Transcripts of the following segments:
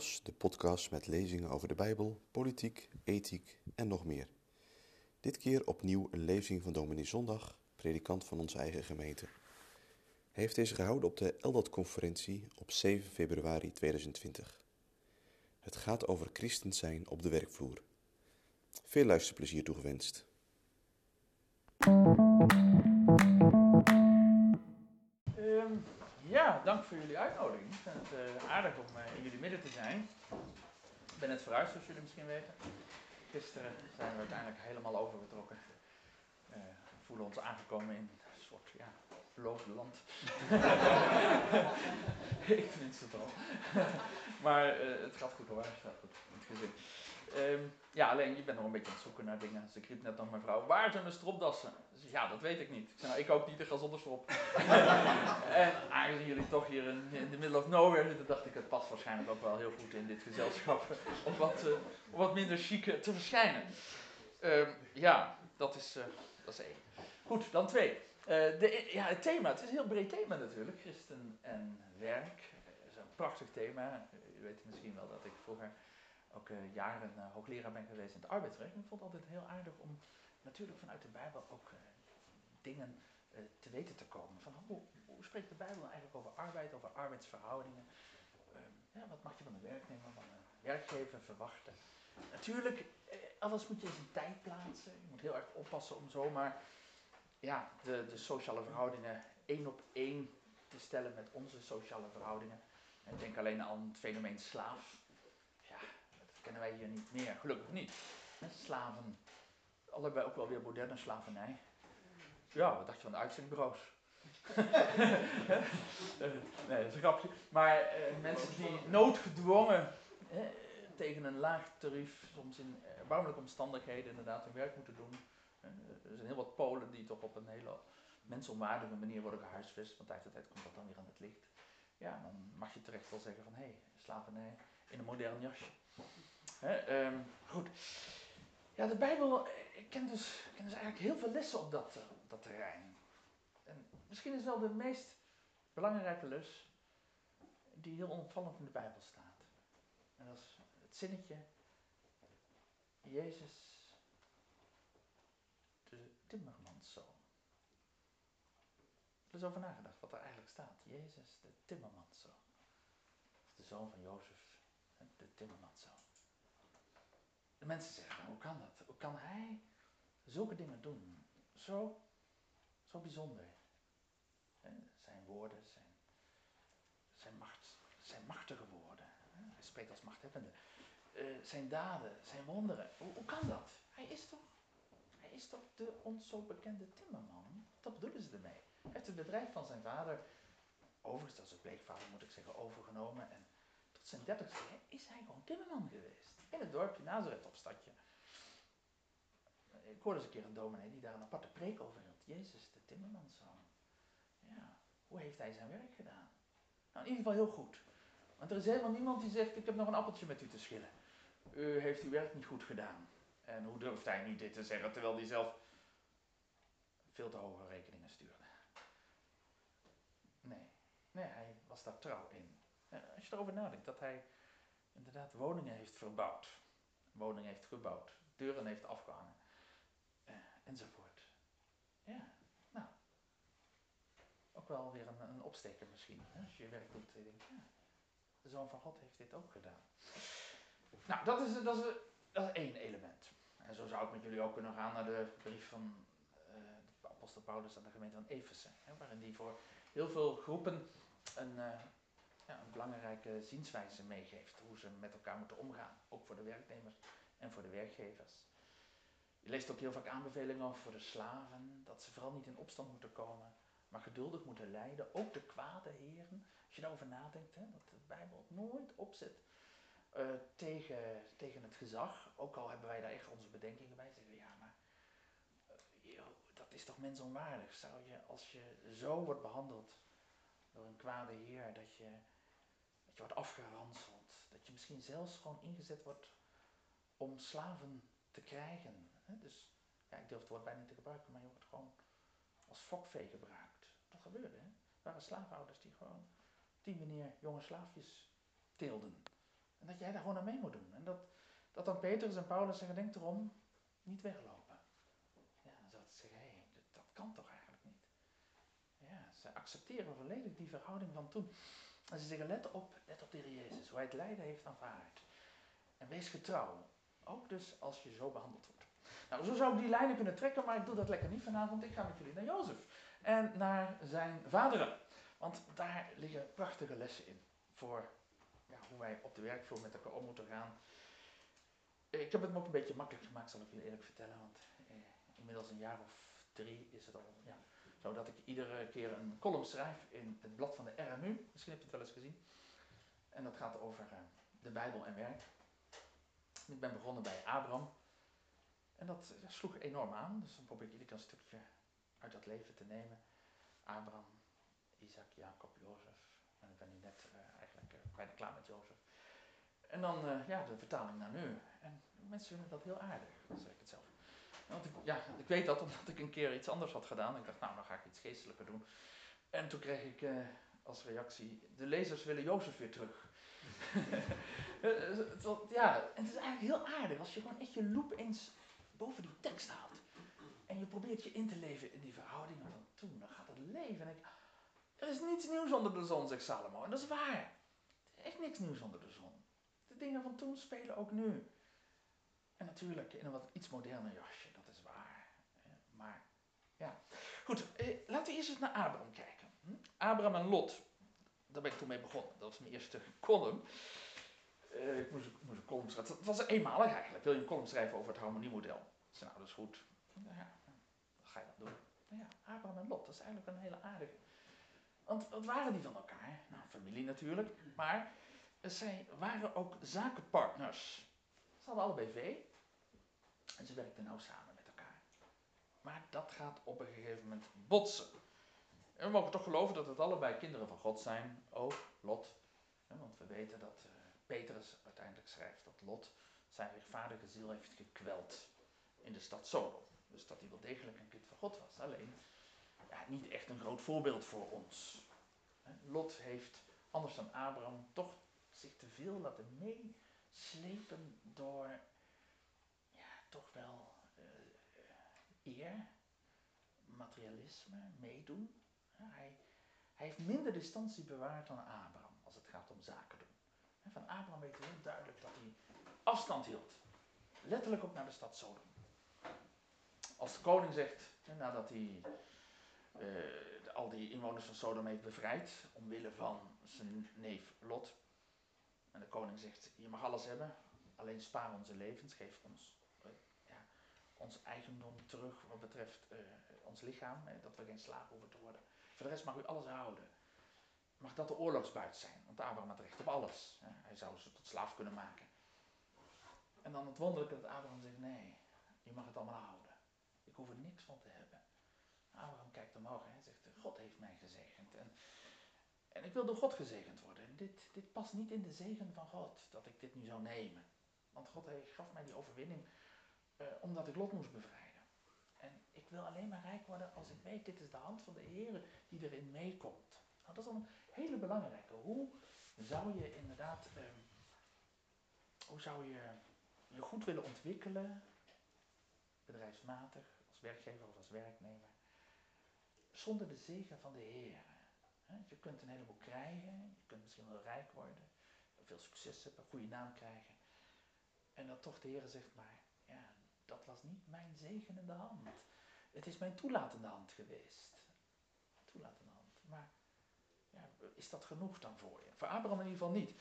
De podcast met lezingen over de Bijbel, politiek, ethiek en nog meer. Dit keer opnieuw een lezing van dominee Zondag, predikant van onze eigen gemeente. Hij heeft deze gehouden op de Eldat-conferentie op 7 februari 2020. Het gaat over christen zijn op de werkvloer. Veel luisterplezier toegewenst. Ja, dank voor jullie uitnodiging. Ik vind het eh, aardig om eh, in jullie midden te zijn. Ik ben net verhuisd, zoals jullie misschien weten. Gisteren zijn we uiteindelijk helemaal overgetrokken. Eh, we voelen ons aangekomen in een soort ja, land. Ik tenminste het al. maar het gaat goed hoor, het gaat goed het gezin. Ehm, ja, alleen je bent nog een beetje aan het zoeken naar dingen. Dus ik riep net nog mijn vrouw, waar zijn mijn stropdassen? Dus ja, dat weet ik niet. Ik zei, nou, ik ook niet, ik ga zonder strop. en aangezien jullie toch hier in, the middle of nowhere zitten, dacht ik, het past waarschijnlijk ook wel heel goed in dit gezelschap. om wat, uh, wat minder chic te verschijnen. Ehm, ja, dat is, uh, dat is één. Goed, dan twee. De, ja, het thema, het is een heel breed thema natuurlijk. Christen en werk. Dat is een prachtig thema. U weet misschien wel dat ik vroeger ook uh, jaren uh, hoogleraar ben geweest in het arbeidsrecht. ik vond het altijd heel aardig om natuurlijk vanuit de Bijbel ook uh, dingen te weten te komen. Van hoe, hoe, spreekt de Bijbel nou eigenlijk over arbeid, over arbeidsverhoudingen? Ehm, ja, wat mag je van een werknemer, van een werkgever verwachten? Natuurlijk, alles moet je in zijn tijd plaatsen. Je moet heel erg oppassen om zomaar ja, de, de sociale verhoudingen één op één te stellen met onze sociale verhoudingen. En denk alleen aan het fenomeen slaaf kennen wij hier niet meer, gelukkig niet. Slaven, allebei ook wel weer moderne slavernij. Ja, wat dacht je van de uitzendbureaus? nee, dat is een grapje. Maar eh, mensen die noodgedwongen eh, tegen een laag tarief, soms in erbarmelijke omstandigheden, inderdaad hun werk moeten doen. Uh, er zijn heel wat Polen die toch op een hele mensonwaardige manier worden gehuisvest. Van tijd tot tijd komt dat dan weer aan het licht. Ja, dan mag je terecht wel zeggen van hé, hey, slavernij in een modern jasje. Um, goed. Ja, de Bijbel eh, kent dus, dus eigenlijk heel veel lessen op dat, op dat terrein. En misschien is wel de meest belangrijke les die heel onopvallend in de Bijbel staat. En dat is het zinnetje, Jezus, de timmermanszoon. Er is over nagedacht wat er eigenlijk staat. Jezus, de timmermanszoon. De zoon van Jozef, de timmermanszoon. De mensen zeggen, hoe kan dat? Hoe kan hij zulke dingen doen? Zo, zo bijzonder. Zijn woorden, zijn, zijn, macht, zijn machtige woorden. Hij spreekt als machthebbende. Uh, zijn daden, zijn wonderen. Hoe, hoe, kan dat? Hij is toch, hij is toch de ons zo bekende timmerman? Dat bedoelen ze ermee. Hij heeft het bedrijf van zijn vader, overigens als het pleegvader moet ik zeggen, overgenomen. En tot zijn dertigste is hij gewoon timmerman geweest. In het dorpje Nazareth op stadje. Ik hoorde eens een keer een dominee die daar een aparte preek over hield. Jezus, de timmermanszoon. Ja, hoe heeft hij zijn werk gedaan? Nou, in ieder geval heel goed. Want er is helemaal niemand die zegt, ik heb nog een appeltje met u te schillen. U heeft uw werk niet goed gedaan. En hoe durft hij niet dit te zeggen, terwijl hij zelf veel te hoge rekeningen stuurde. Nee, nee, hij was daar trouw in. Als je erover nadenkt, dat hij inderdaad woningen heeft verbouwd, woningen heeft gebouwd, deuren heeft afgehangen, eh, enzovoort. Ja, nou, ook wel weer een, een opsteker misschien, hè? als je je werk doet. Je denkt, de Zoon van God heeft dit ook gedaan. Nou, dat is, dat is, dat één element. En zo zou ik met jullie ook kunnen gaan naar de brief van uh, de apostel Paulus aan de gemeente van Efeze, waarin die voor heel veel groepen een, een belangrijke zienswijze meegeeft. Hoe ze met elkaar moeten omgaan. Ook voor de werknemers en voor de werkgevers. Je leest ook heel vaak aanbevelingen voor de slaven. Dat ze vooral niet in opstand moeten komen. Maar geduldig moeten lijden. Ook de kwade heren. Als je daarover nadenkt. Hè, dat de Bijbel nooit opzet uh, tegen, tegen het gezag. Ook al hebben wij daar echt onze bedenkingen bij. Zeggen we ja maar... Uh, dat is toch mensonwaardig. Zou je als je zo wordt behandeld door een kwade heer. Dat je wordt afgeranseld. Dat je misschien zelfs gewoon ingezet wordt om slaven te krijgen. Dus ja, ik durf het woord bijna niet te gebruiken, maar je wordt gewoon als fokvee gebruikt. Dat gebeurde. Hè? Er waren slaafhouders die gewoon op die manier jonge slaafjes teelden. En dat jij daar gewoon aan mee moet doen. En dat, dat dan Petrus en Paulus zeggen, denk erom, niet weglopen. Ja, dan zou het zeggen, hé, hey, dat, dat kan toch eigenlijk niet. Ja, ze accepteren volledig die verhouding van toen. En ze zeggen, let op, let op de Heer Jezus, hoe hij het lijden heeft aanvaard. En wees getrouw, ook dus als je zo behandeld wordt. Nou, zo zou ik die lijnen kunnen trekken, maar ik doe dat lekker niet vanavond. Ik ga met jullie naar Jozef en naar zijn vaderen. Want daar liggen prachtige lessen in voor ja, hoe wij op de werkvloer met elkaar om moeten gaan. Ik heb het me ook een beetje makkelijk gemaakt, zal ik jullie eerlijk vertellen. Want eh, inmiddels een jaar of drie is het al ja, zo dat ik iedere keer een column schrijf in het blad van de RMU. Misschien heb je het wel eens gezien. En dat gaat over eh, de Bijbel en werk. Ik ben begonnen bij Abraham. En dat sloeg enorm aan. Dus dan probeer ik iedere keer een stukje uit dat leven te nemen. Abraham, Isaac, Jacob, Jozef. En ik ben nu net uh, eigenlijk uh, bijna klaar met Jozef. En dan ja, de vertaling naar nu. En mensen vinden dat heel aardig, dat zeg ik het zelf. Want ik, ja, ik weet dat omdat ik een keer iets anders had gedaan. Ik dacht, nou, dan ga ik iets geestelijker doen. En toen kreeg ik als reactie, de lezers willen Jozef weer terug. ja, en het is eigenlijk heel aardig als je gewoon echt je loop eens boven die tekst haalt. En je probeert je in te leven in die verhoudingen van toen. Dan gaat het leven. En ik, er is niets nieuws onder de zon, zegt Salomo. En dat is waar. Echt niks nieuws onder de zon. De dingen van toen spelen ook nu. En natuurlijk in een wat iets moderner jasje, dat is waar. Maar ja. Goed, eh, laten we eerst eens naar Abraham kijken. Hm? Abraham en Lot. Daar ben ik toen mee begonnen. Dat was mijn eerste column. Uh, ik moest, moest, een column schrijven. Het was eenmalig eigenlijk. Wil je een column schrijven over het harmoniemodel? Zei, nou, dat is goed. Ja, dan ga je dat doen. Nou ja, Abraham en Lot, dat is eigenlijk een hele aardige. Want wat waren die van elkaar? Nou, familie natuurlijk. Maar zij waren ook zakenpartners. Ze hadden allebei vee. En ze werkten nou samen. Maar dat gaat op een gegeven moment botsen. En we mogen toch geloven dat het allebei kinderen van God zijn. Ook Lot. Want we weten dat uh, Petrus uiteindelijk schrijft dat Lot zijn rechtvaardige ziel heeft gekweld in de stad Sodom. Dus dat hij wel degelijk een kind van God was. Alleen ja, niet echt een groot voorbeeld voor ons. Lot heeft, anders dan Abraham, toch zich te veel laten meeslepen door ja, toch wel eer, materialisme, meedoen. hij, hij heeft minder distantie bewaard dan Abraham als het gaat om zaken doen. Van Abraham weten we heel duidelijk dat hij afstand hield. Letterlijk ook naar de stad Sodom. Als de koning zegt, nadat hij uh, al die inwoners van Sodom heeft bevrijd, omwille van zijn neef Lot. En de koning zegt, je mag alles hebben, alleen spaar onze levens, geef ons ons eigendom terug wat betreft uh, ons lichaam, dat we geen slaaf hoeven te worden. Voor de rest mag u alles houden. Mag dat de oorlogsbuit zijn, want Abraham had recht op alles. Hij zou ze tot slaaf kunnen maken. En dan het wonderlijke dat Abraham zegt, nee, je mag het allemaal houden. Ik hoef er niks van te hebben. Abraham kijkt omhoog en zegt, God heeft mij gezegend. En, en ik wil door God gezegend worden. En dit, dit past niet in de zegen van God, dat ik dit nu zou nemen. Want God gaf mij die overwinning omdat ik Lot moest bevrijden. En ik wil alleen maar rijk worden als ik weet, dit is de hand van de Heer die erin meekomt. Nou, dat is een hele belangrijke. Hoe zou je inderdaad, uh, hoe zou je je goed willen ontwikkelen, bedrijfsmatig, als werkgever of als werknemer, zonder de zegen van de Heer. Je kunt een heleboel krijgen, je kunt misschien wel rijk worden, veel succes hebben, een goede naam krijgen. En dat toch de Heer zegt, maar dat was niet mijn zegenende hand. Het is mijn toelatende hand geweest. Toelatende hand. Maar ja, is dat genoeg dan voor je? Voor Abraham in ieder geval niet.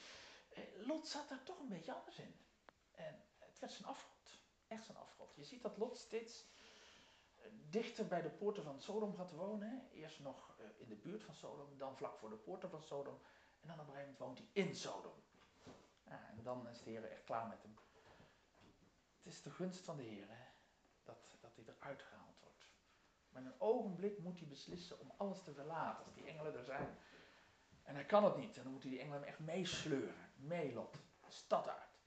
Eh, Lot zat daar toch een beetje anders in. En het werd zijn afgod. Echt zijn afgod. Je ziet dat Lot steeds dichter bij de poorten van Sodom gaat wonen. Eerst nog eh, in de buurt van Sodom, dan vlak voor de poorten van Sodom. En dan op een gegeven moment woont hij in Sodom. En dan is de Heer echt klaar met hem. Is de gunst van de Heer dat, dat hij eruit gehaald wordt. Maar in een ogenblik moet hij beslissen om alles te verlaten als die engelen er zijn. En hij kan het niet. En dan moet hij die engelen echt meesleuren, meelot, de stad uit.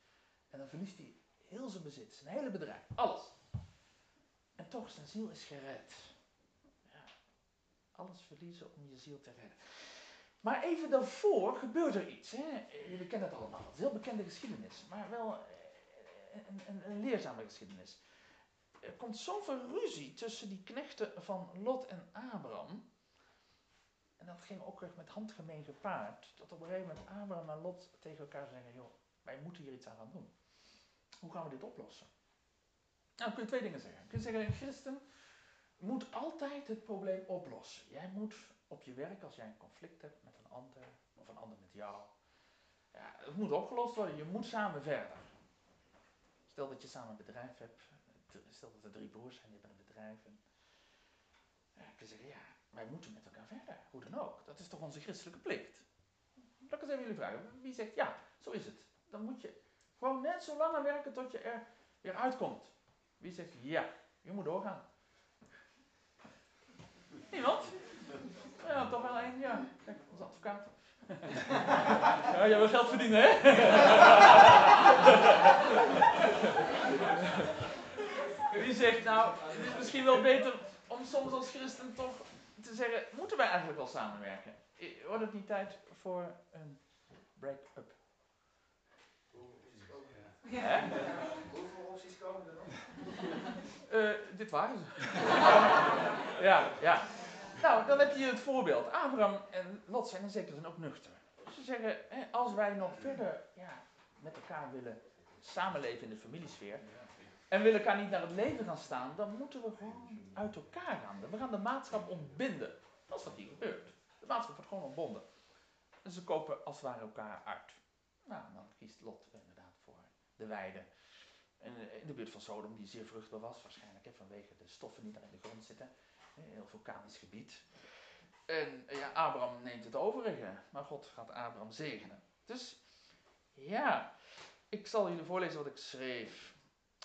En dan verliest hij heel zijn bezit, zijn hele bedrijf, alles. En toch, zijn ziel is gered. Ja. Alles verliezen om je ziel te redden. Maar even daarvoor gebeurt er iets. Hè? Jullie kennen het allemaal. Het is heel bekende geschiedenis, maar wel een, een, een leerzame geschiedenis. Er komt zoveel ruzie tussen die knechten van Lot en Abraham. En dat ging ook echt met handgemeen gepaard. Dat op een gegeven moment Abraham en Lot tegen elkaar zeggen: joh, wij moeten hier iets aan gaan doen. Hoe gaan we dit oplossen? Nou, dan kun je twee dingen zeggen. Je kunt zeggen: een christen moet altijd het probleem oplossen. Jij moet op je werk, als jij een conflict hebt met een ander, of een ander met jou, ja, het moet opgelost worden. Je moet samen verder. Stel dat je samen een bedrijf hebt. Stel dat er drie broers zijn die hebben een bedrijf. En, ik kan zeggen, ja, wij moeten met elkaar verder. Hoe dan ook. Dat is toch onze christelijke plicht. Dat ik eens even jullie vragen. Wie zegt, ja, zo is het. Dan moet je gewoon net zo lang aan werken tot je er weer uitkomt. Wie zegt, ja, je moet doorgaan. Niemand? Ja, toch wel één, ja. Kijk, onze advocaat. ja, jij wil geld verdienen, hè? Wie zegt, nou, het is misschien wel beter om soms als christen toch te zeggen, moeten wij eigenlijk wel samenwerken? Wordt het niet tijd voor een break-up? Ja. Hoeveel opties komen er nog? Uh, dit waren ze. ja, ja. Nou, dan heb je het voorbeeld. Abraham en Lot zijn in zekere zin ook nuchter. Ze zeggen, hè, als wij nog verder ja, met elkaar willen samenleven in de familiesfeer, en willen elkaar niet naar het leven gaan staan, dan moeten we gewoon uit elkaar gaan. We gaan de maatschap ontbinden. Dat is wat hier gebeurt. De maatschap wordt gewoon ontbonden. En ze kopen als het ware elkaar uit. Nou, dan kiest Lot inderdaad voor de weide. En eh, in de buurt van Sodom, die zeer vruchtbaar was, waarschijnlijk hè, vanwege de stoffen die daar in de grond zitten. Een heel vulkanisch gebied. En ja, Abraham neemt het overige, maar God gaat Abraham zegenen. Dus ja, ik zal jullie voorlezen wat ik schreef.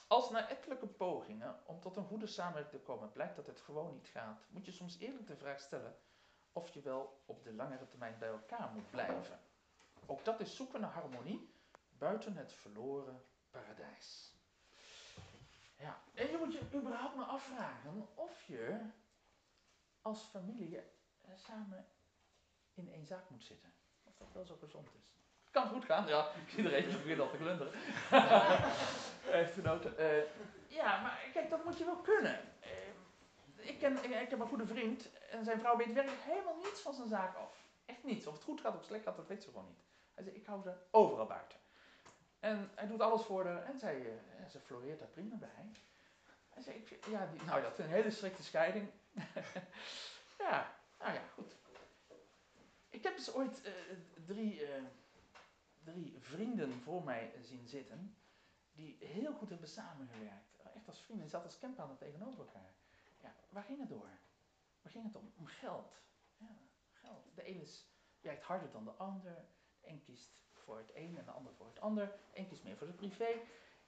Als na ettelijke pogingen om tot een goede samenwerking te komen blijkt dat het gewoon niet gaat, moet je soms eerlijk de vraag stellen of je wel op de langere termijn bij elkaar moet blijven. Ook dat is zoeken naar harmonie buiten het verloren paradijs. Ja, en je moet je überhaupt maar afvragen of je als familie eh, samen in één zaak moet zitten. Of dat wel zo gezond is kan goed gaan. Ja, ik zie er eentje al te glunderen. Echtgenoten. Uh, ja, maar kijk, dat moet je wel kunnen. Uh, ik, ken, ik, ik, heb een goede vriend en zijn vrouw weet werkelijk helemaal niets van zijn zaak af. Echt niets. Of het goed gaat of slecht gaat, dat weet ze gewoon niet. Hij zegt, ik hou ze overal buiten. En hij doet alles voor haar en zij, uh, ze floreert daar prima bij. Hij zei, ik, ja, die, nou dat is een hele strikte scheiding. ja, nou ja, goed. Ik heb dus ooit drie drie vrienden voor mij zien zitten, die heel goed hebben samengewerkt. Echt als vrienden, zat als campanen tegenover elkaar. Ja, waar ging het door? Waar ging het om? Om geld. Ja, geld. De ene is, werkt harder dan de ander. De een kiest voor het een en de ander voor het ander. De een kiest meer voor de privé.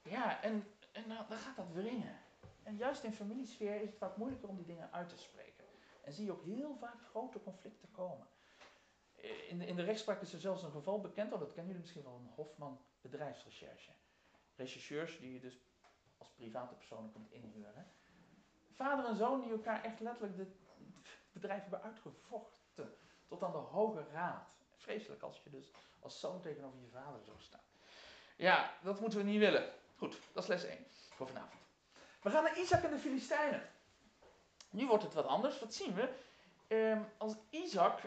Ja, en, en dan, dan gaat dat wringen. En juist in familiesfeer is het vaak moeilijker om die dingen uit te spreken. En zie je ook heel vaak grote conflicten komen in de, in de rechtspraak is er zelfs een geval bekend, oh, dat kennen jullie misschien wel, een Hofman bedrijfsrecherche. Rechercheurs die je dus als private personen kunt inhuren. Vader en zoon die elkaar echt letterlijk de bedrijf hebben uitgevochten. Tot aan de hoge raad. Vreselijk als je dus als zoon tegenover je vader zou staan. Ja, dat moeten we niet willen. Goed, dat is les 1 voor vanavond. We gaan naar Isaac en de Filistijnen. Nu wordt het wat anders. Wat zien we? Ehm, als Isaac,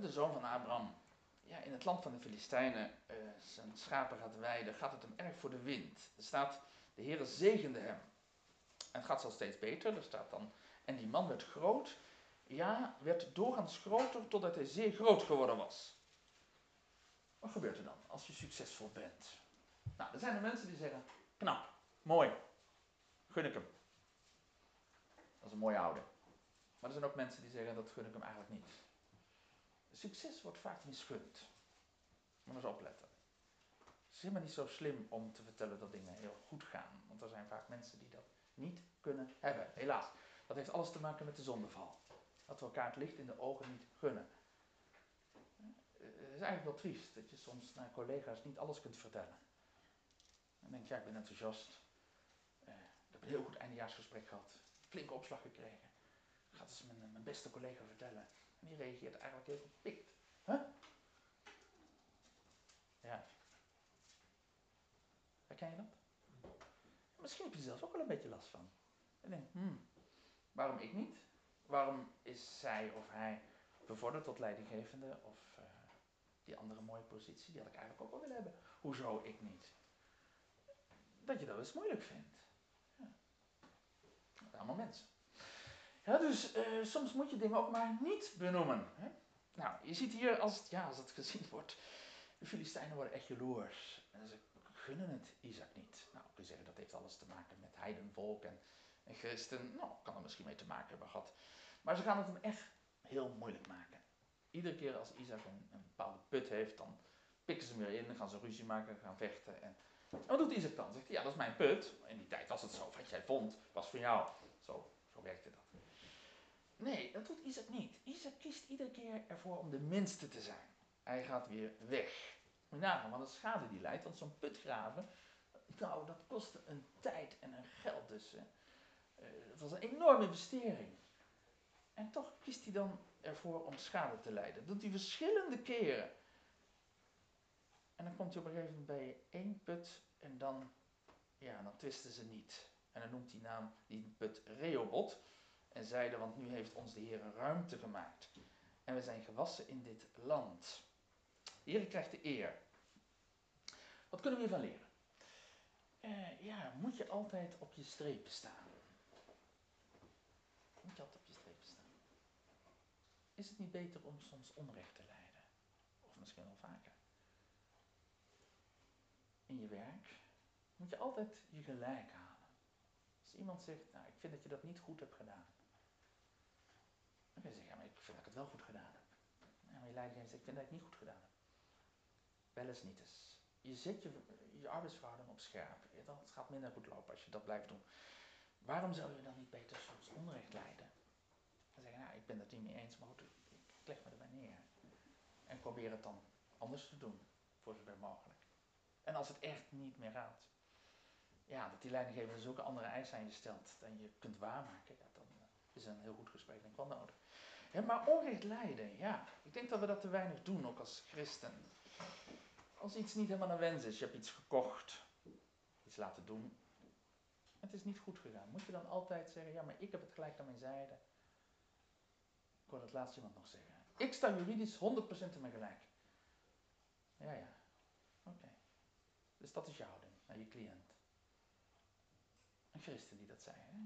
de zoon van Abraham, ja, in het land van de Filistijnen uh, zijn schapen gaat weiden, gaat het hem erg voor de wind. Er staat, de Heere zegende hem. En het gaat zo steeds beter. Er staat dan, en die man werd groot, ja, werd doorgaans groter totdat hij zeer groot geworden was. Wat gebeurt er dan als je succesvol bent? Nou, er zijn er mensen die zeggen, knap, mooi, gun ik hem. Dat is een mooie oude. Maar er zijn ook mensen die zeggen dat gun ik hem eigenlijk niet. Succes wordt vaak misgund. Moet eens opletten. Het is helemaal niet zo slim om te vertellen dat dingen heel goed gaan. Want er zijn vaak mensen die dat niet kunnen hebben. Helaas. Dat heeft alles te maken met de zondeval. Dat we elkaar het licht in de ogen niet gunnen. Het is eigenlijk wel triest dat je soms naar collega's niet alles kunt vertellen. Dan denk je, ja, ik ben enthousiast heel goed eindejaarsgesprek gehad. Flinke opslag gekregen. Gaat eens mijn, eh, mijn beste collega vertellen. En die reageert eigenlijk heel verpikt. Huh? Ja. Herken je dat? Misschien heb je er ook wel een beetje last van. En denk, hmm, waarom ik niet? Waarom is zij of hij bevorderd tot leidinggevende of eh, die andere mooie positie, die had ik eigenlijk ook wel willen hebben. Hoezo ik niet? Dat je dat eens moeilijk vindt. Allemaal mensen. Ja, dus uh, soms moet je dingen ook maar niet benoemen. Hè? Nou, je ziet hier, als het, ja, als het gezien wordt, de Filistijnen worden echt jaloers. En ze gunnen het Isaac niet. Nou, kun je zeggen dat heeft alles te maken met heidenvolk en, en christen. Nou, kan er misschien mee te maken hebben gehad. Maar ze gaan het hem echt heel moeilijk maken. Iedere keer als Isaac een, bepaalde put heeft, dan pikken ze hem weer in, dan gaan ze ruzie maken, gaan vechten. En, wat doet Isaac dan? Zegt hij, ja, dat is mijn put. In die tijd was het zo, wat jij vond, was van jou. Zo, zo dat. Nee, dat doet Isaac niet. Isaac kiest iedere keer ervoor om de minste te zijn. Hij gaat weer weg. Je nagaan wat een schade die leidt, want zo'n put graven, nou, dat kostte een tijd en een geld dus. Uh, dat was een enorme investering. En toch kiest hij dan ervoor om schade te lijden. Dat doet hij verschillende keren. En dan komt hij op een gegeven moment bij één put en dan, ja, dan twisten ze niet. En dan noemt hij naam die put Rehoboth. En zeiden, want nu heeft ons de Heer ruimte gemaakt. En we zijn gewassen in dit land. De Heer krijgt de eer. Wat kunnen we hiervan leren? Uh, ja, moet je altijd op je strepen staan. Moet je altijd op je strepen staan. Is het niet beter om soms onrecht te lijden? Of misschien wel vaker. In je werk moet je altijd je gelijk halen. Iemand zegt, nou ik vind dat je dat niet goed hebt gedaan. Dan kun je zeggen, maar ik vind dat ik het wel goed gedaan heb. En je leidinggever zegt, ik vind dat ik het niet goed gedaan heb. Wel eens niet eens. Je zet je, je arbeidsverhouding op scherp. Het gaat minder goed lopen als je dat blijft doen. Waarom zou je dan niet beter soms onrecht leiden? Dan zeggen, nou ik ben het niet mee eens, maar goed, ik leg me erbij neer. En probeer het dan anders te doen, voor zover mogelijk. En als het echt niet meer gaat, ja, dat die leidinggever zulke andere eisen aan je stelt dan je kunt waarmaken, ja, dan is een heel goed gesprek denk ik wel nodig. maar onrecht lijden, ja, ik denk dat we dat te weinig doen, ook als christen. Als iets niet helemaal naar wens is, je hebt iets gekocht, iets laten doen, het is niet goed gegaan. Moet je dan altijd zeggen, ja, maar ik heb het gelijk aan mijn zijde. Ik hoorde het laatst iemand nog zeggen. Ik sta juridisch 100% in mijn gelijk. Ja, ja. Oké. Dus dat is je houding naar je cliënt. Christen die dat zei. Hè?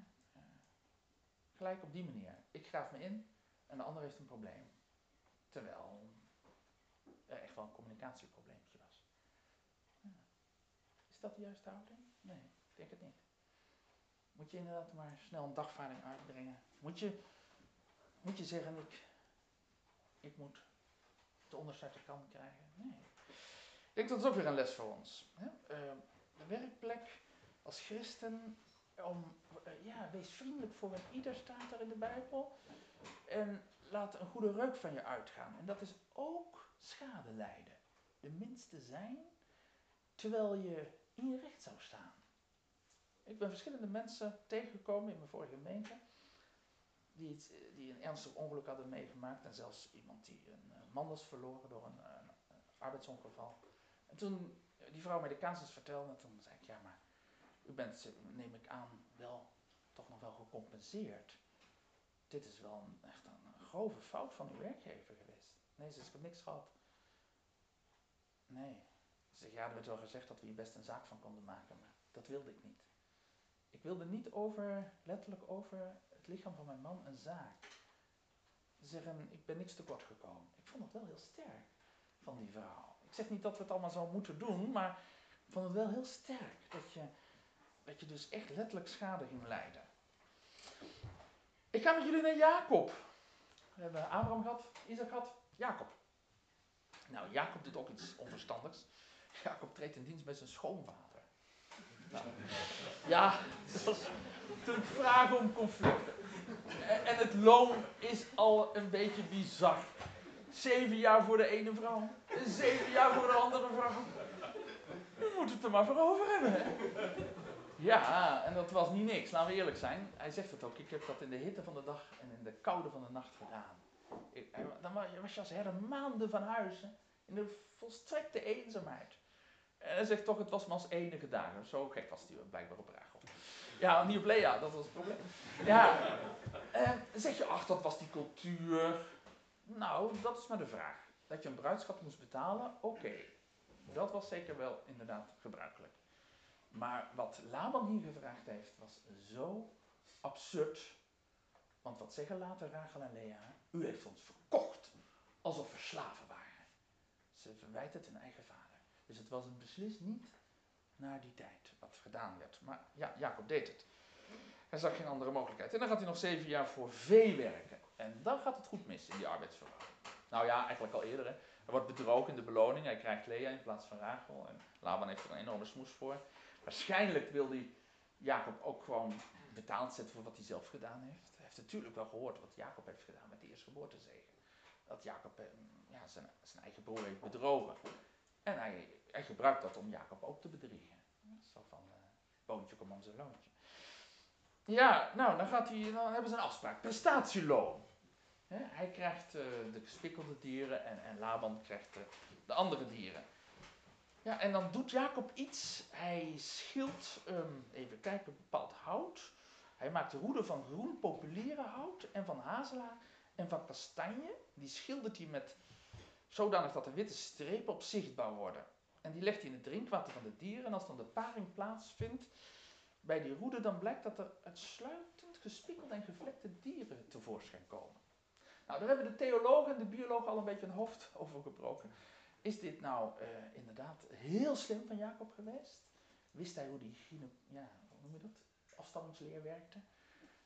Gelijk op die manier. Ik graaf me in en de ander heeft een probleem. Terwijl er echt wel een communicatieprobleempje was. Is dat de juiste houding? Nee, ik denk het niet. Moet je inderdaad maar snel een dagvaarding uitbrengen? Moet je, moet je zeggen, ik, ik moet de onderste kant krijgen? Nee. Ik denk dat is ook weer een les voor ons. Hè? Uh, de werkplek als christen, om, uh, ja, wees vriendelijk voor een ieder staat er in de Bijbel. En laat een goede reuk van je uitgaan. En dat is ook schade lijden. De minste zijn, terwijl je in je recht zou staan. Ik ben verschillende mensen tegengekomen in mijn vorige gemeente. Die, het, die een ernstig ongeluk hadden meegemaakt. En zelfs iemand die een man was verloren door een, een, arbeidsongeval. En toen die vrouw mij de casus vertelde, toen zei ik, ja maar u bent, neem ik aan, wel toch nog wel gecompenseerd. Dit is wel een, echt een grove fout van uw werkgever geweest. Nee, ze ik heb niks gehad. Nee. Ze zegt, ja, er werd wel gezegd dat we hier best een zaak van konden maken, maar dat wilde ik niet. Ik wilde niet over, letterlijk over het lichaam van mijn man een zaak. Zeggen, ik ben niks tekort gekomen. Ik vond het wel heel sterk van die vrouw. Ik zeg niet dat we het allemaal zo moeten doen, maar ik vond het wel heel sterk dat je, dat je dus echt letterlijk schade ging lijden. Ik ga met jullie naar Jacob. We hebben Abraham gehad, Isaac gehad, Jacob. Nou, Jacob doet ook iets onverstandigs. Jacob treedt in dienst bij zijn schoonvader. Nou, ja, dat was natuurlijk vragen om conflicten. En het loon is al een beetje bizar. Zeven jaar voor de ene vrouw, en zeven jaar voor de andere vrouw. We moeten het er maar voor over hebben, hè? Ja, en dat was niet niks, laten we eerlijk zijn. Hij zegt het ook, ik heb dat in de hitte van de dag en in de koude van de nacht gedaan. Dan was je als herder maanden van huis, in de volstrekte eenzaamheid. En hij zegt toch, het was maar als enige dagen. Zo gek was hij blijkbaar op Rachel. Ja, niet op Lea, dat was het probleem. Ja, en zeg je, ach, dat was die cultuur. Nou, dat is maar de vraag. Dat je een bruidschat moest betalen, oké. Dat was zeker wel inderdaad gebruikelijk. Maar wat Laban hier gevraagd heeft, was zo absurd. Want wat zeggen later Rachel en Lea? U heeft ons verkocht, alsof we slaven waren. Ze verwijt het hun eigen vader. Dus het was beslist niet naar die tijd wat gedaan werd. Maar ja, Jacob deed het. Hij zag geen andere mogelijkheid. En dan gaat hij nog zeven jaar voor vee werken. En dan gaat het goed mis in die arbeidsverhouding. Nou ja, eigenlijk al eerder. Hè. Er wordt bedrogen in de beloning. Hij krijgt Lea in plaats van Rachel. En Laban heeft er een enorme smoes voor. Waarschijnlijk wil hij Jacob ook gewoon betaald zetten voor wat hij zelf gedaan heeft. Hij heeft natuurlijk wel gehoord wat Jacob heeft gedaan met de eerstgeboortezegen. Dat Jacob eh, ja, zijn, zijn eigen broer heeft bedrogen. En hij, hij gebruikt dat om Jacob ook te bedriegen. Zo van, uh, boontje kom om zijn loontje. Ja, nou, dan, gaat hij, dan hebben ze een afspraak. Prestatieloon. hij krijgt uh, de gespikkelde dieren en, en Laban krijgt de andere dieren. Ja, en dan doet Jacob iets. Hij schilt, um, even kijken, bepaald hout. Hij maakt de roeden van groen populiere hout en van hazelaar en van kastanje. Die schildert hij met zodanig dat de witte strepen op zichtbaar worden. En die legt hij in het drinkwater van de dieren. En als dan de paring plaatsvindt bij die roede, dan blijkt dat er uitsluitend gespikkelde en gevlekte dieren tevoorschijn komen. Nou, daar hebben de theologen en de biologen al een beetje een hoofd over gebroken. Is dit nou uh, inderdaad heel slim van Jacob geweest? Wist hij hoe die ja, hoe noem je dat? afstammingsleer werkte?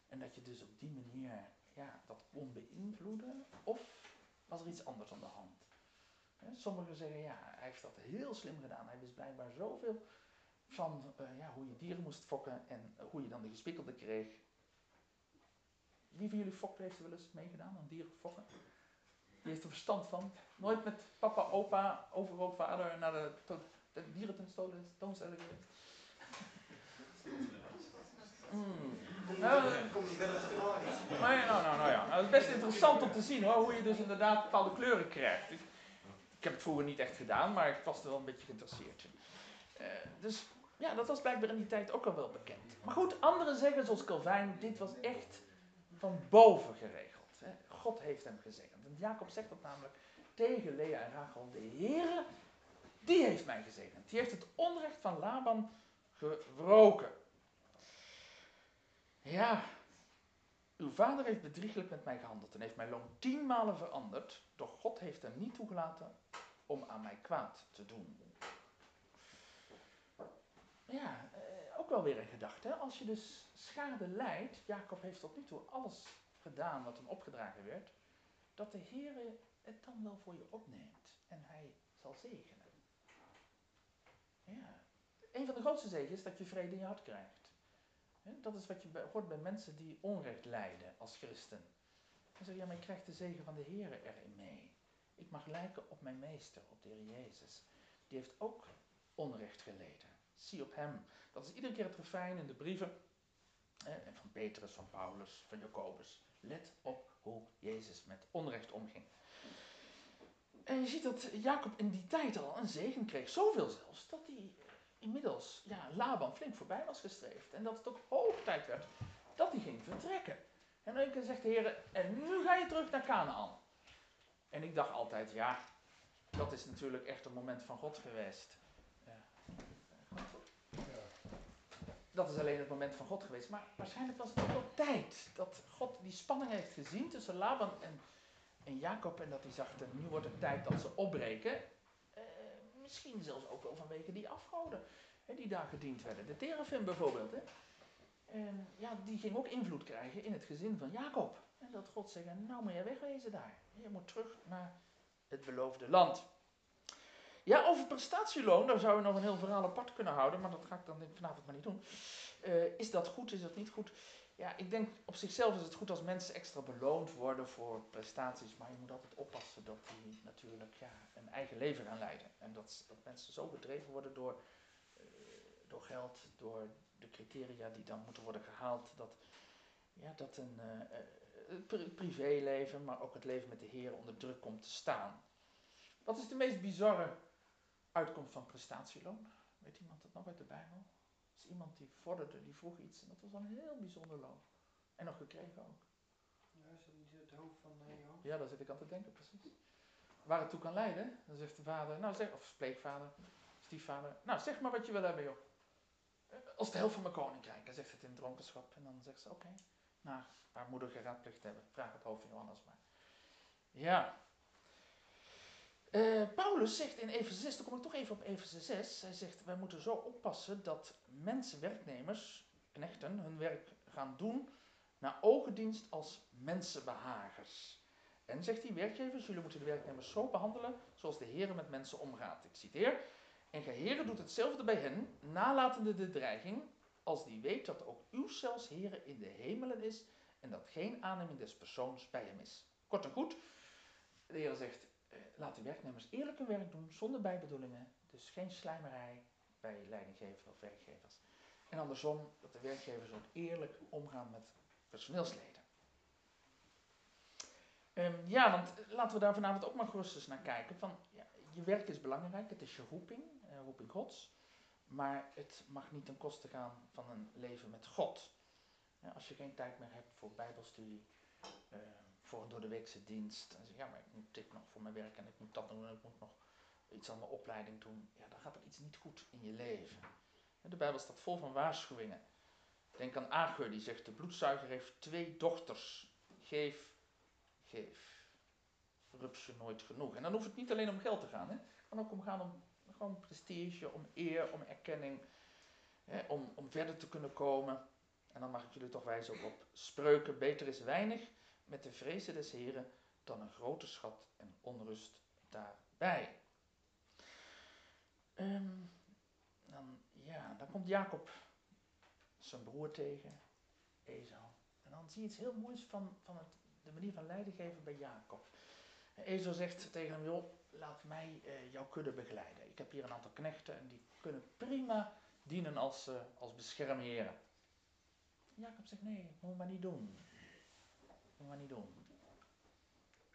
En dat je dus op die manier ja, dat kon beïnvloeden? Of was er iets anders aan de hand? Sommigen zeggen ja, hij heeft dat heel slim gedaan. Hij wist blijkbaar zoveel van uh, ja, hoe je dieren moest fokken en hoe je dan de gespikkelde kreeg. Wie van jullie fokken heeft er wel eens meegedaan aan dieren fokken? Die heeft er verstand van. Nooit met papa, opa, overgrootvader naar de, de dierententoonstelling geweest. Mm. Nou, nou, nou, nou ja, nou, het is best interessant om te zien hoor, hoe je dus inderdaad bepaalde kleuren krijgt. Ik, ik heb het vroeger niet echt gedaan, maar ik was er wel een beetje geïnteresseerd in. Uh, dus ja, dat was blijkbaar in die tijd ook al wel bekend. Maar goed, anderen zeggen zoals Calvijn, dit was echt van boven geregeld. God heeft hem gezegend. En Jacob zegt dat namelijk tegen Lea en Rachel, de Heer, die heeft mij gezegend. Die heeft het onrecht van Laban gewroken. Ja, uw vader heeft bedriegelijk met mij gehandeld en heeft mijn loon tien malen veranderd, doch God heeft hem niet toegelaten om aan mij kwaad te doen. Ja, eh, ook wel weer een gedachte. Als je dus schade leidt, Jacob heeft tot nu toe alles gedaan wat hem opgedragen werd, dat de Heer het dan wel voor je opneemt en hij zal zegenen. Ja. Een van de grootste zegen is dat je vrede in je hart krijgt. Dat is wat je hoort bij mensen die onrecht lijden als christen. Dan zeg je, ja, maar de zegen van de Heer erin mee. Ik mag lijken op mijn meester, op de Heer Jezus. Die heeft ook onrecht geleden. Zie op hem. Dat is iedere keer het refrein in de brieven van Petrus, van Paulus, van Jacobus. Let op hoe Jezus met onrecht omging. En je ziet dat Jacob in die tijd al een zegen kreeg. Zoveel zelfs, dat hij inmiddels ja, Laban flink voorbij was gestreefd. En dat het ook hoog tijd werd dat hij ging vertrekken. En dan zegt de Heer, en nu ga je terug naar Canaan. En ik dacht altijd, ja, dat is natuurlijk echt een moment van God geweest. Dat is alleen het moment van God geweest. Maar waarschijnlijk was het ook tijd dat God die spanning heeft gezien tussen Laban en, en Jacob. En dat hij zag, nu wordt het tijd dat ze opbreken misschien zelfs ook wel vanwege die afgoden hè, die daar gediend werden. De terafim bijvoorbeeld. Hè. En ja, die ging ook invloed krijgen in het gezin van Jacob. En dat God zeggen, nou moet je wegwezen daar. Je moet terug naar het beloofde land. Ja, over prestatieloon, daar zouden we nog een heel verhaal apart kunnen houden, maar dat ga ik dan vanavond maar niet doen. Uh, is dat goed, is dat niet goed? Ja, ik denk op zichzelf is het goed als mensen extra beloond worden voor prestaties, maar je moet altijd oppassen dat die natuurlijk ja, een eigen leven gaan leiden. En dat, dat mensen zo gedreven worden door, uh, door geld, door de criteria die dan moeten worden gehaald, dat, ja, dat een uh, privéleven, maar ook het leven met de Heer onder druk komt te staan. Wat is de meest bizarre uitkomst van prestatieloon. Weet iemand dat nog uit de Bijbel? Dat is iemand die vorderde, die vroeg iets en dat was een heel bijzonder loon. En nog gekregen ook. Ja, is dat niet het hoofd van Johan? Ja, daar zit ik aan te denken, precies. Waar het toe kan leiden, dan zegt de vader, nou zeg, of pleegvader, stiefvader, nou zeg maar wat je wil hebben joh. Eh, Als de helft van mijn koninkrijk, hij zegt het in dronkenschap. En dan zegt ze, oké, nou, haar moeder geraadplicht hebben, vraag het hoofd van Johannes maar. Ja. Eh, Paulus zegt in Efeze 6, dan kom ik toch even op Efeze 6, hij zegt, wij moeten zo oppassen dat mensen, werknemers, knechten, hun werk gaan doen naar ogendienst als mensenbehagers. En zegt hij, werkgevers, jullie moeten de werknemers zo behandelen zoals de Heer met mensen omgaat. Ik citeer, en Heere doet hetzelfde bij hen, nalatende de dreiging, als die weet dat ook uw zelfs Heere in de hemelen is en dat geen aanneming des persoons bij hem is. Kort en goed, de Heer zegt, laat de werknemers eerlijk hun werk doen, zonder bijbedoelingen, dus geen slijmerij bij leidinggevers of werkgevers. En andersom, dat de werkgevers ook eerlijk omgaan met personeelsleden. Um, ja, want laten we daar vanavond ook maar gerust eens naar kijken. Van, ja, je werk is belangrijk, het is je roeping, uh, roeping Gods. Maar het mag niet ten koste gaan van een leven met God. Als je geen tijd meer hebt voor bijbelstudie, uh, voor door de weekse dienst. En zeg ja, maar ik moet dit nog voor mijn werk en ik moet dat doen en ik moet nog iets aan mijn opleiding doen. Ja, dan gaat er iets niet goed in je leven. De Bijbel staat vol van waarschuwingen. Denk aan Agur, die zegt, de bloedzuiger heeft twee dochters. Geef, geef. Rups je nooit genoeg. En dan hoeft het niet alleen om geld te gaan. Hè. Het kan ook om gaan om gewoon prestige, om eer, om erkenning. Hè, om, om verder te kunnen komen. En dan mag ik jullie toch wijzen op, op spreuken. Beter is weinig met de vrezen des Heren dan een grote schat en onrust daarbij. Um, dan, ja, dan komt Jacob zijn broer tegen, Esau. En dan zie je iets heel moois van, van het, de manier van leiden geven bij Jacob. Esau zegt tegen hem, joh, laat mij uh, jouw kudde begeleiden. Ik heb hier een aantal knechten en die kunnen prima dienen als, uh, als beschermheren. Jacob zegt, nee, moet maar niet doen. Maar niet doen.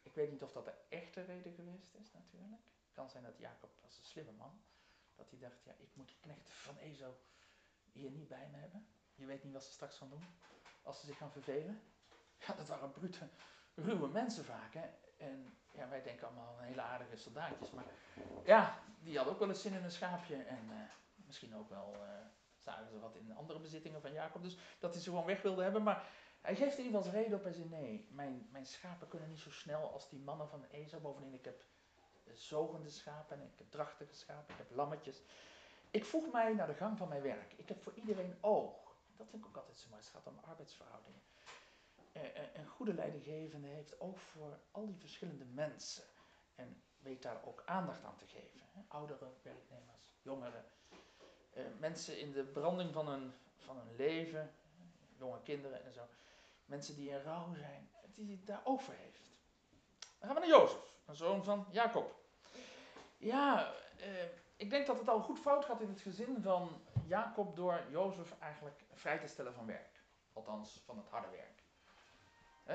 Ik weet niet of dat de echte reden geweest is natuurlijk. Het kan zijn dat Jacob, als een slimme man, dat hij dacht, ja, ik moet die knechten van Esau hier niet bij me hebben. Je weet niet wat ze straks gaan doen. Als ze zich gaan vervelen. Ja, dat waren brute, ruwe mensen vaak. Hè? En ja, wij denken allemaal hele aardige soldaatjes. Maar ja, die hadden ook wel eens zin in een schaapje. En uh, misschien ook wel uh, zagen ze wat in andere bezittingen van Jacob. Dus dat hij ze gewoon weg wilde hebben. Maar hij geeft in ieder geval reden op en zegt: Nee, mijn, mijn schapen kunnen niet zo snel als die mannen van Esau. Bovendien, ik heb zogende schapen en ik heb drachtige schapen, ik heb lammetjes. Ik voeg mij naar de gang van mijn werk. Ik heb voor iedereen oog. Dat vind ik ook altijd zo mooi. Het gaat om arbeidsverhoudingen. Een goede leidinggevende heeft oog voor al die verschillende mensen. En weet daar ook aandacht aan te geven. Oudere werknemers, jongeren. Mensen in de branding van hun, van hun leven. Jonge kinderen en zo. Mensen die in rouw zijn. Die daar oog voor heeft. Dan gaan we naar Jozef, een zoon van Jacob. Ja, eh, ik denk dat het al goed fout gaat in het gezin van Jacob door Jozef eigenlijk vrij te stellen van werk. Althans, van het harde werk.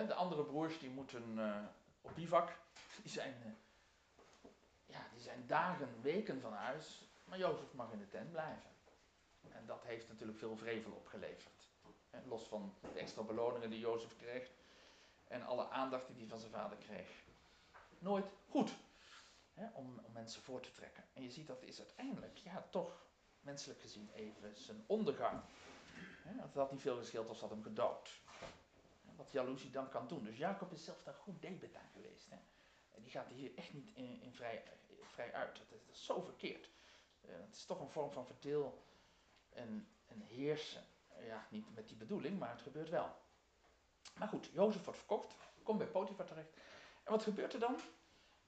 De andere broers die moeten uh, op bivak. Die zijn, uh, ja, die zijn dagen, weken van huis. Maar Jozef mag in de tent blijven. En dat heeft natuurlijk veel vrevel opgeleverd. Los van de extra beloningen die Jozef kreeg. En alle aandacht die hij van zijn vader kreeg. Nooit goed. Hè, om, mensen voor te trekken. En je ziet dat is uiteindelijk, ja, toch menselijk gezien even zijn ondergang. Hè, het had niet veel gescheeld als dat hem gedood. Wat jaloezie dan kan doen. Dus Jacob is zelf daar goed debet aan geweest. Hè. En die gaat hier echt niet in, in vrij, vrij uit. Dat is, zo verkeerd. Uh, het is toch een vorm van verdeel en, en heersen. Ja, niet met die bedoeling, maar het gebeurt wel. Maar goed, Jozef wordt verkocht, komt bij Potifar terecht. En wat gebeurt er dan?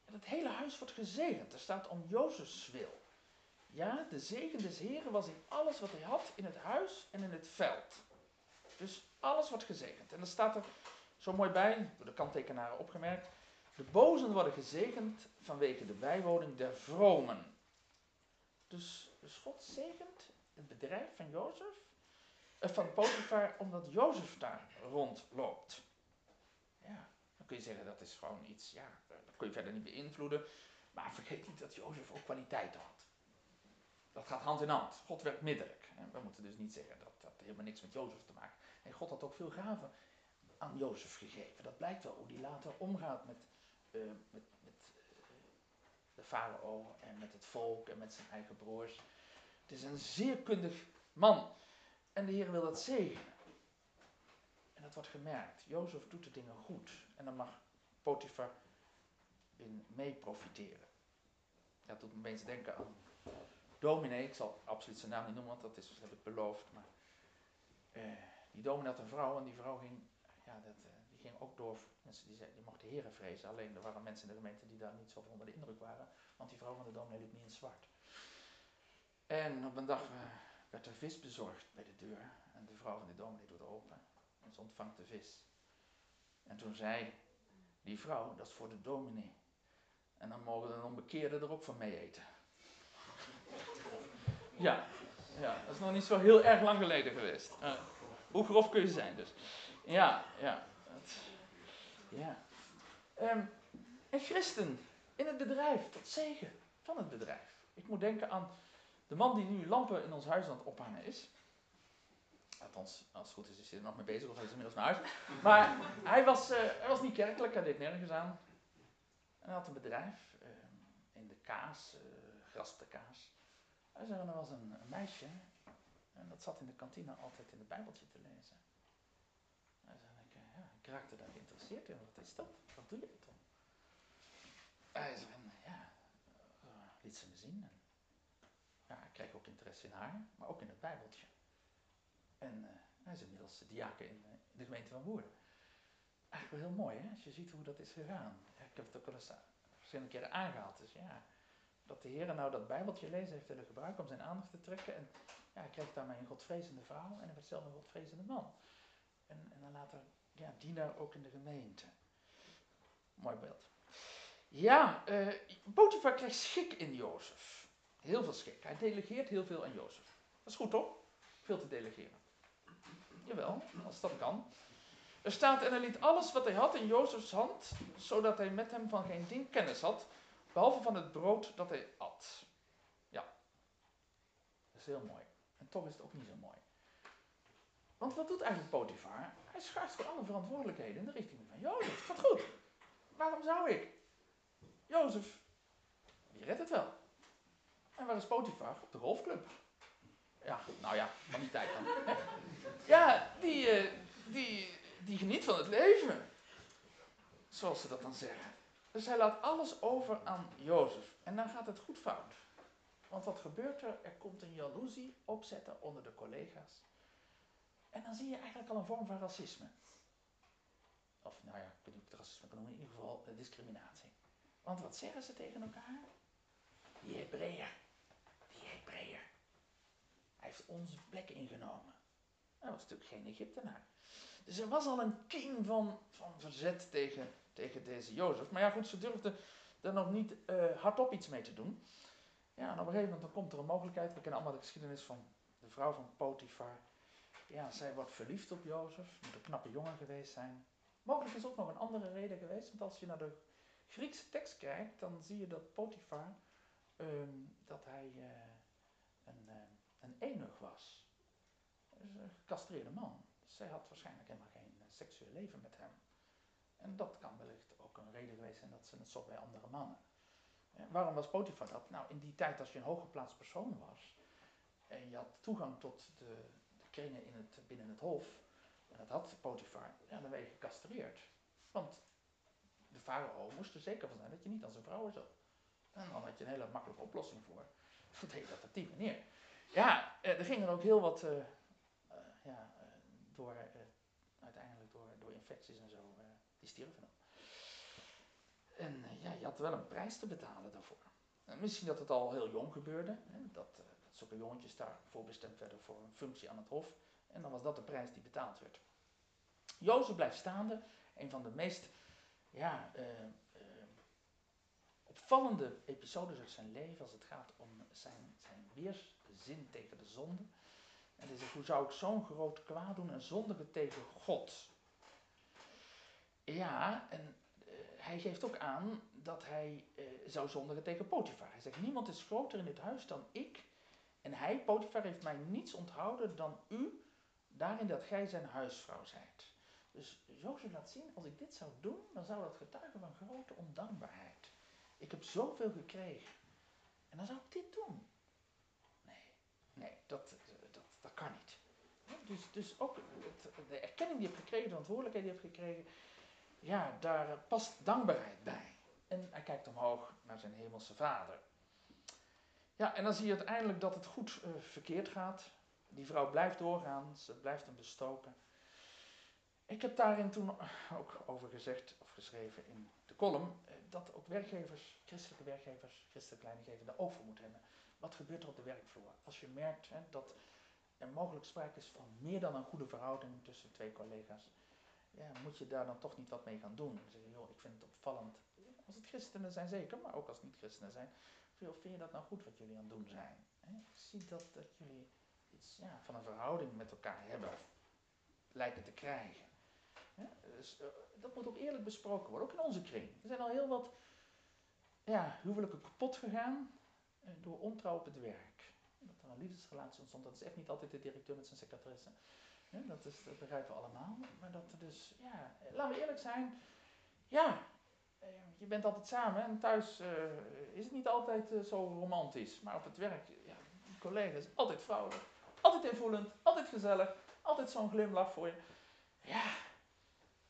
Het hele huis wordt gezegend. Er staat om Jozefs wil. Ja, de zegen des Heren was in alles wat hij had, in het huis en in het veld. Dus alles wordt gezegend. En dan staat er zo mooi bij, door de kanttekenaren opgemerkt, de bozen worden gezegend vanwege de bijwoning der vromen. Dus, dus God zegent het bedrijf van Jozef, van Potifar, omdat Jozef daar rondloopt. Ja, dan kun je zeggen dat is gewoon iets, ja, dat kun je verder niet beïnvloeden. Maar vergeet niet dat Jozef ook kwaliteiten had. gaat hand in hand. God werkt middelijk. We moeten dus niet zeggen dat dat helemaal niks met Jozef te maken heeft. En God had ook veel gaven aan Jozef gegeven. Dat blijkt wel hoe die later omgaat met, uh, met, uh, de farao en met het volk en met zijn eigen broers. Het is een zeer kundig man. En de Heer wil dat zegenen. En dat wordt gemerkt. Jozef doet de dingen goed. En dan mag Potifar in mee profiteren. Dat doet me opeens denken aan dominee. Ik zal absoluut zijn naam niet noemen, want dat, is, heb ik beloofd. Maar uh, die dominee had een vrouw en die vrouw ging, ja, dat, uh, die ging ook door. Mensen die, zei, die mochten heren vrezen. Alleen er waren mensen in de gemeente die daar niet zo onder de indruk waren. Want die vrouw van de dominee liep niet in zwart. En op een dag uh, werd er vis bezorgd bij de deur. En de vrouw van de dominee doet open. En ze ontvangt de vis. En toen zei die vrouw, dat is voor de dominee. En dan mogen de onbekeerden er ook van mee eten. Ja, ja, dat is nog niet zo heel erg lang geleden geweest. Uh, hoe grof kun je zijn dus? Ja, ja. Ja. Um, en christen in het bedrijf, tot zegen van het bedrijf. Ik moet denken aan de man die nu lampen in ons huis aan het ophangen is. Althans, als het goed is, is hij er nog mee bezig of hij is inmiddels naar huis. Maar hij was, uh, hij was niet kerkelijk, hij deed nergens aan. En hij had een bedrijf uh, in de kaas, uh, graspte kaas. Hij zei, er was een, een, meisje en dat zat in de kantine altijd in het bijbeltje te lezen. Hij zei, ik, ja, ik raakte daar geïnteresseerd in. Wat is dat? Wat doe je dan? Hij zei, ja, liet ze me zien. Ja, ik kreeg ook interesse in haar, maar ook in het bijbeltje. En uh, hij is inmiddels diaken in, in, de gemeente van Woerden. Eigenlijk wel heel mooi, hè? als je ziet hoe dat is gegaan. Ik heb het ook wel eens verschillende keren aangehaald. Dus ja, dat de Heer nou dat Bijbeltje lezen heeft willen gebruiken om zijn aandacht te trekken. En ja, hij kreeg daarmee een godvrezende vrouw en hij werd zelf een godvrezende man. En, en dan later ja, dienaar ook in de gemeente. Mooi beeld. Ja, uh, Potifar krijgt schik in Jozef. Heel veel schik. Hij delegeert heel veel aan Jozef. Dat is goed toch? Veel te delegeren. Jawel, als dat kan. Er staat, en hij liet alles wat hij had in Jozefs hand, zodat hij met hem van geen ding kennis had, behalve van het brood dat hij at. Ja, dat is heel mooi. En toch is het ook niet zo mooi. Want wat doet eigenlijk Potifar? Hij schuift voor alle verantwoordelijkheden in de richting van Jozef. Gaat goed. Waarom zou ik? Jozef, die redt het wel. En waar is Potifar? Op de golfclub. Ja, nou ja, van die tijd dan. Ja, die, uh, die, die geniet van het leven. Zoals ze dat dan zeggen. Dus hij laat alles over aan Jozef. En dan gaat het goed fout. Want wat gebeurt er? Er komt een jaloezie opzetten onder de collega's. En dan zie je eigenlijk al een vorm van racisme. Of nou ja, ik weet niet of het racisme kan noemen, in ieder geval uh, discriminatie. Want wat zeggen ze tegen elkaar? Die Hebreeër. Heeft onze plek ingenomen. Hij was natuurlijk geen Egyptenaar. Dus er was al een kiem van, van verzet tegen, tegen deze Jozef. Maar ja, goed, ze durfden er nog niet uh, hardop iets mee te doen. Ja, en op een gegeven moment dan komt er een mogelijkheid. We kennen allemaal de geschiedenis van de vrouw van Potifar. Ja, zij wordt verliefd op Jozef. Moet een knappe jongen geweest zijn. Mogelijk is ook nog een andere reden geweest. Want als je naar de Griekse tekst kijkt, dan zie je dat Potifar, um, dat hij uh, een, uh, een enig was. Dus een gecastreerde man. Dus zij had waarschijnlijk helemaal geen uh, seksueel leven met hem. En dat kan wellicht ook een reden geweest zijn dat ze het zocht bij andere mannen. En waarom was Potifar dat? Nou, in die tijd als je een hooggeplaatst persoon was en je had toegang tot de, de kringen in het, binnen het hof, en dat had Potifar, ja, dan werd je gecastreerd. Want de farao moest er zeker van zijn dat je niet aan zijn vrouwen zat. En dan had je een hele makkelijke oplossing voor. Dan deed dat op die manier. Ja, er gingen ook heel wat, uh, uh, ja, door, uiteindelijk door, door infecties en zo, die stierven dan. En ja, je had wel een prijs te betalen daarvoor. En misschien dat het al heel jong gebeurde, hè, dat, dat zulke jongetjes daar voorbestemd werden voor een functie aan het hof. En dan was dat de prijs die betaald werd. Jozef blijft staande, een van de meest ja, opvallende episodes uit zijn leven als het gaat om zijn, zijn weerzin tegen de zonde. En hij zegt, hoe zou ik zo'n groot kwaad doen en zondigen tegen God? Ja, en uh, hij geeft ook aan dat hij zou zondigen tegen Potifar. Hij zegt, niemand is groter in dit huis dan ik En hij, Potifar, heeft mij niets onthouden dan u, daarin dat gij zijn huisvrouw zijt. Dus Jozef laat zien, als ik dit zou doen, dan zou dat getuigen van grote ondankbaarheid. Ik heb zoveel gekregen. En dan zou ik dit doen. Nee, dat, dat, dat kan niet. Dus, dus ook het, de erkenning die je hebt gekregen, de verantwoordelijkheid die je hebt gekregen, ja, daar past dankbaarheid bij. En hij kijkt omhoog naar zijn hemelse vader. Ja, en dan zie je uiteindelijk dat het goed uh, verkeerd gaat. Die vrouw blijft doorgaan, ze blijft hem bestoken. Ik heb daarin toen ook over gezegd of geschreven in de column eh, dat ook werkgevers, christelijke werkgevers, christelijke leidinggevenden ook voor moeten hebben. Wat gebeurt er op de werkvloer? Als je merkt hè, dat er mogelijk sprake is van meer dan een goede verhouding tussen twee collega's, ja, moet je daar dan toch niet wat mee gaan doen? Dan zeg ik vind het opvallend. Als het christenen zijn zeker, maar ook als het niet christenen zijn. Vind je dat nou goed wat jullie aan het doen zijn? Hè? Ik zie dat, dat jullie iets ja, van een verhouding met elkaar hebben, lijken te krijgen. Dus, uh, dat moet ook eerlijk besproken worden, ook in onze kring. Er zijn al heel wat ja, huwelijken kapot gegaan door ontrouw op het werk. Dat er een liefdesrelatie ontstond, dat is echt niet altijd de directeur met zijn secretaresse. Dat, is, dat begrijpen we allemaal. Maar dat er dus, ja, laten we eerlijk zijn, ja, eh, je bent altijd samen en thuis is het niet altijd zo romantisch. Maar op het werk, ja, collega's, altijd vrouwelijk, altijd invoelend, altijd gezellig, altijd zo'n glimlach voor je. Ja,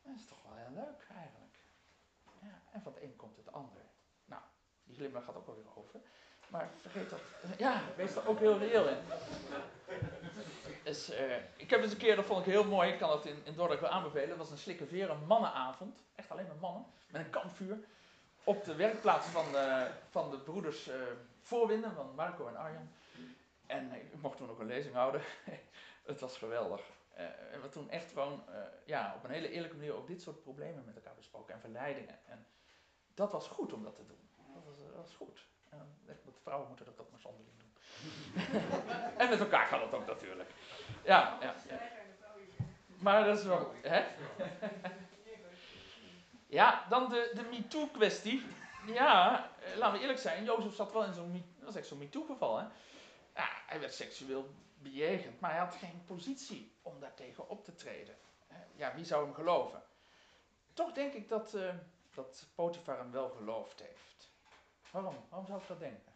dat is toch wel heel leuk eigenlijk. Ja, en van het een komt het ander. Nou, die glimlach gaat ook wel weer over. Maar vergeet dat. Ja, wees er ook heel reëel in. Dus, uh, ik heb eens een keer, dat vond ik heel mooi, ik kan dat in, in Dordrecht wel aanbevelen. Dat was een slikke veer, een mannenavond. Echt alleen maar mannen. Met een kampvuur. Op de werkplaats van de, van de broeders uh, Voorwinden, van Marco en Arjan. En ik mocht toen ook een lezing houden. het was geweldig. Uh, en we toen echt gewoon ja, op een hele eerlijke manier ook dit soort problemen met elkaar besproken en verleidingen. En dat was goed om dat te doen. Dat was, dat was goed. Met vrouwen moeten dat ook maar zonderling doen. en met elkaar gaat dat ook natuurlijk. Ja, ja. Maar dat is wel. Hè? Ja, dan de, de MeToo-kwestie. Ja, eh, laten we eerlijk zijn, Jozef zat wel in zo'n. Dat is MeToo-geval? Ja, hij werd seksueel bejegend, maar hij had geen positie om daartegen op te treden. Ja, wie zou hem geloven? Toch denk ik dat, uh, dat Potifar hem wel geloofd heeft. Waarom? Waarom zou ik dat denken?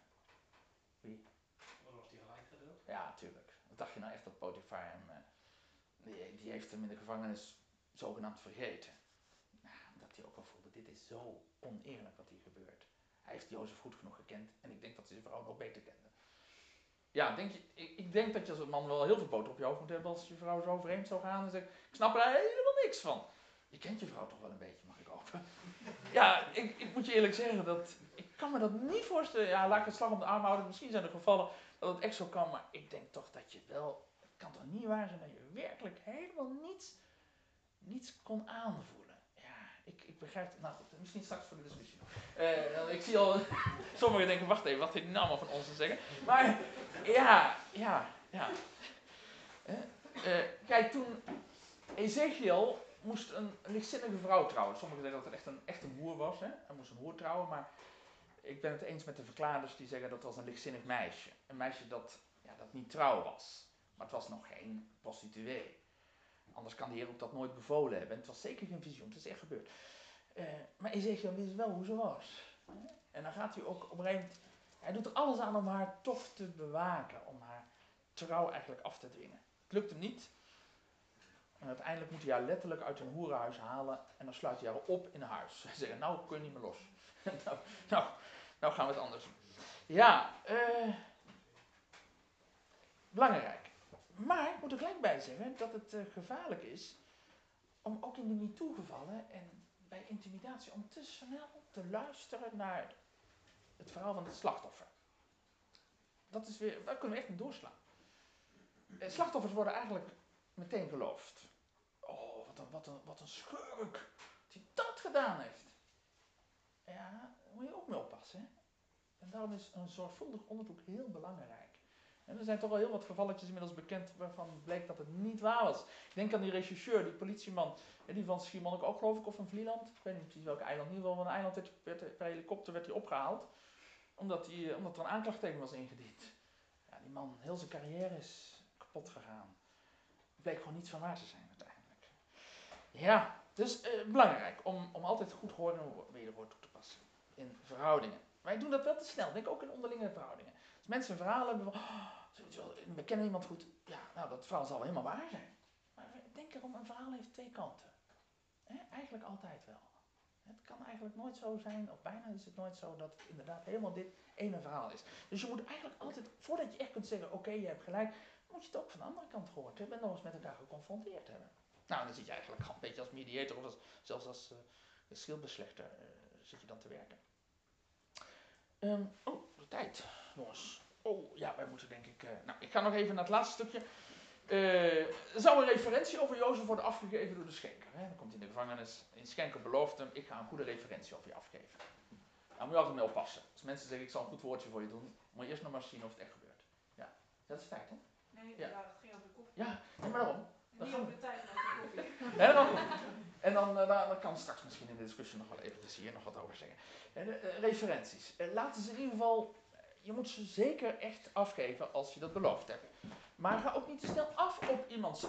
Wie? Dan was hij gelijk gedeeld. Ja, natuurlijk. Wat dacht je nou echt dat Potifar hem... Uh, die, die, heeft hem in de gevangenis zogenaamd vergeten. Nou, omdat hij ook wel voelde, dit is zo oneerlijk wat hier gebeurt. Hij heeft Jozef goed genoeg gekend en ik denk dat hij zijn vrouw nog beter kende. Ja, denk je, ik, ik, denk dat je als man wel heel veel boter op je hoofd moet hebben als je vrouw zo vreemd zou gaan en zegt, ik snap er helemaal niks van. Je kent je vrouw toch wel een beetje, mag ik hopen. Ja, ik, ik moet je eerlijk zeggen, dat, ik kan me dat niet voorstellen. Ja, laat ik het slag om de arm houden. Misschien zijn er gevallen dat het echt zo kan, maar ik denk toch dat je wel, het kan toch niet waar zijn dat je werkelijk helemaal niets, niets kon aanvoelen ik, ik begrijp het. Nou goed, misschien straks voor de discussie. Uh, ik zie al sommigen denken, wacht even, wat heeft die nou van ons te zeggen? Maar ja, ja, ja. Uh, uh, kijk, toen Ezekiel moest een lichtzinnige vrouw trouwen. Sommigen zeggen dat het echt een, echt een hoer was. Hè? Hij moest een hoer trouwen, maar ik ben het eens met de verklaarders die zeggen dat was een lichtzinnig meisje. Een meisje dat, ja, dat niet trouw was. Maar het was nog geen prostituee. Anders kan de Heer ook dat nooit bevolen hebben. En het was zeker geen visioen, het is echt gebeurd. Uh, maar Ezekiel wist wel hoe ze was. En dan gaat hij ook op een gegeven moment, hij doet er alles aan om haar toch te bewaken, om haar trouw eigenlijk af te dwingen. Het lukt hem niet. En uiteindelijk moet hij haar letterlijk uit een hoerenhuis halen en dan sluit hij haar op in huis. Hij zegt, nou kun je niet meer los. nou, nou, nou, gaan we het anders doen. Ja, uh, belangrijk. Maar ik moet er gelijk bij zeggen dat het uh, gevaarlijk is om ook in de MeToo-gevallen en bij intimidatie om te snel te luisteren naar het verhaal van het slachtoffer. Dat is weer, daar kunnen we echt in doorslaan. Eh, slachtoffers worden eigenlijk meteen geloofd. Oh, wat een, wat een, wat een schurk die dat gedaan heeft. Ja, daar moet je ook mee oppassen. Hè? En daarom is een zorgvuldig onderzoek heel belangrijk. En er zijn toch al heel wat gevalletjes inmiddels bekend waarvan bleek dat het niet waar was. Ik denk aan die rechercheur, die politieman, die van Schiermonnik ook geloof ik, of van Vlieland. Ik weet niet precies welk eiland. In ieder geval een eiland werd, per helikopter werd hij opgehaald. Omdat, die, omdat er een aanklacht tegen was ingediend. Ja, die man heel zijn carrière is kapot gegaan. Bleek gewoon niets van waar te zijn. Ja, dus eh, belangrijk om, om altijd goed horen en wederwoord toe te passen in verhoudingen. Wij doen dat wel te snel, denk ik ook in onderlinge verhoudingen. Als mensen verhaal hebben van, oh, we kennen iemand goed, ja, nou dat verhaal zal helemaal waar zijn. Maar denk erom, een verhaal heeft twee kanten. Eigenlijk altijd wel. Het kan eigenlijk nooit zo zijn, of bijna is het nooit zo, dat inderdaad helemaal dit ene verhaal is. Dus je moet eigenlijk altijd, voordat je echt kunt zeggen, oké, je hebt gelijk, moet je het ook van de andere kant gehoord hebben en nog eens met elkaar geconfronteerd hebben. Nou, dan zit je eigenlijk een beetje als mediator of als, zelfs als uh, schildbeslechter uh, zit je dan te werken. Um, oh, de tijd, jongens. Oh, ja, wij moeten denk ik... Uh, nou, ik ga nog even naar het laatste stukje. Uh, er zou een referentie over Jozef worden afgegeven door de schenker. Hè? Dan komt hij in de gevangenis. In schenker belooft hem, ik ga een goede referentie over je afgeven. Daar moet je altijd mee oppassen. Als mensen zeggen, ik zal een goed woordje voor je doen, moet je eerst nog maar zien of het echt gebeurt. Ja, dat is feit, hè? Nee, ja. het ging over de koffie. Ja, maar waarom? Niet over de tijd, maar de koffie. en dan, en dan, kan straks misschien in de discussie nog wel even hier nog wat over zeggen. En, uh, referenties. laten ze in ieder geval, je moet ze zeker echt afgeven als je dat beloofd hebt. Maar ga ook niet te snel af op iemands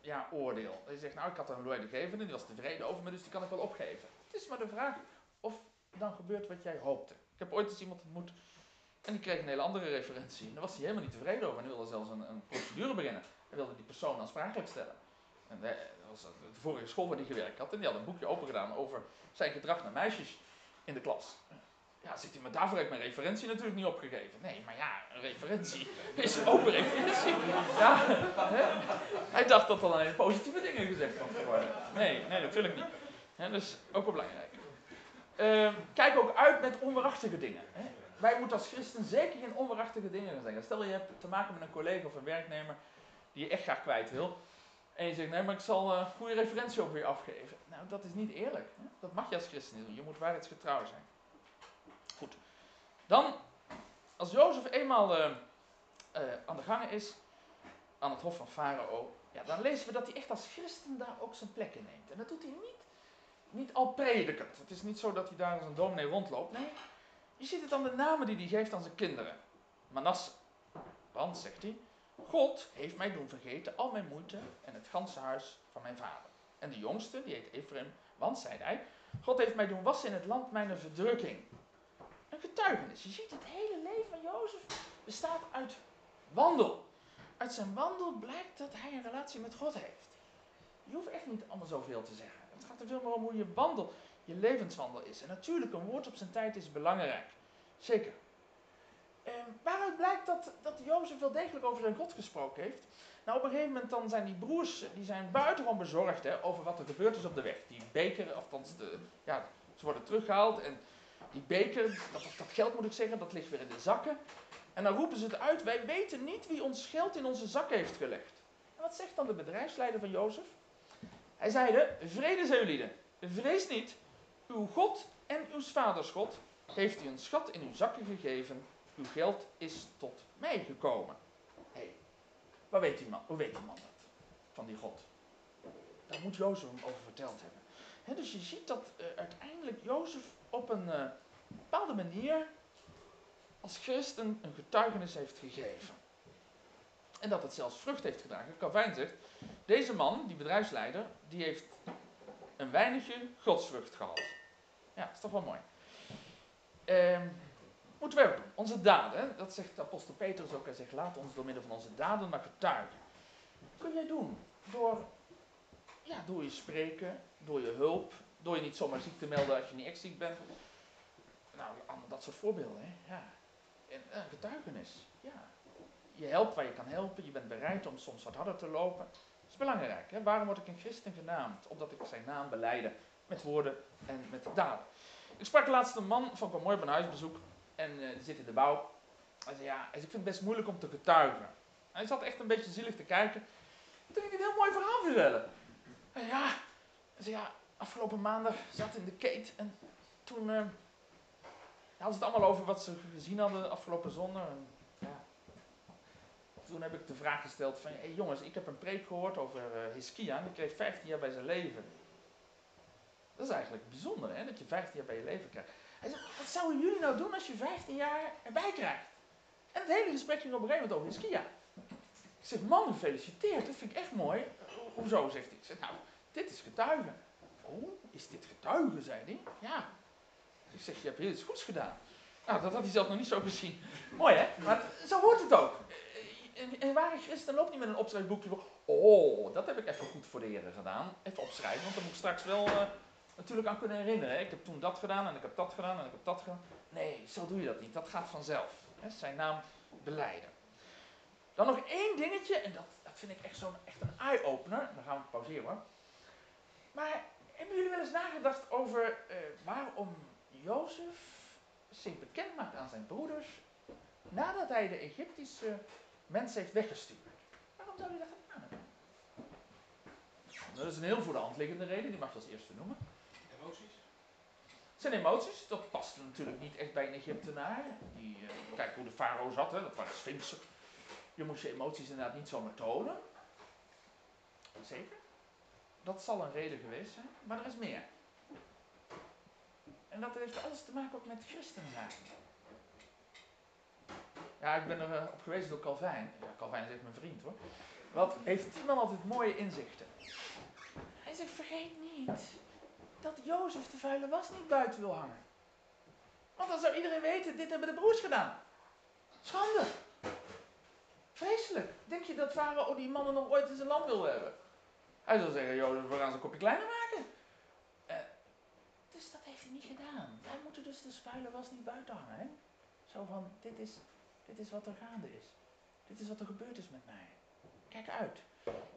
ja, oordeel. Je zegt, nou ik had een leidinggevende, die was tevreden over me, dus die kan ik wel opgeven. Het is maar de vraag of dan gebeurt wat jij hoopte. Ik heb ooit eens iemand ontmoet en die kreeg een hele andere referentie. En daar was hij helemaal niet tevreden over en wilde zelfs een, een procedure beginnen. Hij wilde die persoon aansprakelijk stellen. En dat was de vorige school waar hij gewerkt had en die had een boekje open gedaan over zijn gedrag naar meisjes in de klas. Ja, zegt hij, maar daarvoor heb ik mijn referentie natuurlijk niet opgegeven. Nee, maar ja, een referentie is een open referentie. Ja? Hij dacht dat er alleen positieve dingen gezegd mochten worden. Nee, nee, natuurlijk niet. Hè, dus ook wel belangrijk. Uh, kijk ook uit met onwaarachtige dingen. Hè. Wij moeten als christen zeker geen onwaarachtige dingen gaan zeggen. Stel je hebt te maken met een collega of een werknemer die je echt graag kwijt wil. En je zegt, nee, maar ik zal een goede referentie over je afgeven. Nou, dat is niet eerlijk. Hè? Dat mag je als christen niet doen. Je moet waarheidsgetrouw zijn. Goed. Dan, als Jozef eenmaal uh, uh, aan de gang is, aan het hof van Farao, ja, dan lezen we dat hij echt als christen daar ook zijn plek in neemt. En dat doet hij niet, niet al predikend. Het is niet zo dat hij daar als een dominee rondloopt. Nee, je ziet het aan de namen die hij geeft aan zijn kinderen. Manasse. Want, zegt hij, God heeft mij doen vergeten al mijn moeite en het ganse huis van mijn vader. En de jongste, die heet Ephraim, want, zei hij, God heeft mij doen wassen in het land mijn verdrukking een getuigenis. Je ziet het hele leven van Jozef bestaat uit wandel. Uit zijn wandel blijkt dat hij een relatie met God heeft. Je hoeft echt niet allemaal zoveel te zeggen. Het gaat er veel meer om hoe je wandel, je levenswandel is. En natuurlijk, een woord op zijn tijd is belangrijk. Zeker. Waaruit blijkt dat, dat Jozef wel degelijk over zijn God gesproken heeft? Nou, op een gegeven moment dan zijn die broers, die zijn buitengewoon bezorgd hè, over wat er gebeurd is op de weg. Die beker, althans, de, ja, ze worden teruggehaald en die beker, dat, dat geld moet ik zeggen, dat ligt weer in de zakken. En dan roepen ze het uit, wij weten niet wie ons geld in onze zak heeft gelegd. En wat zegt dan de bedrijfsleider van Jozef? Hij zeide, vrede zijn jullie, vrees niet, uw God en uw vaders God heeft u een schat in uw zakken gegeven, uw geld is tot mij gekomen. Hé, hey, wat weet die man, hoe weet die man dat, van die God? Daar moet Jozef hem over verteld hebben. dus je ziet dat uh, uiteindelijk Jozef op een uh, bepaalde manier als christen een getuigenis heeft gegeven. En dat het zelfs vrucht heeft gedragen. Calvijn zegt, deze man, die bedrijfsleider, die heeft een weinigje godsvrucht gehad. Ja, is toch wel mooi. Uh, doen. Onze daden, dat zegt apostel Petrus ook. Hij zegt, laat ons door middel van onze daden maar getuigen. Dat kun jij doen door, ja, door je spreken, door je hulp, door je niet zomaar ziek te melden als je niet echt ziek bent. Nou, dat soort voorbeelden. Hè? Ja. En een getuigenis. Ja. Je helpt waar je kan helpen. Je bent bereid om soms wat harder te lopen. Dat is belangrijk. Hè? Waarom word ik een christen genaamd? Omdat ik zijn naam beleide. Met woorden en met daden. Ik sprak laatst een man van een mooi bij huisbezoek. En uh, die zit in de bouw. Hij zei, ja, ik vind het best moeilijk om te getuigen. Hij zat echt een beetje zielig te kijken. Toen ging hij een heel mooi verhaal vertellen. En ja, hij zei, ja, afgelopen maandag zat in de Kate en toen uh, hadden ze het allemaal over wat ze gezien hadden afgelopen zondag. En, ja. Toen heb ik de vraag gesteld van, hey jongens, ik heb een preek gehoord over uh, Hiskia en die kreeg 15 jaar bij zijn leven. Dat is eigenlijk bijzonder, hè, dat je 15 jaar bij je leven krijgt. Hij zei, wat zouden jullie nou doen als je 15 jaar erbij krijgt? En het hele gesprek ging op een gegeven moment over Hiskia. Ik zeg, man, gefeliciteerd, dat vind ik echt mooi. Ho- Hoezo, zegt hij. Ik zeg, nou, dit is getuigen. Oh, is dit getuigen, zei hij. Ja. Ik zeg, je hebt heel iets goeds gedaan. Nou, dat had hij zelf nog niet zo gezien. Mooi, hè? Maar zo hoort het ook. Een, een ware christen loopt niet met een opschrijfboekje. Oh, dat heb ik even goed voor de heren gedaan. Even opschrijven, want dan moet ik straks wel eh, natuurlijk aan kunnen herinneren. Ik heb toen dat gedaan en ik heb dat gedaan en ik heb dat gedaan. Nee, zo doe je dat niet. Dat gaat vanzelf. Zijn naam beleiden. Dan nog één dingetje, en dat, dat vind ik echt, zo'n, echt een eye-opener. Dan gaan we pauzeren hoor. Maar hebben jullie wel eens nagedacht over eh, waarom Jozef zich bekend maakt aan zijn broeders nadat hij de Egyptische mensen heeft weggestuurd? Waarom zou hij dat gedaan hebben? Dat is een heel voor de hand liggende reden, die mag je als eerste noemen. Emoties? Zijn emoties, dat past natuurlijk niet echt bij een Egyptenaar. Die, eh, kijk hoe de farao zat, hè, dat waren sphinxen. Je moest je emoties inderdaad niet zomaar tonen. Zeker. Dat zal een reden geweest zijn, maar er is meer. En dat heeft alles te maken ook met christen. Ja, ik ben er eh, op gewezen door Calvijn. Ja, Calvijn is echt mijn vriend hoor. Wat heeft die man altijd mooie inzichten. Hij zegt, vergeet niet dat Jozef de vuile was niet buiten wil hangen. Want dan zou iedereen weten, dit hebben de broers gedaan. Schande. Vreselijk. Denk je dat Farao die mannen nog ooit in zijn land wil hebben? Hij zal zeggen, Jozef, we gaan ze een kopje kleiner maken. Eh, dus dat heeft hij niet gedaan. Wij moeten dus de vuile was niet buiten hangen. Hè? Zo van, dit is, dit is wat er gaande is. Dit is wat er gebeurd is met mij. Kijk uit.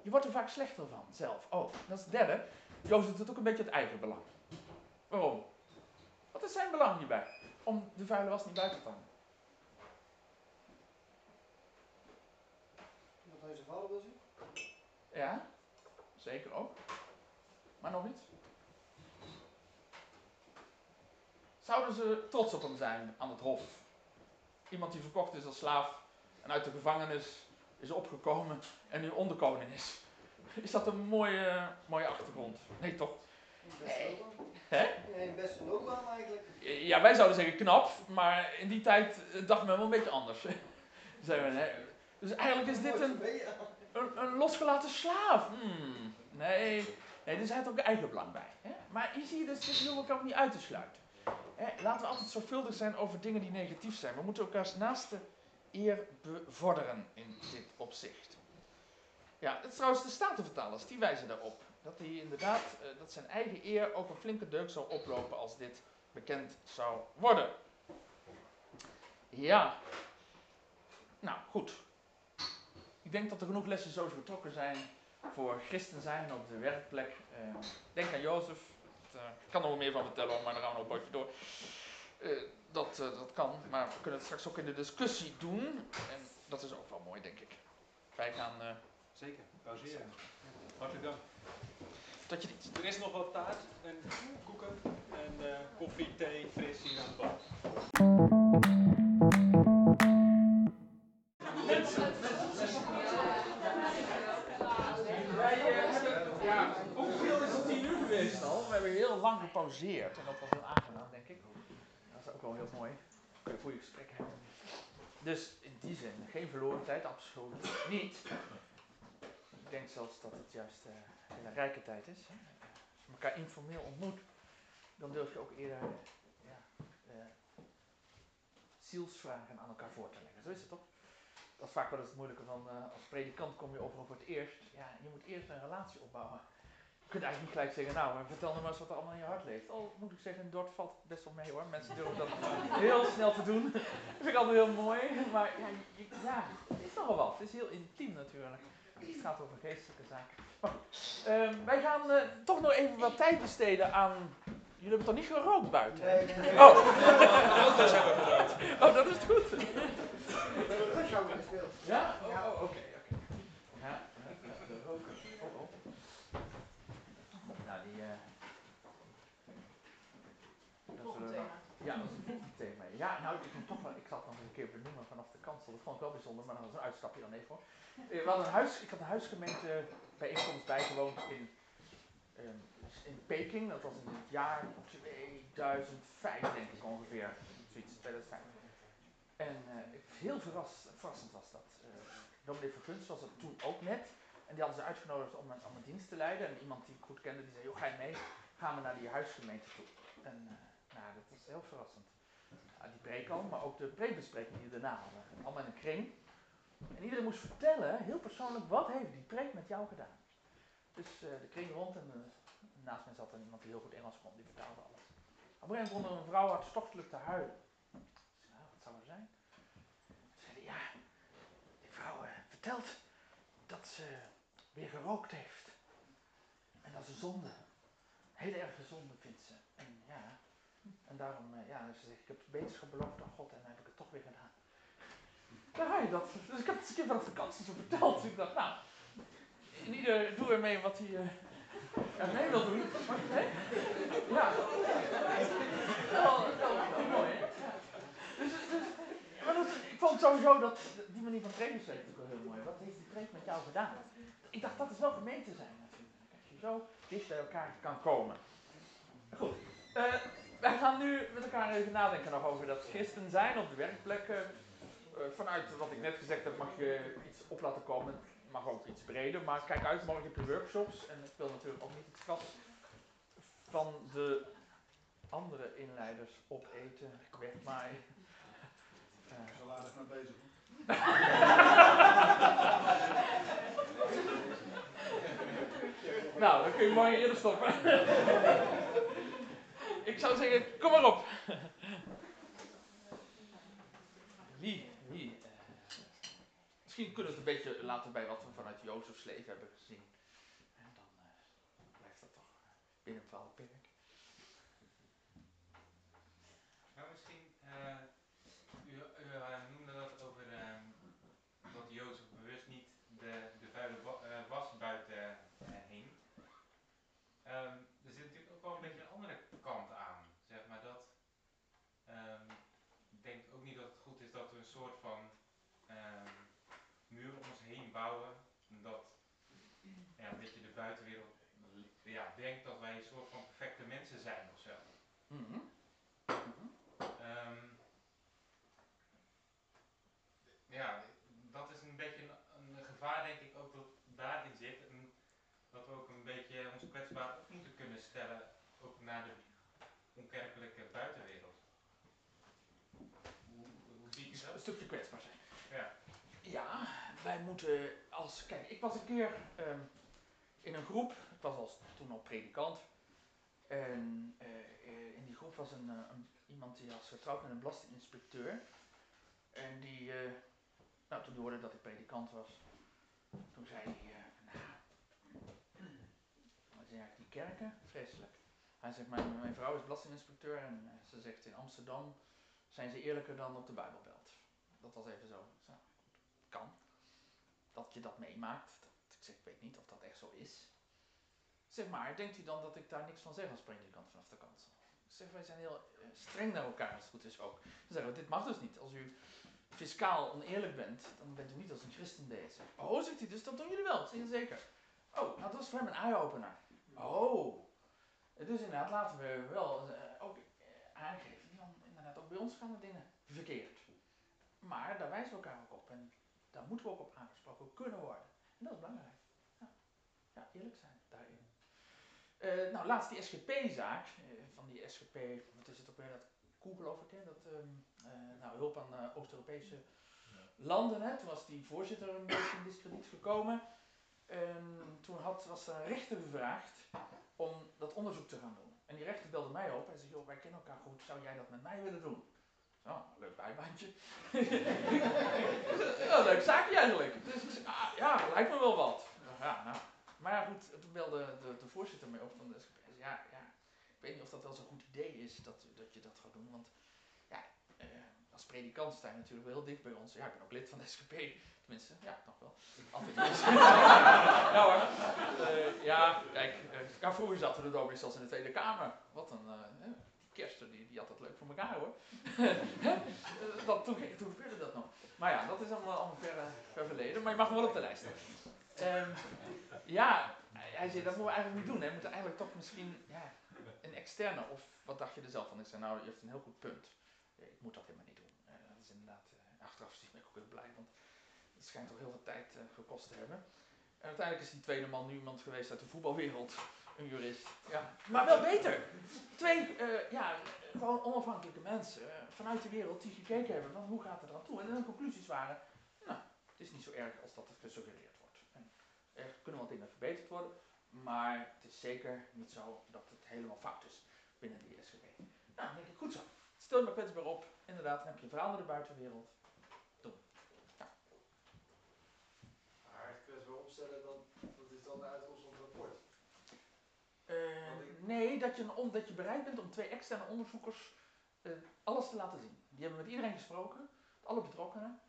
Je wordt er vaak slechter van, zelf. Oh, dat is het derde. Jozef doet ook een beetje het eigen belang. Waarom? Wat is zijn belang hierbij? Om de vuile was niet buiten te hangen. Dat hij zijn vader wil zien? Ja, zeker ook. Maar nog iets? Zouden ze trots op hem zijn aan het hof? Iemand die verkocht is als slaaf en uit de gevangenis is opgekomen en nu onderkoning is. Is dat een mooie, mooie achtergrond? Nee, toch? Nee. Hè? Nee, best wel eigenlijk. Ja, wij zouden zeggen knap, maar in die tijd eh, dacht men wel een beetje anders. Zeggen we, hè? Dus eigenlijk is dit een, een, een losgelaten slaaf. Hmm, nee, nee, dus hij had ook eigen belang bij. Hè? Maar hier zie je dus, dit hoeven we ook niet uit te sluiten. Hè? Laten we altijd zorgvuldig zijn over dingen die negatief zijn. We moeten elkaars naaste eer bevorderen in dit opzicht. Ja, is trouwens de Statenvertalers, die wijzen daarop. Dat hij inderdaad, eh, dat zijn eigen eer ook een flinke deuk zou oplopen als dit bekend zou worden. Ja. Nou, goed. Ik denk dat er genoeg lessen zo betrokken zijn voor christen zijn op de werkplek. Eh, denk aan Jozef. Eh, ik kan er wel meer van vertellen, maar dan gaan we nog een potje door. Dat, dat kan, maar we kunnen het straks ook in de discussie doen. En dat is ook wel mooi, denk ik. Wij gaan Zeker, pauzeren. Hartelijk dank. tot je dienst. Er is nog wat taart en koeken en eh, koffie, thee, fris hier aan de bar. Wij hebben, ja, hoeveel is het tien uur geweest al? We hebben heel lang gepauzeerd en dat was heel aangenaam, denk ik. Dat is ook wel heel mooi. Kun je goede gesprekken hebben. Dus in die zin, geen verloren tijd, absoluut niet. Ik denk zelfs dat het juist eh, een rijke tijd is. Als je elkaar informeel ontmoet, dan durf je ook eerder ja, eh, zielsvragen aan elkaar voor te leggen. Zo is het toch? Dat is vaak wel het moeilijke van eh, als predikant kom je over voor het eerst. Ja, je moet eerst een relatie opbouwen. Je kunt eigenlijk niet gelijk zeggen, nou, eh, vertel nou maar eens wat er allemaal in je hart leeft. Oh, moet ik zeggen, Dort valt best wel mee hoor. Mensen durven dat heel snel te doen. Dat vind ik altijd heel mooi. Maar ja, ja, het is nogal wat. Het is heel intiem natuurlijk. Het gaat over geestelijke zaken. Goed, ehm, wij gaan eh, toch nog even wat tijd besteden aan... Jullie hebben toch niet gerookt buiten? Nee, nee, nee. Oh. Auto's hebben we gedaan. Oh, dat is goed. We hebben gespeeld. Ja? Oh, Ja. oh, oké, oké. Ja, de roker. Oh, oh. Nou, die... eh dat we thema. nog- Ja, dat is een thema. Ja, nou, ik, toch wel, ik zal het nog eens een keer benoemen vanaf de kansel. Dat vond ik wel bijzonder, maar dat was een uitstapje dan even hoor. Eh, een huis, ik had een huisgemeente bijeenkomst bijgewoond in, ehm, in Peking. Dat was in het jaar 2005 denk ik ongeveer. Zoiets, 2005. En eh, heel verras, verrassend was dat. Uh, dominee Vergunst was er toen ook net. En die hadden ze uitgenodigd om om een dienst te leiden. En iemand die ik goed kende, die zei, joh, ga je mee? Gaan we naar die huisgemeente toe. En uh, nou, dat was heel verrassend. Die preek al, maar ook de preekbespreking die we daarna hadden. Allemaal in een kring. En iedereen moest vertellen, heel persoonlijk, wat heeft die preek met jou gedaan? Dus uh, de kring rond en uh, naast mij zat er iemand die heel goed Engels kon, die vertaalde alles. Op een gegeven moment een vrouw hartstochtelijk te huilen. Ik zei, nou, wat zou er zijn? Ze zei, ja, die vrouw uh, vertelt dat ze weer gerookt heeft. En dat is een zonde. Een hele erge zonde vindt ze. En ja, en daarom, ja, ze zegt, ik heb beterschap beloofd aan God en dan heb ik het toch weer gedaan. Daar ga je dat. Dus ik heb het een keer van de vakantie zo verteld. Dus ik dacht, nou, in ieder doe ermee wat hij uh, ermee wil doen. Nee? Ja. Wel, mooi, hè? Ja. Dus, dus, maar ik vond sowieso dat, die manier van trainen wel heel mooi. Wat heeft die preek met jou gedaan? Ik dacht, dat is wel gemeente zijn natuurlijk. Als je zo dicht bij elkaar kan komen. Goed. Uh, wij gaan nu met elkaar even nadenken nog over dat christen zijn op de werkplek. Vanuit wat ik net gezegd heb mag je iets op laten komen. Het mag ook iets breder, maar kijk uit, morgen heb je workshops. En ik wil natuurlijk ook niet het gat van de andere inleiders opeten, wegmaaien. Uh, Zo aardig mee bezig. nou, dan kun je morgen eerder stoppen. ik zou zeggen, kom maar op. Wie, misschien kunnen we het een beetje laten bij wat we vanuit Jozefs leven hebben gezien. En dan uh, blijft dat toch binnen een bepaald perk. Nou, misschien, uh, u, noemde dat over dat Jozef bewust niet de, de vuile was buiten hing. Um, er zit natuurlijk ook wel een beetje een andere kant aan. Zeg maar dat. Um, ik denk ook niet dat het goed is dat we een soort van um, muur om ons heen bouwen. Omdat ja, een beetje de buitenwereld ja, denkt dat wij een soort van perfecte mensen zijn of zo. Mm -hmm. um, ja, dat is een beetje een, een, gevaar denk ik ook dat daarin zit. En dat we ook een beetje ons kwetsbaar op moeten kunnen stellen, ook naar de onkerkelijke buitenwereld. Hoe, hoe zie je dat? Een stukje kwetsbaar zijn. Ja. Ja, wij moeten als. Kijk, ik was een keer um, in een groep. Ik was als, toen al predikant. En uh, in die groep was een, uh, een, iemand die was getrouwd met een belastinginspecteur. En die, uh, nou, toen hoorde dat ik predikant was, toen zei hij, nou, wat zijn eigenlijk die kerken? Vreselijk. Hij zegt, mijn, mijn vrouw is belastinginspecteur en ze zegt in Amsterdam zijn ze eerlijker dan op de Bijbelbelt. Dat was even zo. zo kan. Dat je dat meemaakt. Ik zeg, ik weet niet of dat echt zo is. Zeg maar, denkt u dan dat ik daar niks van zeg als predikant vanaf de? Ik zeg, wij zijn heel uh, streng naar elkaar als het goed is ook. Dan zeggen dit mag dus niet. Als u fiscaal oneerlijk bent, dan bent u niet als een christen bezig. Oh, zegt hij, dus dat doen jullie wel. Zeker. Oh, nou dat is voor hem een eye-opener. Oh. Dus inderdaad, laten we wel uh, ook uh, aangeven, van, inderdaad, ook bij ons gaan de dingen verkeerd. Maar daar wijzen we elkaar ook op. En daar moeten we ook op aangesproken kunnen worden. En dat is belangrijk. Ja, ja eerlijk zijn daarin. Uh, nou, laatst die SGP-zaak. Uh, van die SGP, wat is het ook weer, dat Koe geloof ik, hè? Dat, um, uh, nou, hulp aan Oost-Europese ja. landen. Hè? Toen was die voorzitter een beetje in discrediet gekomen. En toen had, was er een rechter gevraagd om dat onderzoek te gaan doen. En die rechter belde mij op en zei, joh, wij kennen elkaar goed, zou jij dat met mij willen doen? Oh, leuk bijbaantje. ja, leuk zaakje eigenlijk. Dus zei, ah, ja, lijkt me wel wat. Ja, nou. Maar ja, goed, toen belde de, de voorzitter mee op van de SGP. Ja, ja, ik weet niet of dat wel zo'n goed idee is dat, dat je dat gaat doen. Want ja, eh, als predikant sta je natuurlijk wel heel dicht bij ons. Ja, ik ben ook lid van de SGP. Tenminste, ja, nog wel. Toe. ja hoor. Uh, ja, kijk, uh, ja, vroeger zaten we er ook zelfs in de Tweede Kamer. Wat een... Uh, Kersten, die, die had dat leuk voor elkaar hoor. dat, toen, toen gebeurde dat nog. Maar ja, dat is allemaal, allemaal ver, ver verleden. Maar je mag hem wel op de lijst staan. Um, ja, hij zei, dat moeten we eigenlijk niet doen. Hè. We moeten eigenlijk toch misschien ja, een externe. Of wat dacht je er zelf van? Ik zei, nou, je hebt een heel goed punt. Ik moet dat helemaal niet doen. Dat is inderdaad achteraf ben ik ook heel blij, want het schijnt toch heel veel tijd eh, gekost te hebben. En uiteindelijk is die tweede man nu iemand geweest uit de voetbalwereld, een jurist. Ja, maar wel beter. Twee, eh, ja, gewoon onafhankelijke mensen eh, vanuit de wereld die gekeken hebben van hoe gaat het er aan toe. En hun conclusies waren, nou, het is niet zo erg als dat het gesuggereerd wordt. En er kunnen wat dingen verbeterd worden, maar het is zeker niet zo dat het helemaal fout is binnen de SGP. Nou, dan denk ik, goed zo. Stel je maar kwetsbaar op. Inderdaad, dan heb je een verhaal naar de buitenwereld. Maar het kwetsbaar opstellen, dan, dat is dan de uitkomst. Eh, nee, dat je, bereid bent om twee externe onderzoekers eh, alles te laten zien. Die hebben met iedereen gesproken, alle betrokkenen.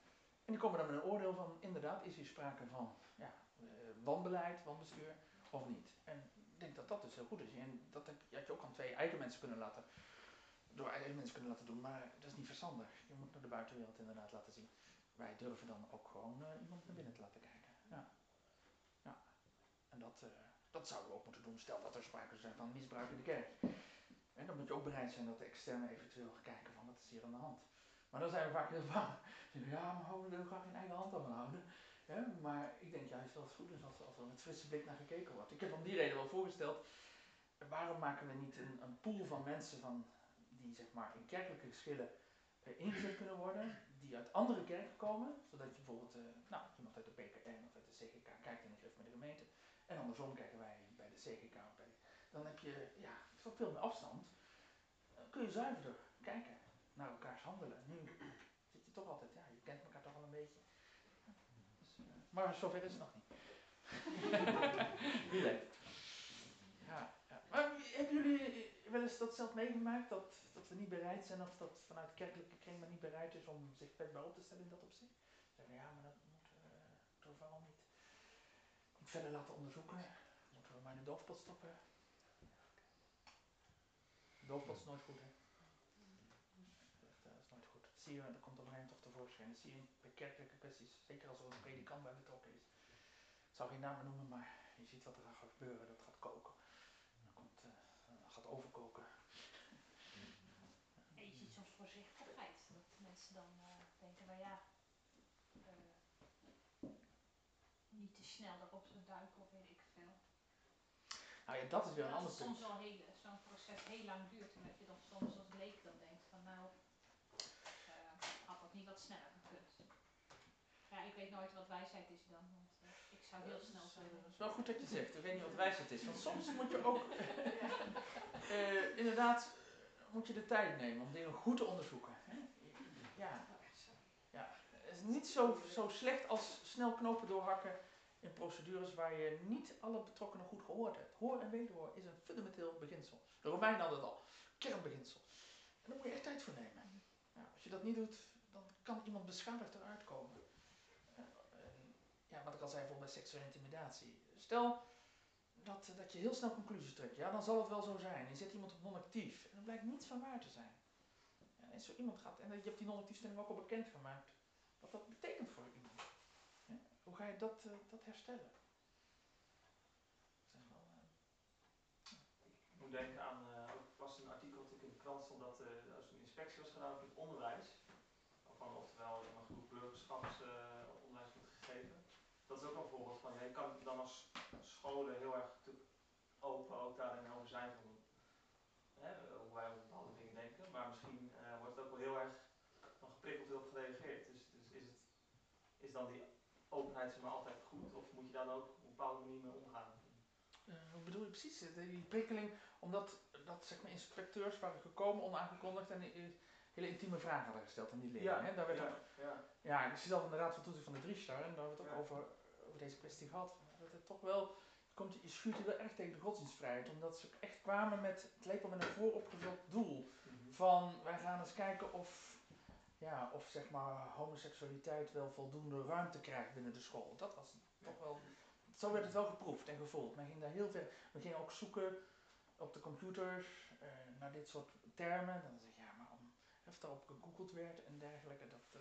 En die komen dan met een oordeel van, inderdaad, is hier sprake van ja, eh, wanbeleid, wanbestuur of niet. En ik denk dat dat dus heel goed is. En dat had je ook aan twee eigen mensen kunnen laten, door eigen mensen kunnen laten doen, maar dat is niet verstandig. Je moet naar de buitenwereld inderdaad laten zien. Wij durven dan ook gewoon iemand naar binnen te laten kijken. Ja. ja. En dat, dat zouden we ook moeten doen. Stel dat er sprake zijn van misbruik in de kerk. En dan moet je ook bereid zijn dat de externe eventueel kijken van wat is hier aan de hand. Maar dan zijn we vaak heel bang. Ja, maar we graag in eigen hand aan houden. Maar ik denk juist dat het goed is als, er met frisse blik naar gekeken wordt. Ik heb om die reden wel voorgesteld, waarom maken we niet een, een pool van mensen van, die zeg maar in kerkelijke geschillen eh, ingezet kunnen worden, die uit andere kerken komen, zodat je bijvoorbeeld eh, nou, iemand uit de PKN of uit de CGK kijkt in de griff met de gemeente, en andersom kijken wij bij de CGK of bij de, dan heb je ja, veel meer afstand. Dan kun je zuiverder kijken naar elkaars handelen. Nu zit je toch altijd, ja, je kent elkaar toch al een beetje. Dus, eh, maar zover is het nog niet. Wie weet. Ja, ja. Maar hebben jullie wel eens dat zelf meegemaakt, dat, dat we niet bereid zijn, of dat vanuit kerkelijke kring men niet bereid is om zich kwetsbaar op te stellen in dat opzicht? Zeggen, ja, maar dat moeten we, moeten we vooral niet, niet verder laten onderzoeken. Moeten we maar in de doofpot stoppen. De doofpot is nooit goed, hè? Echt, eh, Dat is nooit goed. Dat zie je, dat komt op een gegeven toch tevoorschijn. Dat zie je bij kerkelijke kwesties, zeker als er een predikant bij betrokken is. Ik zal geen namen noemen, maar je ziet wat er gaat gebeuren. Dat gaat koken. Dat komt, eh, dat gaat overkoken. En je ziet soms voorzichtigheid. Dat mensen dan eh, denken, nou ja, eh, niet te snel erop zo duiken of weet ik veel. Nou ja, dat is weer een ander punt. soms wel heel, zo'n proces heel lang duurt. En dat je dan soms als leek dan denkt van nou, eh, had dat niet wat sneller gekund. Ja, ik weet nooit wat wijsheid is dan, want eh, ik zou heel snel zo Het is wel goed dat je zegt, ik weet niet wat wijsheid is. Want soms moet je ook, eh, inderdaad, moet je de tijd nemen om dingen goed te onderzoeken. Hè? Ja, ja, het is niet zo, zo slecht als snel knopen doorhakken in procedures waar je niet alle betrokkenen goed gehoord hebt. Hoor en wederhoor is een fundamenteel beginsel. De Romeinen hadden het al, kernbeginsel. En daar moet je echt tijd voor nemen. Als je dat niet doet, dan kan iemand beschadigd eruit komen. En ja, wat ik al zei bijvoorbeeld bij seksuele intimidatie. Stel dat, dat je heel snel conclusies trekt, ja, dan zal het wel zo zijn. Je zet iemand op non-actief en er blijkt niets van waar te zijn. En zo iemand gaat, en je hebt die non-actiefstelling ook al bekendgemaakt, wat dat betekent voor iemand. Hoe ga je dat, eh, dat herstellen? Dat eh, Ik moet denken aan, eh, ook was een artikel natuurlijk in de krant stond dat eh, als een inspectie was gedaan op het onderwijs. Van oftewel een goed burgerschapsonderwijs wordt gegeven. Dat is ook een voorbeeld van, je kan dan als scholen heel erg open ook daarin over zijn van hè, hoe wij over bepaalde dingen denken. Maar misschien eh, wordt het ook wel heel erg van geprikkeld op gereageerd. Dus, dus is, het, is dan die openheid zeg maar, altijd goed of moet je daar dan ook op een bepaalde manier mee omgaan? Eh, hoe bedoel je precies? Eh, Die prikkeling, omdat dat, zeg maar, inspecteurs waren gekomen, onaangekondigd en eh, hele intieme vragen hadden gesteld aan die leerlingen. hè? Daar werd ja, ook, ja. ja, ik zit zelf in de raad van toezicht van de Driestar en daar hebben we het ook Ja. over, over deze kwestie gehad. Dat het toch wel, komt, je schuurt wel erg tegen de godsdienstvrijheid, omdat ze echt kwamen met, het leek wel met een vooropgevuld doel. Mhm. Van, wij gaan eens kijken of, ja, of zeg maar, homoseksualiteit wel voldoende ruimte krijgt binnen de school. Dat was toch wel, zo werd het wel geproefd en gevolgd. Men ging daar heel ver, we gingen ook zoeken op de computers eh, naar dit soort termen. Dan zeg je, ja, maar om, of daarop gegoogeld werd en dergelijke. Dat, eh,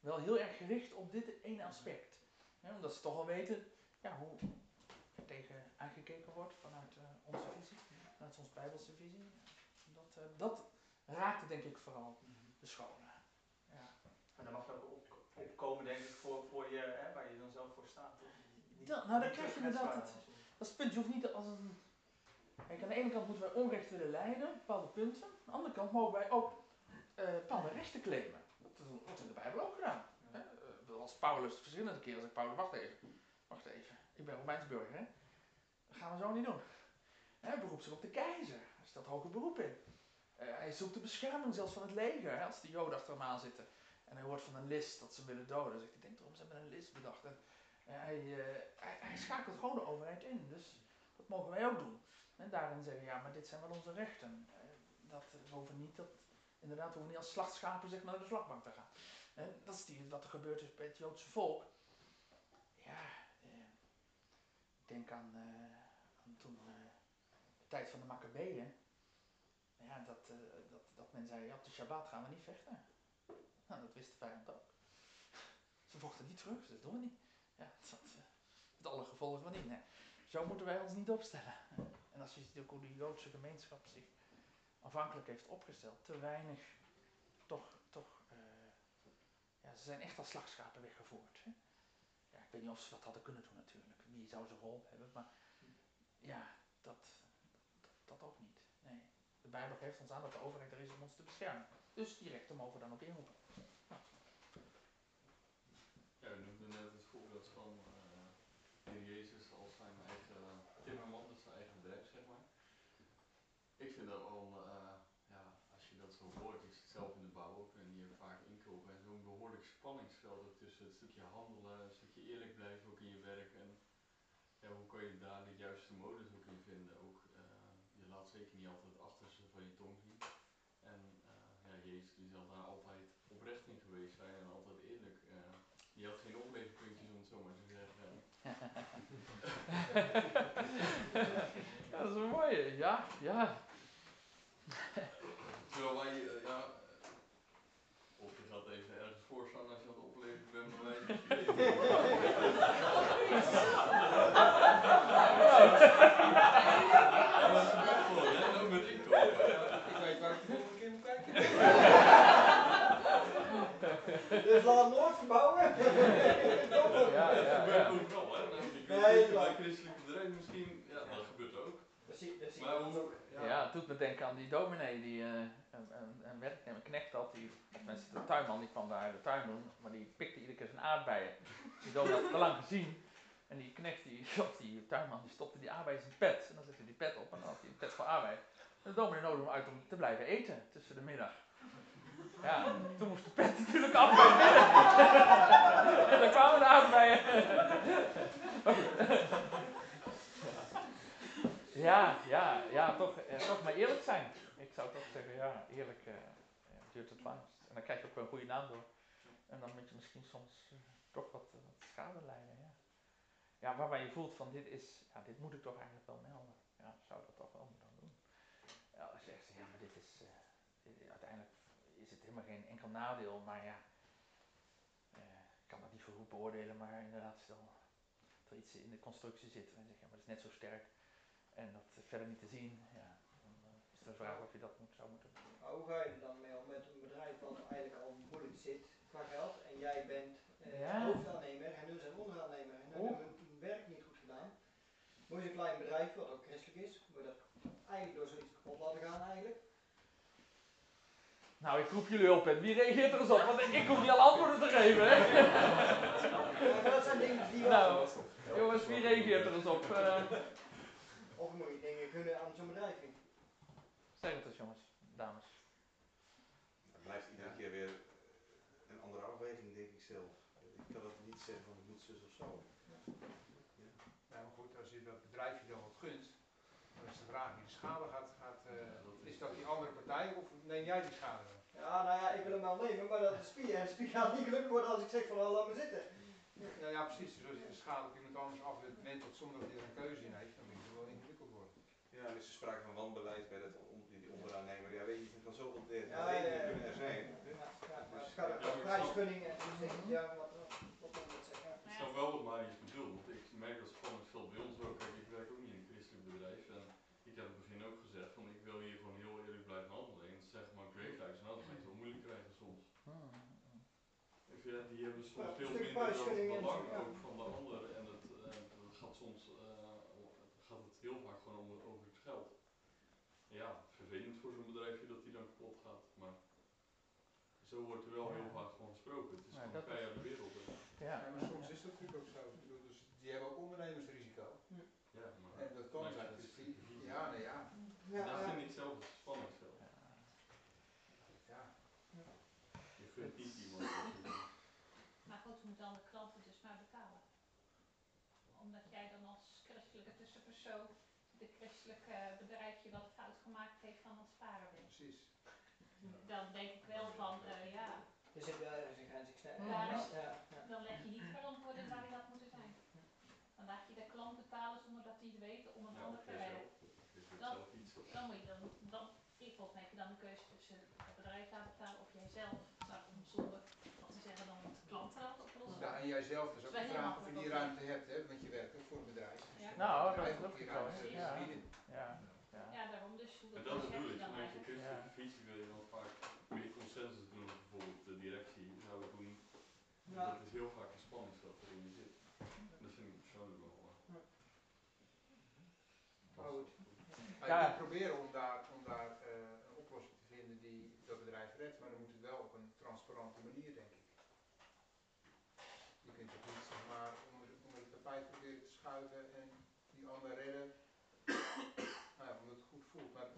wel heel erg gericht op dit ene aspect. Omdat ze toch wel weten ja, hoe er tegen aangekeken wordt vanuit eh, onze visie, vanuit onze Bijbelse visie. Dat, dat raakte denk ik vooral de scholen. En dan mag je ook op, opkomen, denk ik, voor, voor je, hè, waar je dan zelf voor staat. Niet- Ja, nou, dan krijg je inderdaad het- als Dat is het punt. Je hoeft niet als een. Kijk, aan de ene kant moeten wij onrecht willen leiden, bepaalde punten. Aan de andere kant mogen wij ook eh, bepaalde rechten claimen. Dat wordt in de Bijbel ook gedaan. Hè? Eh, als Paulus verschillende keren zegt, Paulus, wacht even. Wacht even. Ik ben Romeins burger, hè? Dat gaan we zo niet doen. Hè, Hij beroept zich op de keizer. Hij stelt hoger beroep in. Eh, hij zoekt de bescherming zelfs van het leger, hè, als de joden achter hem aan zitten. En hij hoort van een list dat ze willen doden. Zegt hij, denk erom, ze hebben een list bedacht. En, eh, hij, eh, hij, schakelt gewoon de overheid in. Dus dat mogen wij ook doen. En daarin zeggen, ja, maar dit zijn wel onze rechten. Eh, dat, we hoeven niet dat, inderdaad, we hoeven niet als slachtschapen zeg naar de slagbank te gaan. En dat is die, wat er gebeurd is bij het Joodse volk. Ja, eh, denk aan, eh, aan toen eh, de tijd van de Maccabeeën. Ja, dat, eh, dat, dat men zei, op de Shabbat gaan we niet vechten. Nou, dat wist de vijand ook. Ze vochten niet terug, dat doen we niet. Ja, dat, eh, met alle gevolgen van. Nee. Zo moeten wij ons niet opstellen. En als je ziet ook hoe de Joodse gemeenschap zich afhankelijk heeft opgesteld, te weinig, toch, toch, eh, ja, ze zijn echt als slagschapen weggevoerd. Hè? Ja, ik weet niet of ze dat hadden kunnen doen natuurlijk. Wie zou ze geholpen hebben, maar ja, dat, dat, ook niet. Nee. De Bijbel geeft ons aan dat de overheid er is om ons te beschermen. Dus die rechten mogen we dan op inroepen. Ja, we noemden net het voorbeeld van eh Jezus als zijn eigen timmerman, dus zijn eigen bedrijf, zeg maar. Ik vind dat wel, eh, ja, als je dat zo hoort, ik zit zelf in de bouw ook en hier vaak inkopen en zo'n behoorlijk spanningsveld tussen het stukje handelen, een stukje eerlijk blijven ook in je werk en ja, hoe kan je daar de juiste modus ook in vinden. Ook, eh, je laat zeker niet altijd het achterste van je tong zien. En eh, ja, Jezus die zal daar altijd oprecht in geweest zijn en altijd die had geen opleverpuntjes om het zo maar te zeggen. Ja, dat is een mooie. Ja, ja. Terwijl wij, eh, ja, of je gaat even ergens voor staan als je aan het opleveren bent, maar wij. Ja, maar het gebeurt gewoon, hè? Ook met inkopen. Ja, ik weet waar ik de volgende keer moet kijken. Dus laat nooit verbouwen. Ja, ja, ja. overal, hè? Nou, ik Nee, bij christelijk bedrijf misschien, ja, dat gebeurt ook. Dat zie, dat zie Maar ook. Ja, het doet me denken aan die dominee die eh, een, een, een werknemer, een knecht had, die, mensen, de tuinman die kwam daar de tuin doen, maar die pikte iedere keer zijn aardbeien. Die dominee had het te lang gezien. En die knecht, die, of die tuinman, die stopte die aardbeien in zijn pet. En dan zette hij die pet op en dan had hij een pet voor aardbeien. En de dominee nodigde hem uit om te blijven eten tussen de middag. Ja, toen moest de pet natuurlijk af bij binnen. en dan kwamen de aardbeien. Ja, ja, ja, toch, eh, toch maar eerlijk zijn. Ik zou toch zeggen, ja, eerlijk eh, duurt het langst. En dan krijg je ook een goede naam door. En dan moet je misschien soms eh, toch wat, eh, wat schade lijden, ja. Ja, waarbij je voelt van dit is, ja, dit moet ik toch eigenlijk wel melden. Ja, zou dat toch wel moeten doen. Ja, als je echt zegt, ja, maar dit is, eh, dit- uiteindelijk is het helemaal geen enkel nadeel, maar ja, eh, ik kan dat niet voor goed beoordelen, maar inderdaad stel dat er iets in de constructie zit en zeg je, ja, maar dat is net zo sterk en dat verder niet te zien, ja, dan eh, is de vraag of je dat moet, zou moeten doen. Maar hoe ga je er dan mee om met een bedrijf wat eigenlijk al moeilijk zit qua geld en jij bent eh, Ja. hoofdaannemer en hun zijn onderaannemer en Oeh. hebben hun werk niet goed gedaan. Moet je een klein bedrijf, wat ook christelijk is, moet je dat eigenlijk door zoiets kapot laten gaan eigenlijk. Nou, ik roep jullie op en wie reageert er eens op, want ik, ik hoef niet al antwoorden te geven, hè. Dat zijn dingen die. Nou, jongens, wie reageert er eens op? Eh, Of moet je dingen kunnen aan zo'n bedrijf zeg het eens, jongens, dames. Het blijft iedere keer weer een andere afweging, denk ik zelf. Ik kan het niet zeggen van het moet zus of zo. Ja, maar goed, als je dat bedrijfje dan wat gunt, dan is de vraag wie de schade gaat, eh, is dat die andere partij of neem jij die schade? Ja, nou ja, ik wil hem wel nemen, maar dat is Spie. En Spie gaat niet gelukkig worden als ik zeg van, oh, laat me zitten. Ja, ja precies, dus als je de schade op iemand anders afwentelt zonder dat hij er een keuze in heeft, dan moet het wel ingewikkeld worden. Ja, en is er sprake van wanbeleid bij dat on, die, die onderaannemer. Ja, weet je, er kan zoveel de, Ja, ja, ja. kunnen er zijn. Ja, ja, het gaat om prijsgunning en. Ja, wat, wat, wat moet ik snap wel wat Marius bedoelt, want ik merk dat spanningsveld bij ons werk ook niet in een christelijk bedrijf en ik heb in het begin ook gezegd van ik wil hier gewoon heel eerlijk blijven handelen. En zeg maar, ik weet eigenlijk snel dat mensen het wel moeilijk krijgen soms. Hmm. Ik ja, die hebben soms Ja, een veel minder dan belang ja. ook van de ander. En het, eh, het gaat soms eh, gaat het heel vaak gewoon om, over het geld. Ja, vervelend voor zo'n bedrijfje dat die dan kapot gaat. Maar zo wordt er wel Ja. heel vaak van gesproken. Het is Maar gewoon een keiharde wereld. hè. Ja. Ja, maar soms is dat natuurlijk ook zo. Ik bedoel, dus die hebben ook ondernemersrisico. Ja, maar En dat kan zijn. Dus ja, nee, ja. Ja, ja. vind ik zelf het spanningsveld. ja. Je gunt niet iemand dat je doet. Maar goed, moeten dan de klanten dus maar betalen. Omdat jij dan als christelijke tussenpersoon de christelijke bedrijfje wat fout gemaakt heeft van het sparen. Precies. Dan denk ik wel van, eh, ja, Er zit wel ergens een grens. Ik snap Ja, ja, ja, ja. dan leg je niet verantwoording waar die had moeten zijn. Dan laat je de klant betalen zonder dat hij het weet om een Ja, ander te redden. Je Dan- Dan moet je dan, dan ik, volgens mij je dan de keuze tussen het bedrijf laten betalen of jijzelf. Nou, om zonder wat te zeggen dan de klanten laten oplossen. Nou, en jijzelf is ook Dat de vraag of je die ruimte hebt, hè, want je werkt ook voor een bedrijf. Dus Ja. je Nou, het dat bedrijf is ook die zo. ruimte Ja. Ja. Ja. Ja, daarom dus En dat bedoel ik, je vanuit christelijke visie wil je dan vaak meer consensus doen dan bijvoorbeeld de directie zou het doen. Ja. Dat is heel vaak een spanningsveld waarin je zit. Dat vind ik persoonlijk wel Maar goed. Ja. moet proberen om daar, om daar eh, een oplossing te vinden die dat bedrijf redt, maar dan moet het wel op een transparante manier, denk ik. Je kunt het niet zeg maar onder, de- onder het tapijt proberen te schuiven en die ander redden. nou ja, omdat het goed voelt, maar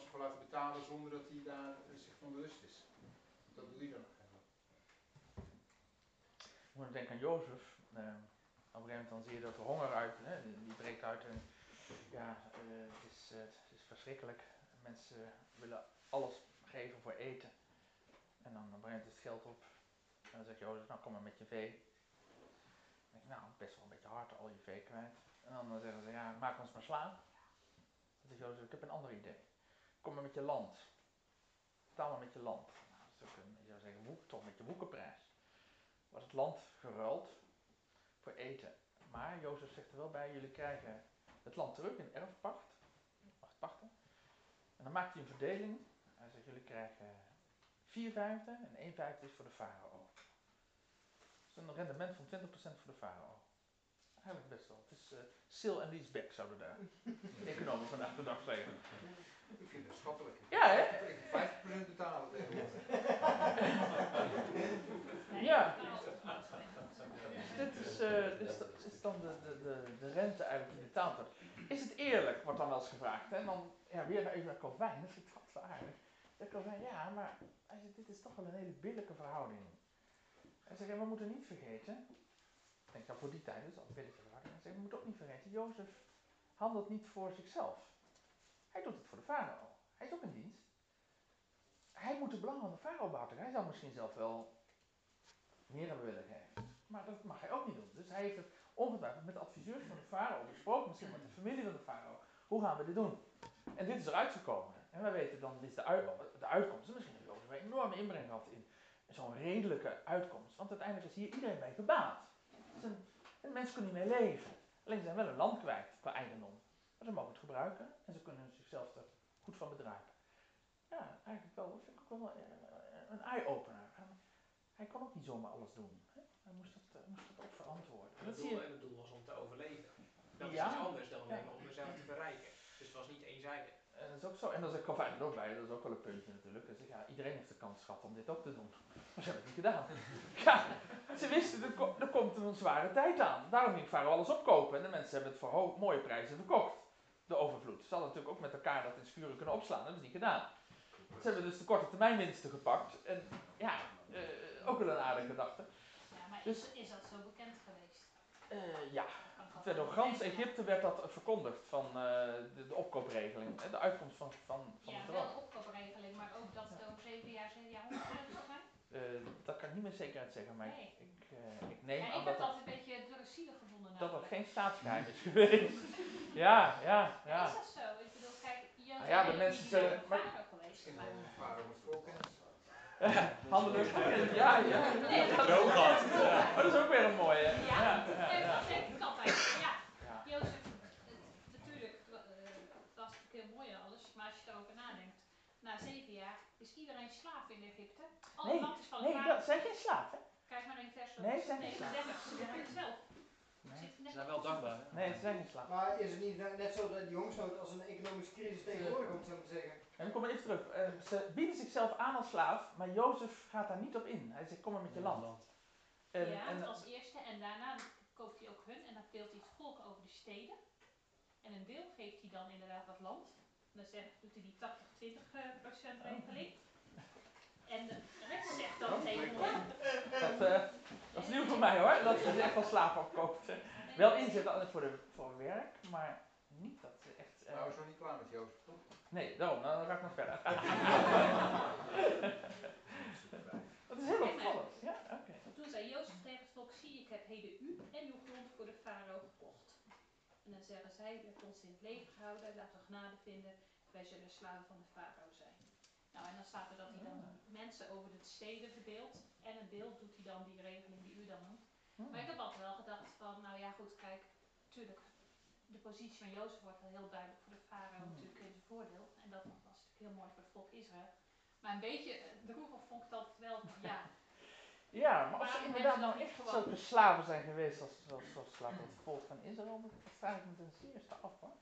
voor laten betalen zonder dat hij daar eh, zich van bewust is. Dat doe je dan eigenlijk. Ik moet denken aan Jozef. Eh, op een gegeven moment dan zie je dat er honger uit, hè, die die breekt uit en ja, eh, het, is, het is verschrikkelijk. Mensen willen alles geven voor eten. En dan is het geld op. En dan zegt Jozef, nou kom maar met je vee. Dan denk nou, best wel een beetje hard, al je vee kwijt. En dan zeggen ze, ja, maak ons maar slaan. Dan zegt Jozef, ik heb een ander idee. Kom maar met je land. Betaal maar met je land. Nou, dat is ook een, je zou zeggen, woek, toch met je woekenprijs was het land geruild voor eten. Maar Jozef zegt er wel bij, jullie krijgen het land terug in erfpacht. Mag het pachten. En dan maakt hij een verdeling. Hij zegt, jullie krijgen vier vijfde en één vijfde is voor de farao. Dus een rendement van 20% voor de farao. Eigenlijk best wel. Het is uh, sale and lease back zouden daar economen vandaag de dag zeggen. Ik vind het schappelijk. Ja, hè? Ik heb 50% betalen tegenwoordig. Ja. Dit is, eh, is, da- is dan de, de, de, rente eigenlijk die betaald wordt. Is het eerlijk, wordt dan wel eens gevraagd. hè? En dan ja, weer even naar Calvijn, dat vind ik wel aardig. Dan Calvijn, ja, maar dit is toch wel een hele billijke verhouding. Hij zegt, ja, we moeten niet vergeten, ik denk dat voor die tijd is dat een billijke verhouding. Hij zegt, we moeten ook niet vergeten, Jozef handelt niet voor zichzelf. Hij doet het voor de farao. Hij is ook in dienst. Hij moet de belangen van de farao behartigen. Hij zou misschien zelf wel meer hebben willen geven. Maar dat mag hij ook niet doen. Dus hij heeft het ongetwijfeld met de adviseurs van de farao besproken, misschien met de familie van de farao. Hoe gaan we dit doen? En dit is eruit gekomen. En wij weten dan, dit is de, uit, de uitkomst. En misschien heeft Jozef een enorme inbreng gehad in zo'n redelijke uitkomst. Want uiteindelijk is hier iedereen bij gebaat. Dus een, en mensen kunnen hiermee leven. Alleen ze zijn wel een land kwijt qua eigendom. Maar ze mogen het gebruiken en ze kunnen zichzelf er goed van bedrijven. Ja, eigenlijk wel, dat vind ik ook wel eh, een eye-opener. Hij kon ook niet zomaar alles doen. Hij moest dat, uh, moest dat ook verantwoorden. En Dat het, doel, en het doel was om te overleven. Dat is Ja. iets anders dan alleen maar om mezelf te verrijken. Dus het was niet eenzijdig. En dat is ook zo. En dan zegt Calvijn er ook bij, dat is ook wel een puntje natuurlijk. Zegt, ja, iedereen heeft de kans gehad om dit ook te doen. Maar ze hebben het niet gedaan. ja, ze wisten, er, ko- er komt een zware tijd aan. Daarom ging Farao alles opkopen. En de mensen hebben het voor mooie prijzen verkocht. De overvloed. Ze hadden natuurlijk ook met elkaar dat in schuren kunnen opslaan. Dat hebben ze niet gedaan. Ze hebben dus de korte termijn winsten gepakt. En ja, eh, ook wel een aardige gedachte. Ja, maar Dus- is, is dat zo bekend geweest? Eh, ja, het werd door gans. Egypte werd dat verkondigd van eh, de, de opkoopregeling. De uitkomst van, van, van Ja, het wel de opkoopregeling, maar ook dat het over zeven jaar, zeven jaar zijn. Eh, dat kan ik niet met zekerheid zeggen, maar Nee. ik, ik, eh, ik neem Ja, aan ik dat heb het, dat een beetje duurzielig gevonden dat het namelijk. geen staatsgeheim is geweest. ja, ja, Ja, ja. Is dat zo? Ik bedoel, kijk, Jozef Nou ja, de mensen maar- vader geweest. Maar- wel een vader met voorkennis. Handelen ja, ja. Nee, dat is ook wat. Ja, maar dat is ook weer een mooie. hè? Ja, ja, ja, ja. dat denk ik altijd. Ja, Ja. Jozef, het- natuurlijk, het eh, het was natuurlijk heel mooi en alles, maar als je erover nadenkt, na zeven jaar is iedereen slaaf in Egypte. Nee, van Nee, dat zijn geen slaven. Kijk, zo. Nee, ze zijn geen 39, ze het zelf. Ze zijn wel dankbaar. hè? Nee, ze zijn geen slaaf. Maar is het niet net zo dat die hongersnood als een economische crisis tegenwoordig komt, zou ik maar zeggen? En dan kom ik even terug. Eh, ze bieden zichzelf aan als slaaf, maar Jozef gaat daar niet op in. Hij zegt, kom maar met je land. En, ja, en, als eerste. En daarna koopt hij ook hun en dan deelt hij het volk over de steden. En een deel geeft hij dan inderdaad dat land. En dan zegt, doet hij die 80-20% eh, procent regeling. En de rest zegt dan tegen hem. dat, eh, dat is nieuw voor mij hoor, dat ze echt wel slaaf opkoopt. Wel inzetten altijd voor, de, voor werk, maar niet dat ze echt... eh, Nou, is nog niet klaar met Jozef, toch? nee, daarom, dan ga ik nog verder. dat is heel opvallend. Ja, oké. Toen zei Jozef tegen het volk, zie ik heb heden u en uw grond voor de farao gekocht. En dan zeggen zij, u hebt ons in het leven gehouden, laten we genade vinden, wij zullen slaven van de farao zijn. Nou, en dan staat er dat hij dan mensen over de steden verdeelt. En een deel doet hij dan die regeling die u dan noemt. Maar ik heb altijd wel gedacht van, nou ja goed, kijk, natuurlijk, de positie van Jozef wordt wel heel duidelijk voor de farao natuurlijk in zijn voordeel. En dat was natuurlijk heel mooi voor het volk Israël. Maar een beetje eh, droevig vond ik dat wel, ja, Ja, maar of ze inderdaad nou echt zulke slaven zijn geweest als, zoals slaven van het volk van Israël, dat vraag ik me ten zeerste af hoor.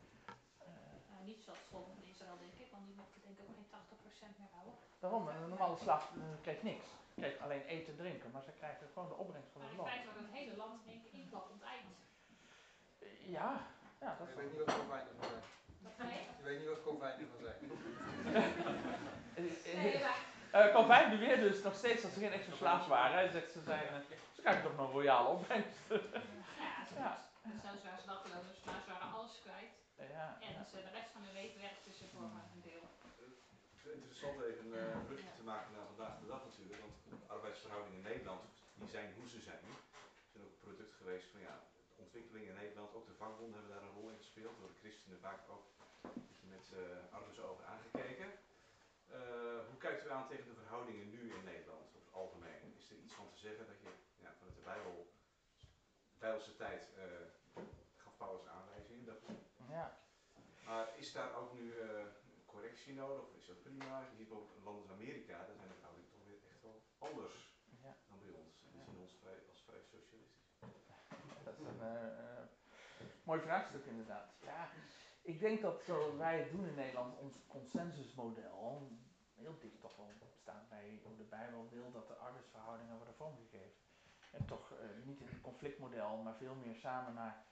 Nou, niet zoals het volk van Israël denk ik, want die mochten denk ik ook geen 80% meer houden. Daarom, een normale slaaf eh, kreeg niks. Kreeg alleen eten en drinken, maar ze krijgen gewoon de opbrengst van Maar het in land. feite wordt het hele land in één keer inklap onteind. Eh, Ja, ja, dat is weet niet wat konijn ervan zijn. Dat je? Weet niet wat konijn ervan zijn. Eh, eh, maar eh, Calvijn beweert dus nog steeds dat ze geen echte slaaf waren. Hij zegt ze zijn, eh, ze krijgen toch nog een royale opbrengst. ja, Ja. Dus nou waren ze daglooners, maar ze waren alles kwijt. ja, En ze de rest van de week werkten ze voor maar een deel. Het is interessant even een uh, brugje te maken naar vandaag de dag natuurlijk. Want de arbeidsverhoudingen in Nederland, die zijn hoe ze zijn. zijn ook een product geweest van ja, de ontwikkeling in Nederland. Ook de vakbonden hebben daar een rol in gespeeld. Door de christenen vaak ook met uh, argusogen aangekeken. Uh, hoe kijkt u aan tegen de verhoudingen nu in Nederland op het algemeen? Is er iets van te zeggen dat je ja, vanuit de Bijbel, Bijbelse tijd, uh, gaf Paulus aanwijzingen? Ja. Maar is daar ook nu nodig of is dat prima? Je ziet ook landen als Amerika, daar zijn de verhoudingen toch weer echt wel anders ja. dan bij ons. Die zien ons vrij, als vrij socialistisch. Dat is een uh, mooi vraagstuk inderdaad. Ja, ik denk dat zoals wij het doen in Nederland, ons consensusmodel, heel dik toch wel staat bij hoe de Bijbel wil dat de arbeidsverhoudingen worden vormgegeven. En toch uh, niet in het conflictmodel, maar veel meer samen naar,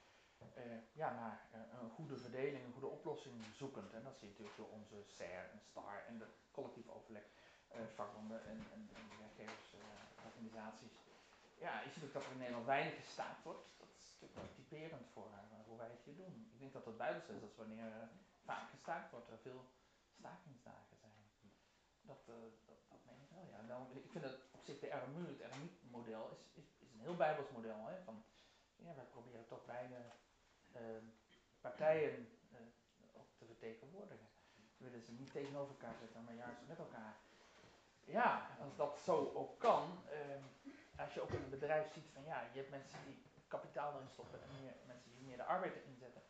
uh, ja, naar uh, een goede verdeling, een goede oplossing zoekend. En dat zie je natuurlijk door onze SER en STAR en de collectief overleg, vakbonden en, en, en werkgeversorganisaties. ja, je ziet ook dat er in Nederland weinig gestaakt wordt. Dat is natuurlijk wel typerend voor hoe wij het hier doen. Ik denk dat dat Bijbels is, dat is wanneer vaak gestaakt wordt, er veel stakingsdagen zijn. Dat, uh, dat, dat meen ik wel, ja. Dan, ik vind het op zich de RMU, het RMU-model, is, is, is een heel bijbels model. Hè, van, ja, wij proberen toch uh, partijen uh, ook te vertegenwoordigen. We willen ze niet tegenover elkaar zetten, maar juist met elkaar. Ja, als dat zo ook kan, als je ook in een bedrijf ziet van ja, je hebt mensen die kapitaal erin stoppen en meer, mensen die meer de arbeid erin zetten.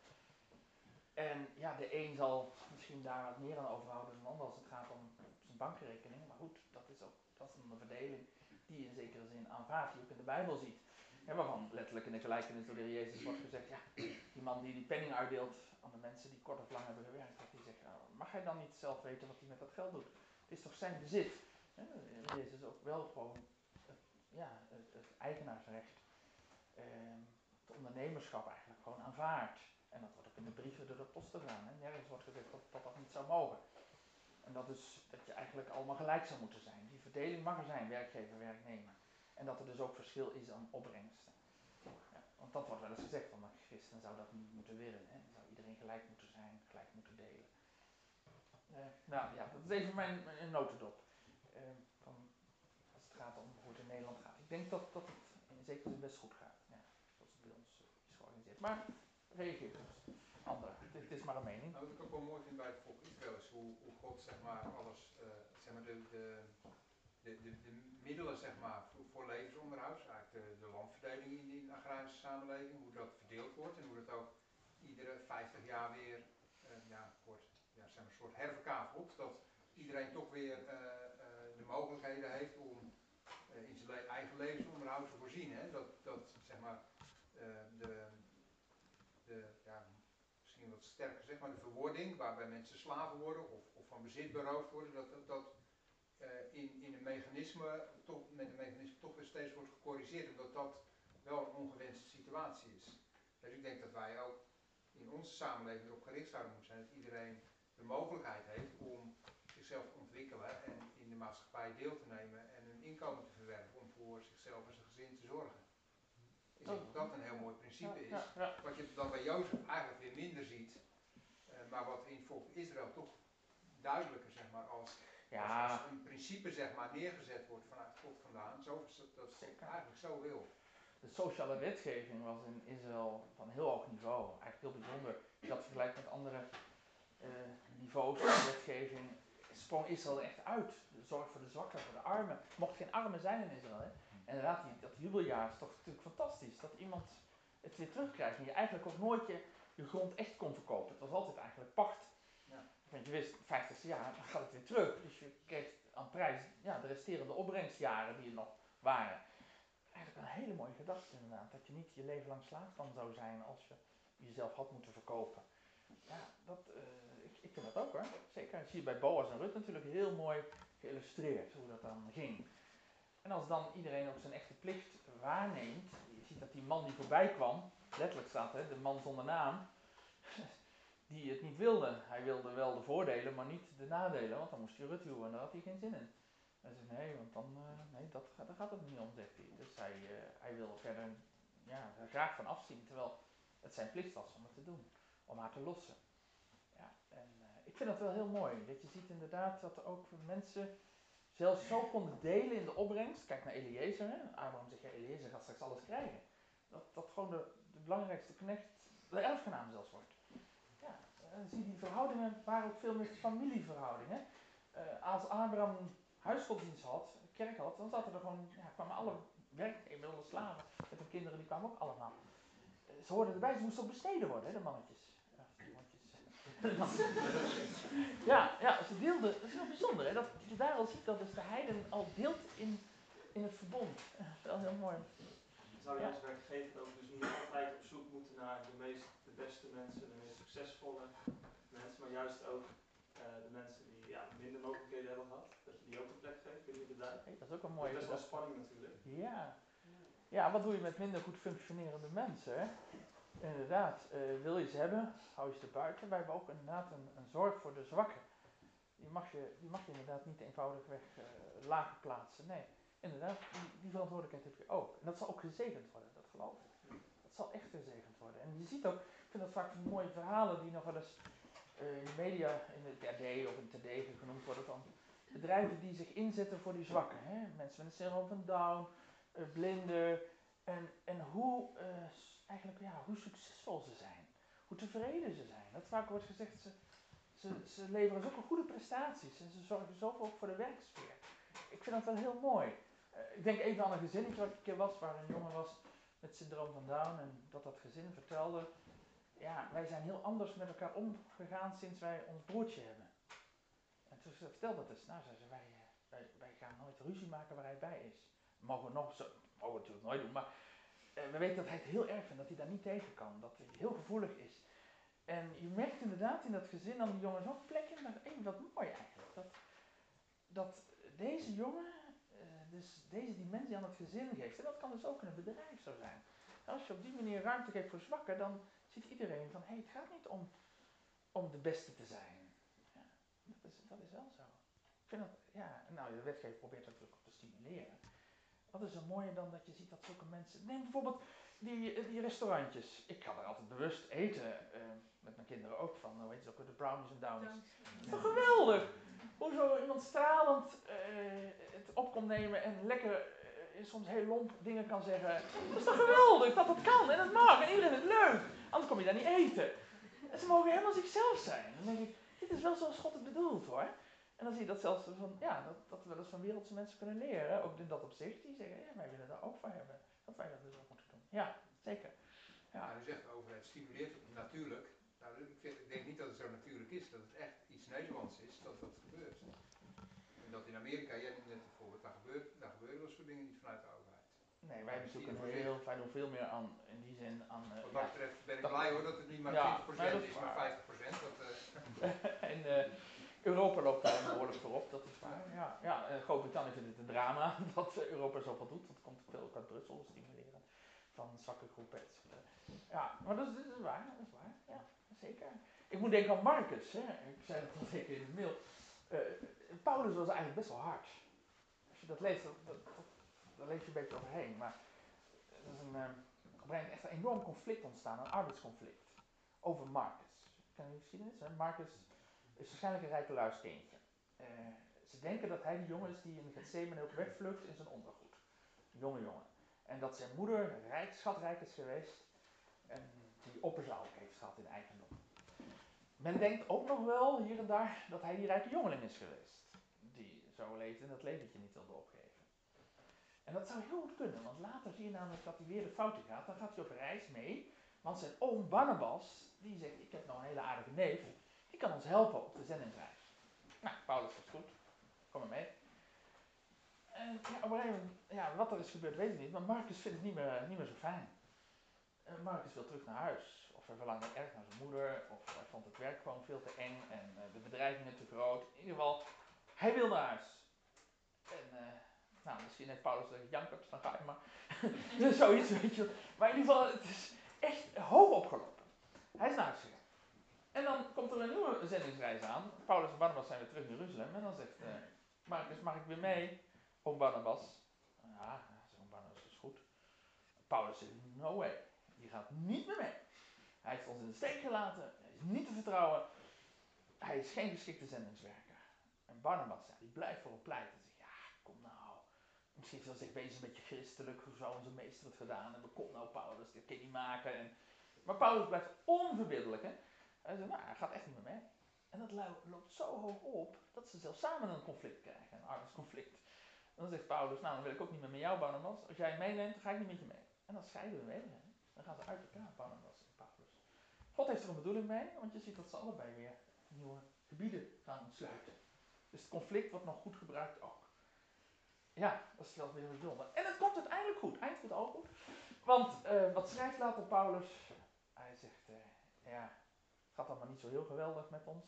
En ja, de een zal misschien daar wat meer aan overhouden dan de ander als het gaat om zijn bankrekening. Maar goed, dat is ook dat is een verdeling die je in zekere zin aanvaardt, die je ook in de Bijbel ziet. Ja, waarvan letterlijk in de gelijkenis door de heer Jezus wordt gezegd, ja, die man die die penning uitdeelt aan de mensen die kort of lang hebben gewerkt, die zegt, nou, mag hij dan niet zelf weten wat hij met dat geld doet? Het is toch zijn bezit? Heer Jezus ook wel gewoon het, ja, het, eigenaarsrecht, eh, het ondernemerschap eigenlijk gewoon aanvaardt. En dat wordt ook in de brieven door de apostel gedaan. Hè? Nergens wordt gezegd dat, dat dat niet zou mogen. En dat is dat je eigenlijk allemaal gelijk zou moeten zijn. Die verdeling mag er zijn, werkgever, werknemer. En dat er dus ook verschil is aan opbrengsten. Ja, want dat wordt wel eens gezegd, van christen zou dat niet moeten willen. Hè? Zou iedereen gelijk moeten zijn, gelijk moeten delen. Uh, nou ja, dat is even mijn, mijn notendop. Uh, van, als het gaat om hoe het in Nederland gaat. Ik denk dat, dat het in zekere zin best goed gaat. Ja, zoals het bij ons uh, is georganiseerd. Maar reageer dus. Anderen. Het, is maar een mening. Nou, wat ik ook wel mooi vind bij het volk Israël is hoe, hoe God zeg maar alles, uh, zeg maar de, de, de, de, de middelen zeg maar voor, voor levensonderhoud, eigenlijk de, de landverdeling in die agrarische samenleving, hoe dat verdeeld wordt en hoe dat ook iedere 50 jaar weer uh, ja, wordt ja, zeg maar, een soort herverkaveld, dat iedereen toch weer uh, de mogelijkheden heeft om in zijn eigen levensonderhoud te voorzien. Hè? Dat, dat zeg maar eh, de, de ja, misschien wat sterker zeg maar, de verwording waarbij mensen slaven worden of, of van bezit beroofd worden, dat dat, eh, in, in een mechanisme, toch, met een mechanisme toch weer steeds wordt gecorrigeerd, omdat dat wel een ongewenste situatie is. Dus ik denk dat wij ook in onze samenleving erop gericht zouden moeten zijn dat iedereen de mogelijkheid heeft om zichzelf te ontwikkelen en in de maatschappij deel te nemen en een inkomen te verwerven om voor zichzelf en zijn gezin te zorgen. Ik denk dat dat een heel mooi principe is. Wat je dan bij Jozef eigenlijk weer minder ziet, eh, maar wat in het volk Israël toch duidelijker zeg maar, als, Ja. als, als een principe zeg maar, neergezet wordt vanuit God vandaan, zo is het, dat God eigenlijk zo wil. De sociale wetgeving was in Israël van heel hoog niveau. Eigenlijk heel bijzonder. Als je dat vergelijkt met andere eh, niveaus van wetgeving, sprong Israël echt uit. De zorg voor de zwakken, voor de armen. Er mocht geen armen zijn in Israël. Hè? En inderdaad, die, dat jubeljaar is toch natuurlijk fantastisch. Dat iemand het weer terugkrijgt. En je eigenlijk ook nooit je, je grond echt kon verkopen. Het was altijd eigenlijk pacht. Want je wist, 50ste jaar, dan gaat het weer terug. Dus je kreeg aan prijs ja, de resterende opbrengstjaren die er nog waren. Eigenlijk een hele mooie gedachte inderdaad. Dat je niet je leven lang slaaf zou zijn als je jezelf had moeten verkopen. Ja, dat, eh, ik, ik vind dat ook hoor. Zeker. Dat zie je bij Boas en Rut natuurlijk heel mooi geïllustreerd hoe dat dan ging. En als dan iedereen ook zijn echte plicht waarneemt. Je ziet dat die man die voorbij kwam, letterlijk staat hè, de man zonder naam. Die het niet wilde. Hij wilde wel de voordelen, maar niet de nadelen. Want dan moest hij Rut huwen en daar had hij geen zin in. Hij zei nee, want dan, eh, nee, dat, daar gaat het niet om, zegt hij. Dus hij, eh, hij wil verder ja, graag van afzien, terwijl het zijn plicht was om het te doen, om haar te lossen. Ja, en eh, ik vind dat wel heel mooi, dat je ziet inderdaad dat er ook mensen zelfs zo konden delen in de opbrengst. Kijk naar Eliezer, hè. Abraham zegt, Eliezer gaat straks alles krijgen. Dat, dat gewoon de, de belangrijkste knecht, de erfgenaam zelfs wordt. En zie die verhoudingen waren ook veel meer familieverhoudingen. Eh, als Abraham huisgodsdienst had, kerk had, dan zaten er gewoon, ja, kwamen alle werknemers, slaven met hun kinderen, die kwamen ook allemaal. Eh, Ze hoorden erbij, ze moesten ook besneden worden, hè, de mannetjes. Ja, de mannetjes. ja, ja, ze deelden, dat is heel bijzonder, hè, dat je daar al ziet dat dus de heiden al deelt in, in het verbond. Dat is wel heel mooi. Zou je als werkgever ook dus niet altijd op zoek moeten naar de meest, de beste mensen, de succesvolle mensen, maar juist ook eh, de mensen die ja, minder mogelijkheden hebben gehad, dat je die ook een plek geeft binnen je bedrijf? Hey, dat is ook een Dat mooie is best wel spanning natuurlijk. Ja. ja, wat doe je met minder goed functionerende mensen? Hè? Inderdaad, eh, wil je ze hebben, hou je ze buiten. Wij hebben ook inderdaad een, een zorg voor de zwakken. Die mag je, die mag je inderdaad niet eenvoudigweg eh lager plaatsen. Nee, inderdaad, die, die verantwoordelijkheid heb je ook. En dat zal ook gezegend worden, dat geloof ik. Dat zal echt gezegend worden. En je ziet ook, ik vind dat vaak mooie verhalen die nog wel eens eh, in de media, in het RD of in het TD genoemd worden van bedrijven die zich inzetten voor die zwakken. Hè? Mensen met een syndroom van Down, eh, blinden. En, en hoe, eh, eigenlijk, ja, hoe succesvol ze zijn. Hoe tevreden ze zijn. Dat vaak wordt gezegd, ze, ze, ze leveren zulke goede prestaties. En ze zorgen zoveel ook voor de werksfeer. Ik vind dat wel heel mooi. Ik denk even aan een gezinnetje waar ik een keer was, waar een jongen was met syndroom van Down. En dat dat gezin vertelde, ja, wij zijn heel anders met elkaar omgegaan sinds wij ons broertje hebben. En toen vertelde dat eens, nou zei ze, wij, eh, wij, wij gaan nooit ruzie maken waar hij bij is. Mogen we nog zo, mogen we natuurlijk nooit doen, maar eh, we weten dat hij het heel erg vindt, dat hij daar niet tegen kan, dat hij heel gevoelig is. En je merkt inderdaad in dat gezin dan die jongen zo'n plek in, dat hey, wat mooi eigenlijk. Dat, dat deze jongen, eh, dus deze dimensie aan het gezin geeft. En dat kan dus ook in een bedrijf zo zijn. Als je op die manier ruimte geeft voor zwakken, dan ziet iedereen van, hé, hey, het gaat niet om, om de beste te zijn. Ja, dat, is, dat is wel zo. Ik vind dat, ja, nou, de wetgever probeert dat natuurlijk ook te stimuleren. Wat is er mooier dan dat je ziet dat zulke mensen. Neem bijvoorbeeld die, die restaurantjes. Ik ga er altijd bewust eten. eh, met mijn kinderen ook van. Hoe heet het ook? De brownies en downies. Geweldig? Hoe zo iemand stralend eh, het op kon nemen en lekker, soms heel lomp dingen kan zeggen. Dat is toch geweldig dat dat kan en dat mag en iedereen het leuk. Anders kom je daar niet eten. En ze mogen helemaal zichzelf zijn. Dan denk ik, dit is wel zoals God het bedoelt hoor. En dan zie je dat zelfs van, ja, dat, dat we wel eens van wereldse mensen kunnen leren. Ook in dat opzicht. Die zeggen, ja, wij willen daar ook voor hebben. Dat wij dat dus ook moeten doen. Ja, zeker. Ja, u zegt de overheid stimuleert het natuurlijk. Nou, ik, denk niet dat het zo natuurlijk is, dat het echt iets Nederlands is dat dat gebeurt. En dat in Amerika, jij net bijvoorbeeld, daar, gebeurt, daar gebeuren wel soort die vanuit de nee, wij, voor heel, wij doen veel meer aan, in die zin, aan... eh, Wat ja, dat betreft ben ik blij hoor dat het niet maar Ja, 20% nee, dat is is, maar waar. 50%. Dat, eh, en eh, Europa loopt daar behoorlijk voorop, dat is waar. Ja, ja eh, Groot-Brittannië vindt het een drama dat eh, Europa zoveel doet. Dat komt veel ook uit Brussel, stimuleren van zwakke groepen. et cetera. Ja, maar dat is, dat is waar, dat is waar. Ja, zeker. Ik moet denken aan Marcus, hè. ik zei dat al zeker in de mail. Eh, Paulus was eigenlijk best wel hard. Als je dat leest, dat, dat, dat- daar lees je een beetje overheen. Maar er is een, een moment echt een enorm conflict ontstaan, een arbeidsconflict, over Marcus. Ken je de geschiedenis? Marcus is waarschijnlijk een kindje. Eh, ze denken dat hij de jongen is die in Gethsemane ook wegvlucht in zijn ondergoed. Een jonge jongen. En dat zijn moeder rijk, schatrijk is geweest en die opperzaal heeft gehad in eigendom. Men denkt ook nog wel hier en daar dat hij die rijke jongeling is geweest. Die zo leeft en dat leventje niet wilde opgeven. En dat zou heel goed kunnen, want later zie je namelijk dat hij weer de fout in gaat. Dan gaat hij op reis mee, want zijn oom Barnabas, die zegt, ik heb nou een hele aardige neef, die kan ons helpen op de zendingsreis. Nou, Paulus was goed, kom maar mee. En ja, op een ja, wat er is gebeurd weet ik niet, maar Marcus vindt het niet meer, niet meer zo fijn. En Marcus wil terug naar huis. Of hij verlangde erg naar zijn moeder, of hij vond het werk gewoon veel te eng en eh, de bedreigingen te groot. In ieder geval, hij wil naar huis. Nou, misschien heeft Paulus gezegd, jankert, dan ga je maar. Zoiets, weet je. Maar in ieder geval, het is echt hoog opgelopen. Hij is naar gegaan. En dan komt er een nieuwe zendingsreis aan. Paulus en Barnabas zijn weer terug in Jeruzalem. En dan zegt eh Marcus, mag ik weer mee? Oom Barnabas. Ja, zo'n Barnabas is goed. Paulus zegt, no way. Je gaat niet meer mee. Hij heeft ons in de steek gelaten. Hij is niet te vertrouwen. Hij is geen geschikte zendingswerker. En Barnabas, die blijft voor hem pleiten. Zegt, ja, kom nou. Misschien wil zich wezen een beetje christelijk. Hoe zou onze meester het gedaan hebben? Kom nou, Paulus, dit kan niet maken. En, maar Paulus blijft onverbiddelijk. Hè? Hij zegt, nou, hij gaat echt niet meer mee. En dat lo- loopt zo hoog op dat ze zelfs samen een conflict krijgen, een arbeidsconflict. En dan zegt Paulus, nou dan wil ik ook niet meer met jou, Barnabas. Als jij meeneemt, dan ga ik niet met je mee. En dan scheiden we. Hè? Dan gaan ze uit elkaar, Barnabas en Paulus. God heeft er een bedoeling mee, want je ziet dat ze allebei weer nieuwe gebieden gaan ontsluiten. Dus het conflict wordt nog goed gebruikt ook. Ja, dat is wel weer bijzonder. En het komt uiteindelijk goed, eind goed al goed. Want eh, wat schrijft later Paulus? Hij zegt, eh, ja, gaat allemaal niet zo heel geweldig met ons.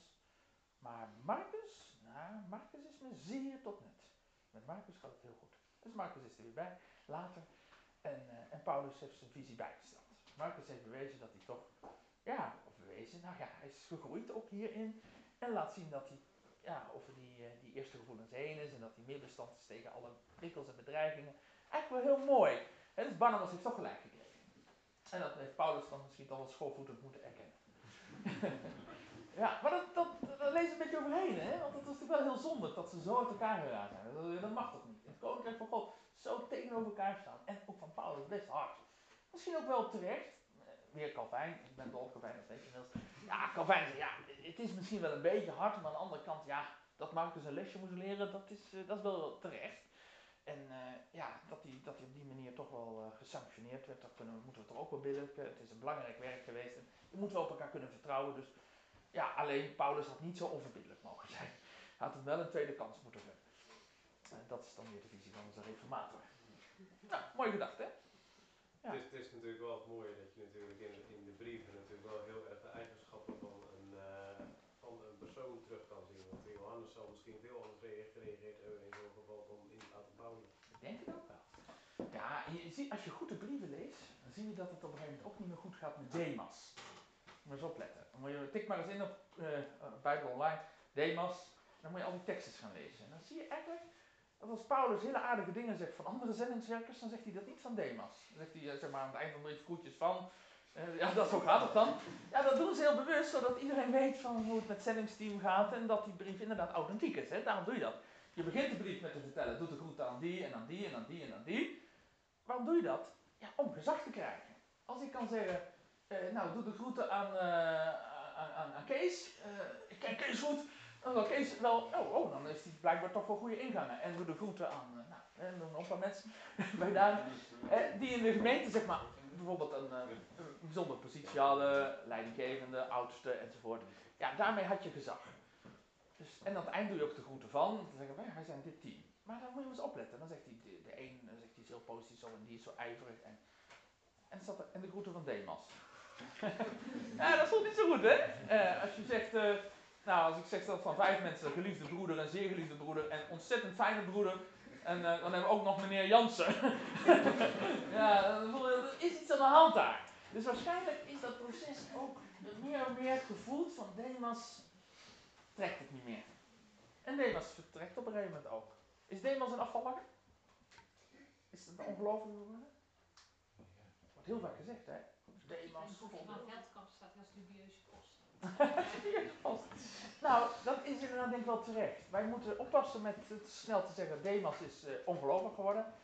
Maar Marcus, nou, Marcus is me zeer tot nut. Met Marcus gaat het heel goed. Dus Marcus is er weer bij, later. En, eh, en Paulus heeft zijn visie bijgesteld. Marcus heeft bewezen dat hij toch, ja, of bewezen, nou ja, hij is gegroeid ook hierin. En laat zien dat hij ja, over die, eh, die eerste gevoelens heen is. En dat hij meer bestand is tegen alle prikkels en bedreigingen. Eigenlijk wel heel mooi. Hè, dus Barnabas heeft toch gelijk gekregen. En dat heeft Paulus dan misschien toch wel schoolvoetend moeten erkennen. ja, maar dat, dat, dat lees een beetje overheen, hè? Want het is natuurlijk wel heel zondig dat ze zo uit elkaar geraakt zijn. Dat, dat mag toch niet? In het koninkrijk van God zo tegenover elkaar staan. En ook van Paulus best hard. Misschien ook wel terecht. Weer Calvijn, ik ben dol op Calvijn, dat weet inmiddels. Ja, Calvijn zegt, ja, het is misschien wel een beetje hard, maar aan de andere kant, ja, dat Marcus een lesje moest leren, dat is, eh, dat is wel terecht. En eh, ja, dat hij dat die op die manier toch wel eh, gesanctioneerd werd, dat moeten we toch ook wel billijken. Het is een belangrijk werk geweest en je moet wel op elkaar kunnen vertrouwen. Dus ja, alleen Paulus had niet zo onverbiddelijk mogen zijn. Hij had hem wel een tweede kans moeten geven. En dat is dan weer de visie van onze reformator. Nou, mooie gedachte, hè? Ja. Het, is, het is natuurlijk wel het mooie dat je natuurlijk in, in de brieven natuurlijk wel heel erg de eigenschappen van een, eh, van een persoon terug kan zien. Want Johannes zal misschien veel anders rea- gereageerd hebben in zo'n geval dan inderdaad Paulus. Ik denk het ook wel. Ja, en je ziet, als je goed de brieven leest, dan zie je dat het op een gegeven moment ook niet meer goed gaat met Demas. Moet je eens opletten. Dan moet je, tik maar eens in op eh eh, Bijbel Online, Demas, dan moet je al die teksten gaan lezen. En dan zie je eigenlijk als Paulus hele aardige dingen zegt van andere zendingswerkers, dan zegt hij dat niet van Demas. Dan zegt hij eh, zeg maar aan het eind van de brief koetjes van. eh, ja, dat zo gaat het dan. Ja, dat doen ze heel bewust, zodat iedereen weet van hoe het met het zendingsteam gaat en dat die brief inderdaad authentiek is. Hè? Daarom doe je dat. Je begint de brief met te vertellen, doe de groeten aan die en aan die en aan die en aan die. Waarom doe je dat? Ja, om gezag te krijgen. Als ik kan zeggen, eh, nou doe de groeten aan, eh, aan, aan, aan Kees. Ik Kees goed. Dan Kees wel, oh, oh, dan is hij blijkbaar toch wel goede ingangen. En doe de groeten aan, eh, nou, noem een mensen bij daar. Die in de gemeente, zeg maar, bijvoorbeeld een, eh, een bijzondere positie hadden, leidinggevende, oudste enzovoort. Ja, daarmee had je gezag. Dus, en aan het eind doe je ook de groeten van, te zeggen, wij, wij zijn dit team. maar dan moet je eens opletten. Dan zegt hij, de, de een dan zegt hij is heel positief zo en die is zo ijverig. En, en, zat er, en de groeten van Demas. ja, dat is toch niet zo goed, hè? Eh, als je zegt, nou, als ik zeg dat van vijf mensen, geliefde broeder en zeer geliefde broeder en ontzettend fijne broeder. En uh, dan hebben we ook nog meneer Jansen. ja, dan voel je, er is iets aan de hand daar. Dus waarschijnlijk is dat proces ook meer en meer gevoeld van Demas trekt het niet meer. En Demas vertrekt op een gegeven moment ook. Is Demas een afvaller? Is het een ongelooflijk geworden? Wordt heel vaak gezegd, hè? Demas. In het van Veldkamp staat als dubieuze nou, dat is inderdaad denk ik wel terecht. Wij moeten oppassen met het snel te zeggen, Demas is uh, ongelovig geworden.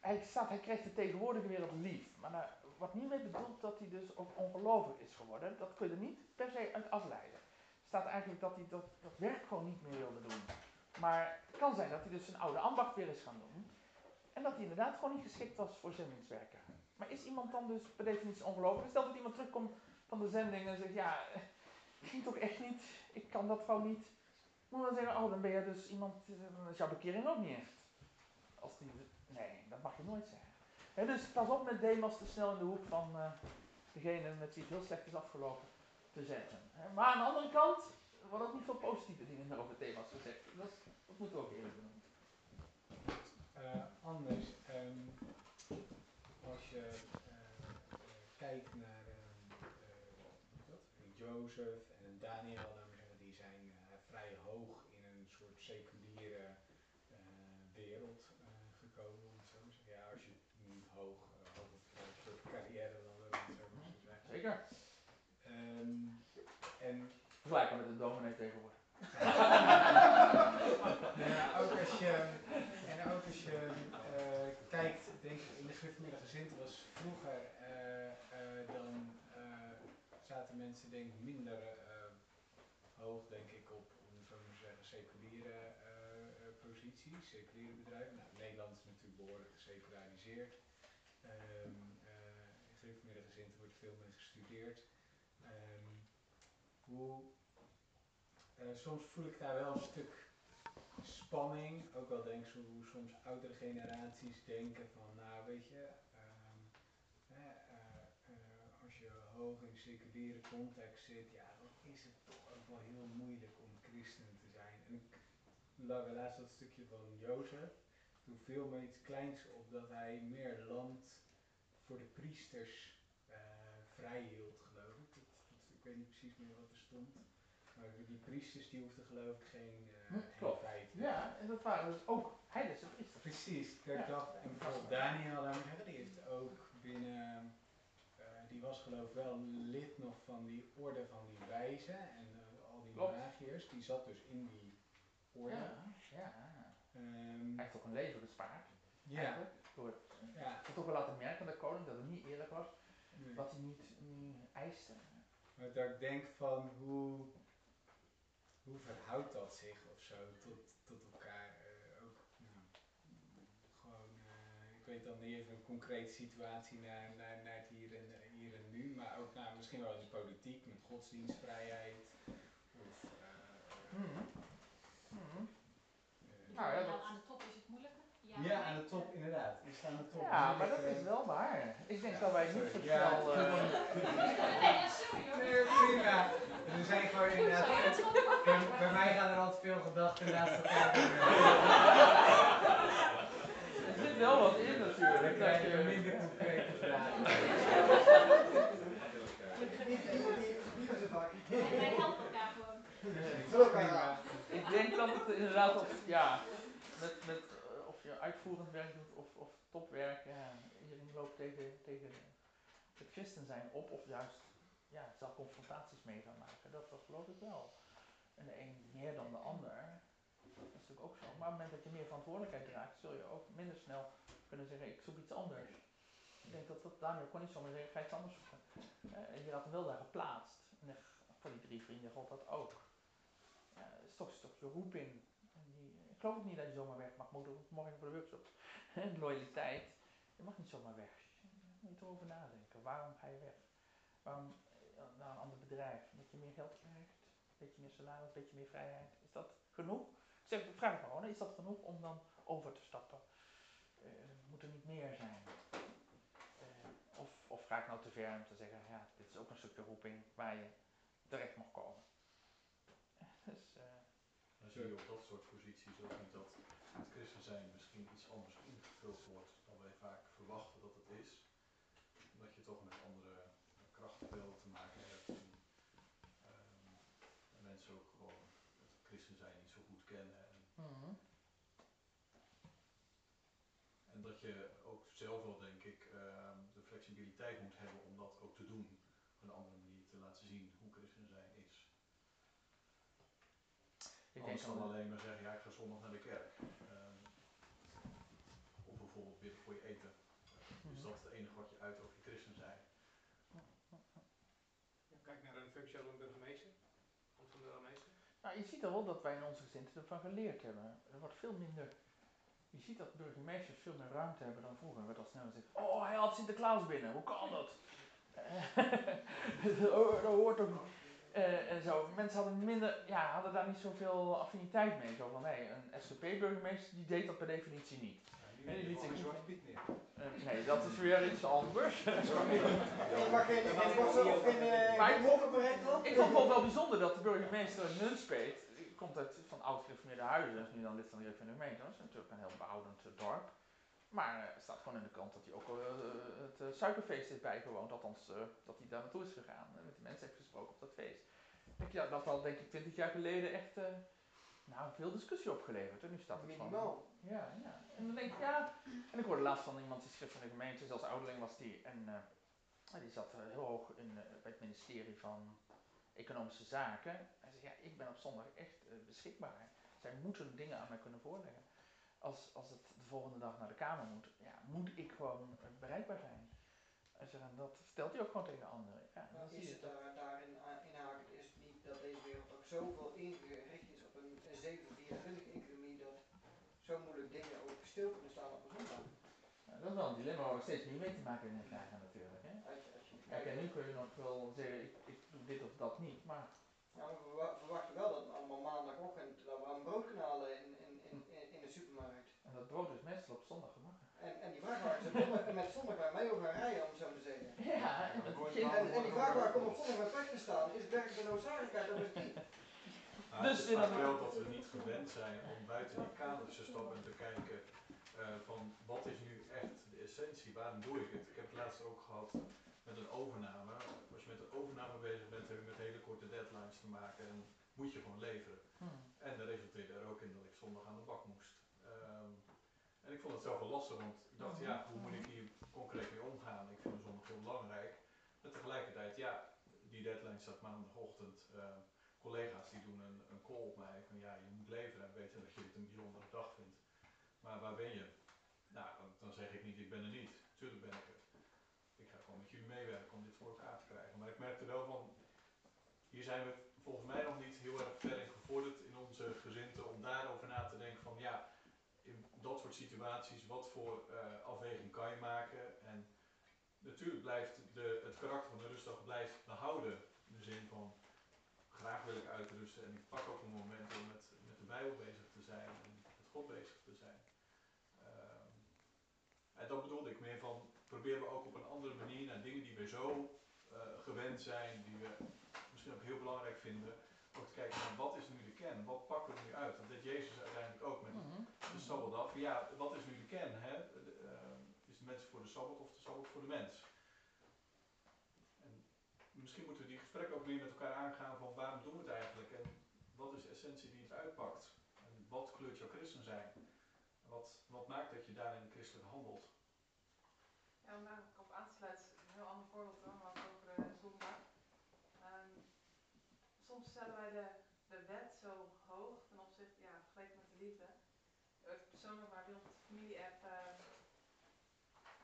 Hij, staat, hij krijgt de tegenwoordige wereld lief. Maar nou, wat niet mee bedoelt dat hij dus ook ongelovig is geworden. Dat kun je niet per se uit afleiden. Staat eigenlijk dat hij dat, dat werk gewoon niet meer wilde doen. Maar het kan zijn dat hij dus zijn oude ambacht weer is gaan doen. En dat hij inderdaad gewoon niet geschikt was voor zendingswerken. Maar is iemand dan dus per definitie ongelovig? Stel dat iemand terugkomt van de zending en zegt, ja, ik toch echt niet, ik kan dat gewoon niet. Moet dan zeggen, oh, dan ben je dus iemand, dan is jouw bekering ook niet echt. Als die, nee, dat mag je nooit zeggen. Dus pas op met Demas te snel in de hoek van uh, degene met wie het heel slecht is afgelopen te zetten. Maar aan de andere kant worden ook niet veel positieve dingen over thema's gezegd. Dat, dat moeten we ook eerlijk doen. Uh, anders, um, als je uh, kijkt naar wat? Jozef en Daniel, die zijn vrij hoog in een soort seculiere wereld gekomen, om het zo te zeggen. Ja, als je niet hoog, hoog op een soort carrière dan ook, om het zo te zeggen. Zeker. Um, en Vergelijken met een dominee tegenwoordig. ja, ook als je, en ook als je uh, kijkt, denk ik, in de gereformeerde gezinten was vroeger, uh, uh, dan zaten mensen denk ik minder hoog, denk ik, op, om zo te zeggen, seculiere posities, seculiere bedrijven. Nou, Nederland is natuurlijk behoorlijk geseculariseerd. Um, in gereformeerde gezinten wordt veel meer gestudeerd. Um, hoe uh, soms voel ik daar wel een stuk spanning. Ook wel denk ik hoe soms oudere generaties denken van, nou weet je, um, uh, uh, als je hoog in seculiere context zit, ja, dan is het toch ook wel heel moeilijk om christen te zijn. En ik lag laatst dat stukje van Jozef, toen viel me iets kleins op dat hij meer land voor de priesters vrij hield, geloof ik. Ik weet niet precies meer wat er stond. Maar die priesters die hoefden geloof ik geen, uh, hm, Klopt. geen vijf. Ja, en dat waren dus ook heidense priesters. Precies, ik ja. dacht, en bijvoorbeeld Daniel, die heeft ook binnen, uh, die was geloof ik wel lid nog van die orde van die wijzen en uh, al die Klopt. magiërs, die zat dus in die orde. Ja, ja. Um, hij heeft toch een leven bespaard. Ja. Door, ja. toch wel laten merken aan de koning dat het niet eerlijk was, nee. wat hij niet, niet eiste. Maar dat ik denk van hoe hoe verhoudt dat zich of zo tot, tot elkaar? Uh, ook, nou, gewoon, uh, ik weet dan niet even een concrete situatie naar, naar, naar het hier en, hier en nu, maar ook nou, misschien wel in de politiek met godsdienstvrijheid. Of, uh, mm -hmm. Mm -hmm. nou, ja, dat... aan de top is het moeilijker. Ja, aan de top inderdaad. Je staat aan de top. Ja, maar dat is wel waar. Ik denk ja, dat wij niet zo snel... Ja, uh... nee, prima. Er zijn gewoon inderdaad... Bij, bij mij gaan er altijd veel gedachten naast elkaar. er zit wel wat in natuurlijk. Dan krijg je minder concrete vragen. Wij helpen elkaar gewoon. Ik denk dat het inderdaad op, ja, met, met je uitvoerend werk doet of, of topwerk, ja, iedereen loopt tegen, tegen het christen zijn op of juist ja, zal confrontaties mee gaan maken. Dat, dat geloof ik wel. En de een meer dan de ander. Dat is natuurlijk ook zo. Maar op het moment dat je meer verantwoordelijkheid draagt, zul je ook minder snel kunnen zeggen, ik zoek iets anders. Ik denk dat, dat Daniel kon niet zomaar zeggen, ga iets anders zoeken. En je had hem wel daar geplaatst. En voor die drie vrienden gold dat ook. Uh, het is toch stukje roeping. Ik geloof ook niet dat je zomaar weg mag. Morgen voor de workshop. Loyaliteit. Je mag niet zomaar weg. Je moet erover nadenken. Waarom ga je weg? Waarom naar een ander bedrijf? Dat je meer geld krijgt? Een beetje meer salaris, een beetje meer vrijheid. Is dat genoeg? Zeg, vraag ik me gewoon, is dat genoeg om dan over te stappen? Uh, moet er niet meer zijn? Uh, of, of ga ik nou te ver om te zeggen, ja, dit is ook een stukje roeping waar je terecht mag komen. Dan zie je op dat soort posities ook niet dat het christen zijn misschien iets anders ingevuld wordt dan wij vaak verwachten dat het is. Omdat je toch met andere krachtbeelden te maken hebt. En, um, en mensen ook gewoon het christen zijn niet zo goed kennen. En, mm -hmm. en dat je ook zelf wel, denk ik, um, de flexibiliteit moet hebben om dat ook te doen. Op een andere manier te laten zien hoe christen zijn is. Ik Anders dan alleen maar zeggen, ja ik ga zondag naar de kerk. Um, of bijvoorbeeld bidden voor je eten. Uh, is dat het enige wat je uit over je christen zijn? Kijk naar een functionele burgemeester. Komt van de burgemeester. Nou, je ziet al wel dat wij in onze gezin ervan geleerd hebben. Er wordt veel minder. Je ziet dat burgemeesters veel meer ruimte hebben dan vroeger. Er werd al snel gezegd: Oh, hij had Sinterklaas binnen, hoe kan dat? dat hoort ook uh, en zo. Mensen hadden, minder, ja, hadden daar niet zoveel affiniteit mee. Zo van, nee, een SGP-burgemeester die deed dat per definitie niet. Ja, die liet zich Zwarte Piet neer. Uh, nee, dat is weer iets anders. Geen Ik vond het wel bijzonder dat de burgemeester Nunspeet, komt uit van oud gereformeerde huizen, is nu dan lid van de gemeente, dat is natuurlijk een heel behoudend dorp. Maar er uh, staat gewoon in de krant dat hij ook uh, het uh, suikerfeest heeft bijgewoond. Althans, dat hij daar naartoe is gegaan. En met de mensen heeft gesproken op dat feest. Denk, ja, dat had denk ik 20 jaar geleden echt nou, veel discussie opgeleverd. En nu staat het Minimaal. Van, ja, ja. En dan denk ik, ja. En ik hoorde laatst van iemand die schrift van de gemeente, zelfs ouderling was die. En die zat heel hoog in, bij het ministerie van Economische Zaken. Hij zei, ja, ik ben op zondag echt beschikbaar. Zij moeten dingen aan mij kunnen voorleggen als, als het de volgende dag naar de Kamer moet, ja, moet ik gewoon bereikbaar zijn. En dat stelt hij ook gewoon tegen anderen. Ja, dan is het daar, daarin inhaken is het niet dat deze wereld ook zoveel ingericht is op een, een 724 economie dat zo moeilijk dingen ook stil kunnen staan op een zondag. Dat is wel een dilemma waar we steeds meer mee te maken krijgen natuurlijk. Hè? Kijk, en nu kun je nog wel zeggen, ik, ik doe dit of dat niet, maar... Maar we verwachten wel dat allemaal maandagochtend dat we een broodkanaal in, in, in, in de supermarkt. En dat brood is meestal op zondag. En, en die vrachtwagens hebben met zondag bij mij ook gaan rijden, om het zo te zeggen. Ja, en, en, en die vrachtwagen komt op zondag met pech te staan, is het werkelijk de noodzakelijkheid, dat is niet. Maar dus het is wel dat we niet gewend zijn om buiten die kaders te stappen en te kijken uh, van wat is nu echt de essentie, waarom doe ik het? Ik heb het laatst ook gehad met een overname. Als je met een overname bezig bent, heb je met hele korte deadlines te maken en moet je gewoon leveren. Hmm. En dat resulteerde er ook in dat ik zondag aan de bak en ik vond het zelf wel lastig, want ik dacht, ja, hoe moet ik hier concreet mee omgaan? Ik vind de zondag heel belangrijk. Maar tegelijkertijd, ja, die deadline staat maandagochtend. Uh, collega's die doen een, een call op mij van ja, je moet leveren en weten dat je het een bijzondere dag vindt. Maar waar ben je? Nou, dan, dan zeg ik niet, ik ben er niet. Tuurlijk ben ik er. Ik ga gewoon met jullie meewerken om dit voor elkaar te krijgen. Maar ik merkte wel van, hier zijn we volgens mij nog niet heel erg ver in gevorderd in onze gezinten om daarover na te denken van ja, in dat soort situaties, wat voor uh, afweging kan je maken? En natuurlijk blijft de, het karakter van de rustdag blijft behouden. In de zin van graag wil ik uitrusten en ik pak ook een moment om met, met de Bijbel bezig te zijn en met God bezig te zijn. Um, en dat bedoelde ik meer van, proberen we ook op een andere manier naar dingen die we zo uh, gewend zijn, die we misschien ook heel belangrijk vinden, ook te kijken naar wat is nu de kern, wat pakken we nu uit? Dat deed Jezus De Sabbatdag. Ja, wat is nu de kern? Hè? De, uh, is de mens voor de Sabbat of de Sabbat voor de mens? En misschien moeten we die gesprekken ook meer met elkaar aangaan van waarom doen we het eigenlijk en wat is de essentie die het uitpakt? En wat kleurt jouw christen zijn? Wat, wat maakt dat je daarin christelijk handelt? Ja, om daar op aan te sluiten, een heel ander voorbeeld hoor, maar over de zondag. Um, soms stellen wij de, de wet zo hoog ten opzichte, ja, vergeleken met de liefde. Persoonlijk, maar familie-app uh,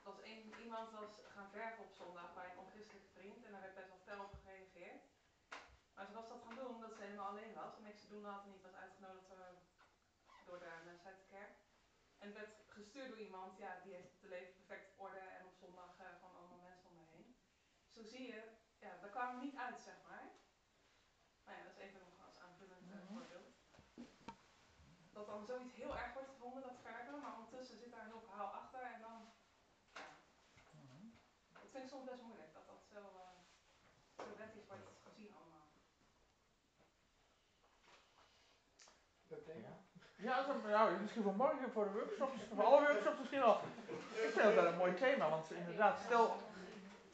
was een, iemand was gaan verven op zondag bij een onchristelijke vriend en daar werd best wel fel op gereageerd. Maar ze was dat gaan doen omdat ze helemaal alleen was en niks te doen had en niet was uitgenodigd uh, door de mensen uit de kerk. En werd gestuurd door iemand, ja, die heeft de leven perfect op orde en op zondag uh, gewoon allemaal mensen om me heen. Zo zie je, ja, daar kwam niet uit, zeg maar. Maar ja, dat is even nog als aanvullend uh, voorbeeld. dat dan zoiets heel erg wordt gevonden, dat verven. Maar ondertussen zit daar een heel verhaal achter. En dan, ja, Mhm. dat vind ik soms best moeilijk. Dat dat zo, uh, zo wettig wordt gezien allemaal. Leuk thema. Ja. Dat nou, misschien voor morgen, voor de workshops, voor alle workshops misschien wel. Ik vind dat wel een mooi thema, want inderdaad, stel,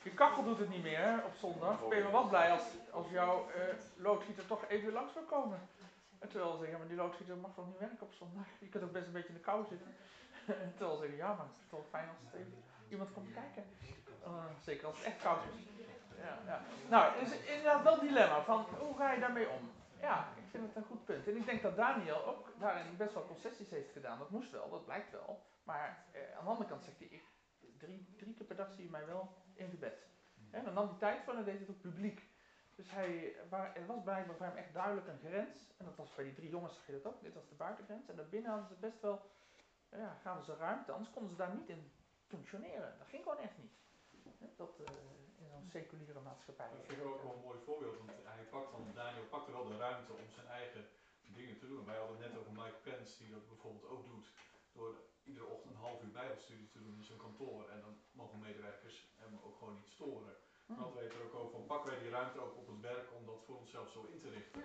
je kachel doet het niet meer op zondag. Ben je maar wat blij als, als jouw eh, loodgieter toch even langs wil komen. En terwijl ze zeggen, ja, maar die loodgieter mag toch niet werken op zondag? Je kunt ook best een beetje in de kou zitten. En terwijl ze zeggen, ja, maar het is toch fijn als het even iemand komt kijken. Uh, zeker als het echt koud is. Ja, ja. Nou, het is inderdaad wel een dilemma van hoe ga je daarmee om? Ja, ik vind het een goed punt. En ik denk dat Daniel ook daarin best wel concessies heeft gedaan. Dat moest wel, dat blijkt wel. Maar eh, aan de andere kant zegt hij, ik, drie, drie keer per dag zie je mij wel in gebed. En dan nam hij tijd voor en deed het ook publiek. Dus hij, waar, er was blijkbaar voor hem echt duidelijk een grens. En dat was bij die drie jongens, zag je dat ook. Dit was de buitengrens. En daarbinnen hadden ze best wel, ja, gaven ze ruimte. Anders konden ze daar niet in functioneren. Dat ging gewoon echt niet. Dat uh, in zo'n seculiere maatschappij. Dat vind ik ook wel een mooi voorbeeld. Want hij pakt dan, Daniel pakte wel de ruimte om zijn eigen dingen te doen. Wij hadden het net over Mike Pence, die dat bijvoorbeeld ook doet. Door iedere ochtend een half uur bijbelstudie te doen in zijn kantoor. En dan mogen medewerkers hem ook gewoon niet storen. Dan hadden wij het er ook over van pakken wij die ruimte ook op het werk om dat voor onszelf zo in te richten.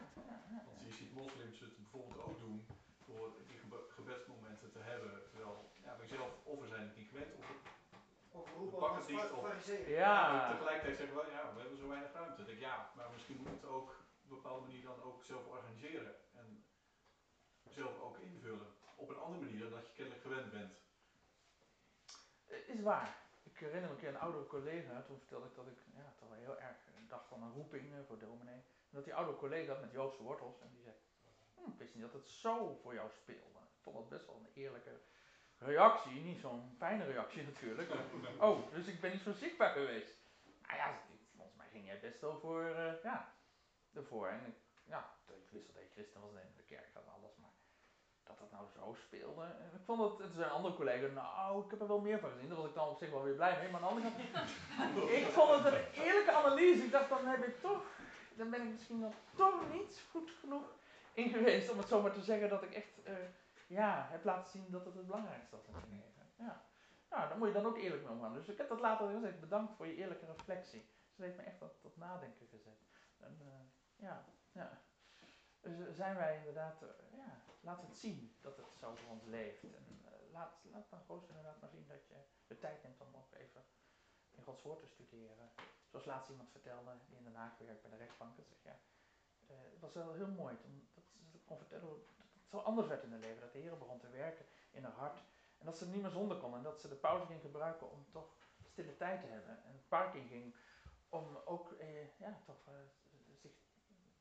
Want je ziet moslims het bijvoorbeeld ook doen door die gebedsmomenten te hebben. Terwijl ja, wij zelf of we zijn het niet gewend of Of we roepen pakken als het op. Ja. Maar tegelijkertijd zeggen we, ja, we hebben zo weinig ruimte. Ik denk, ja, maar misschien moet het ook op een bepaalde manier dan ook zelf organiseren. En zelf ook invullen. Op een andere manier dan dat je kennelijk gewend bent. Eh, Is waar. Ik herinner me een keer een oudere collega, toen vertelde ik dat ik ja, toch wel heel erg dacht aan een roeping eh, voor dominee. En dat die oudere collega had met Joodse wortels en die zei, hm, ik wist niet dat het zo voor jou speelde. Ik vond dat best wel een eerlijke reactie, niet zo'n fijne reactie natuurlijk. Oh, dus ik ben niet zo zichtbaar geweest. Nou ja, volgens mij ging jij best wel voor, uh, ja, ervoor. En ik, ja, ik wist dat hij christen was en de kerk gaat alles, maar dat dat nou zo speelde. En ik vond dat, het een andere collega, nou, ik heb er wel meer van gezien. Daar was ik dan op zich wel weer blij mee. Maar aan de andere kant, ik vond het een eerlijke analyse. Ik dacht, dan heb ik toch, dan ben ik misschien dan toch niet goed genoeg in geweest om het zomaar te zeggen dat ik echt, uh, ja, heb laten zien dat het het belangrijkste was in mijn leven. Ja. Nou, daar moet je dan ook eerlijk mee omgaan. Dus ik heb dat later gezegd, bedankt voor je eerlijke reflectie. Dat heeft me echt tot, tot nadenken gezet. En, uh, ja, ja. Dus zijn wij inderdaad, uh, ja, laat het zien dat het zo voor ons leeft. En laat, laat dan gewoon inderdaad maar zien dat je de tijd neemt om ook even in Gods woord te studeren. Zoals laatst iemand vertelde, die in Den Haag werkt bij de rechtbank. Dat zegt, ja, het was wel heel mooi toen, dat ze kon dat het anders werd in haar leven. Dat de Heer begon te werken in haar hart. En dat ze niet meer zonder kon. En dat ze de pauze ging gebruiken om toch stille tijd te hebben. En het park in ging om ook, eh, ja, toch zich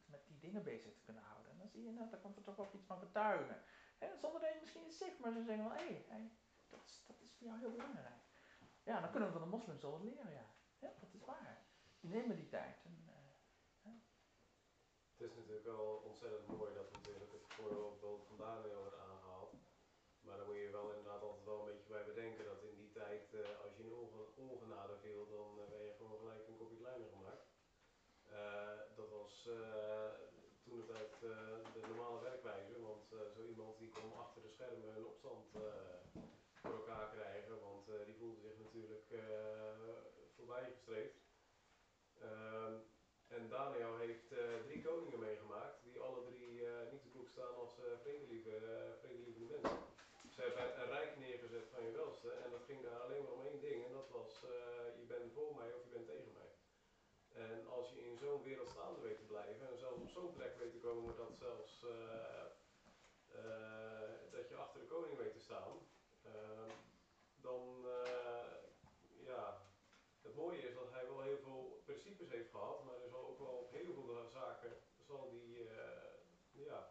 met die dingen bezig te kunnen houden. En dan zie je, nou, daar komt er toch ook iets van getuigen. Hè, zonder dat je misschien iets zegt, maar ze zeggen wel, hé, hey, hey, dat, is, dat is voor jou heel belangrijk. Ja, dan kunnen we van de moslims wel wat leren, ja. Dat is waar. Die nemen die tijd. En, uh, het is natuurlijk wel ontzettend mooi dat natuurlijk het voorbeeld van Daniel wordt aangehaald. Maar dan moet je wel inderdaad altijd wel een beetje bij bedenken dat in die tijd, uh, als je onge ongenade viel, dan uh, ben je gewoon gelijk een kopje kleiner gemaakt. dat was toen het uit de normale werkwijze, want zo iemand die kon achter de schermen een opstand voor elkaar krijgen, want die voelde zich natuurlijk voorbijgestreefd. Ehm, en Daniel heeft drie koningen meegemaakt, die alle drie uh, niet te boek staan als uh, vredelieve, vredelievende mensen. Ze hebben een rijk neergezet van je welste en dat daar alleen maar om één ding en dat was je bent voor mij of je bent tegen mij. En als je in zo'n wereld staande weet te blijven en zelfs op zo'n plek weet te komen dat zelfs dat je achter de koning weet te staan, ehm, dan ja, het mooie is dat hij wel heel veel principes heeft gehad, maar er zal ook wel op heel veel zaken zal die uh, ja,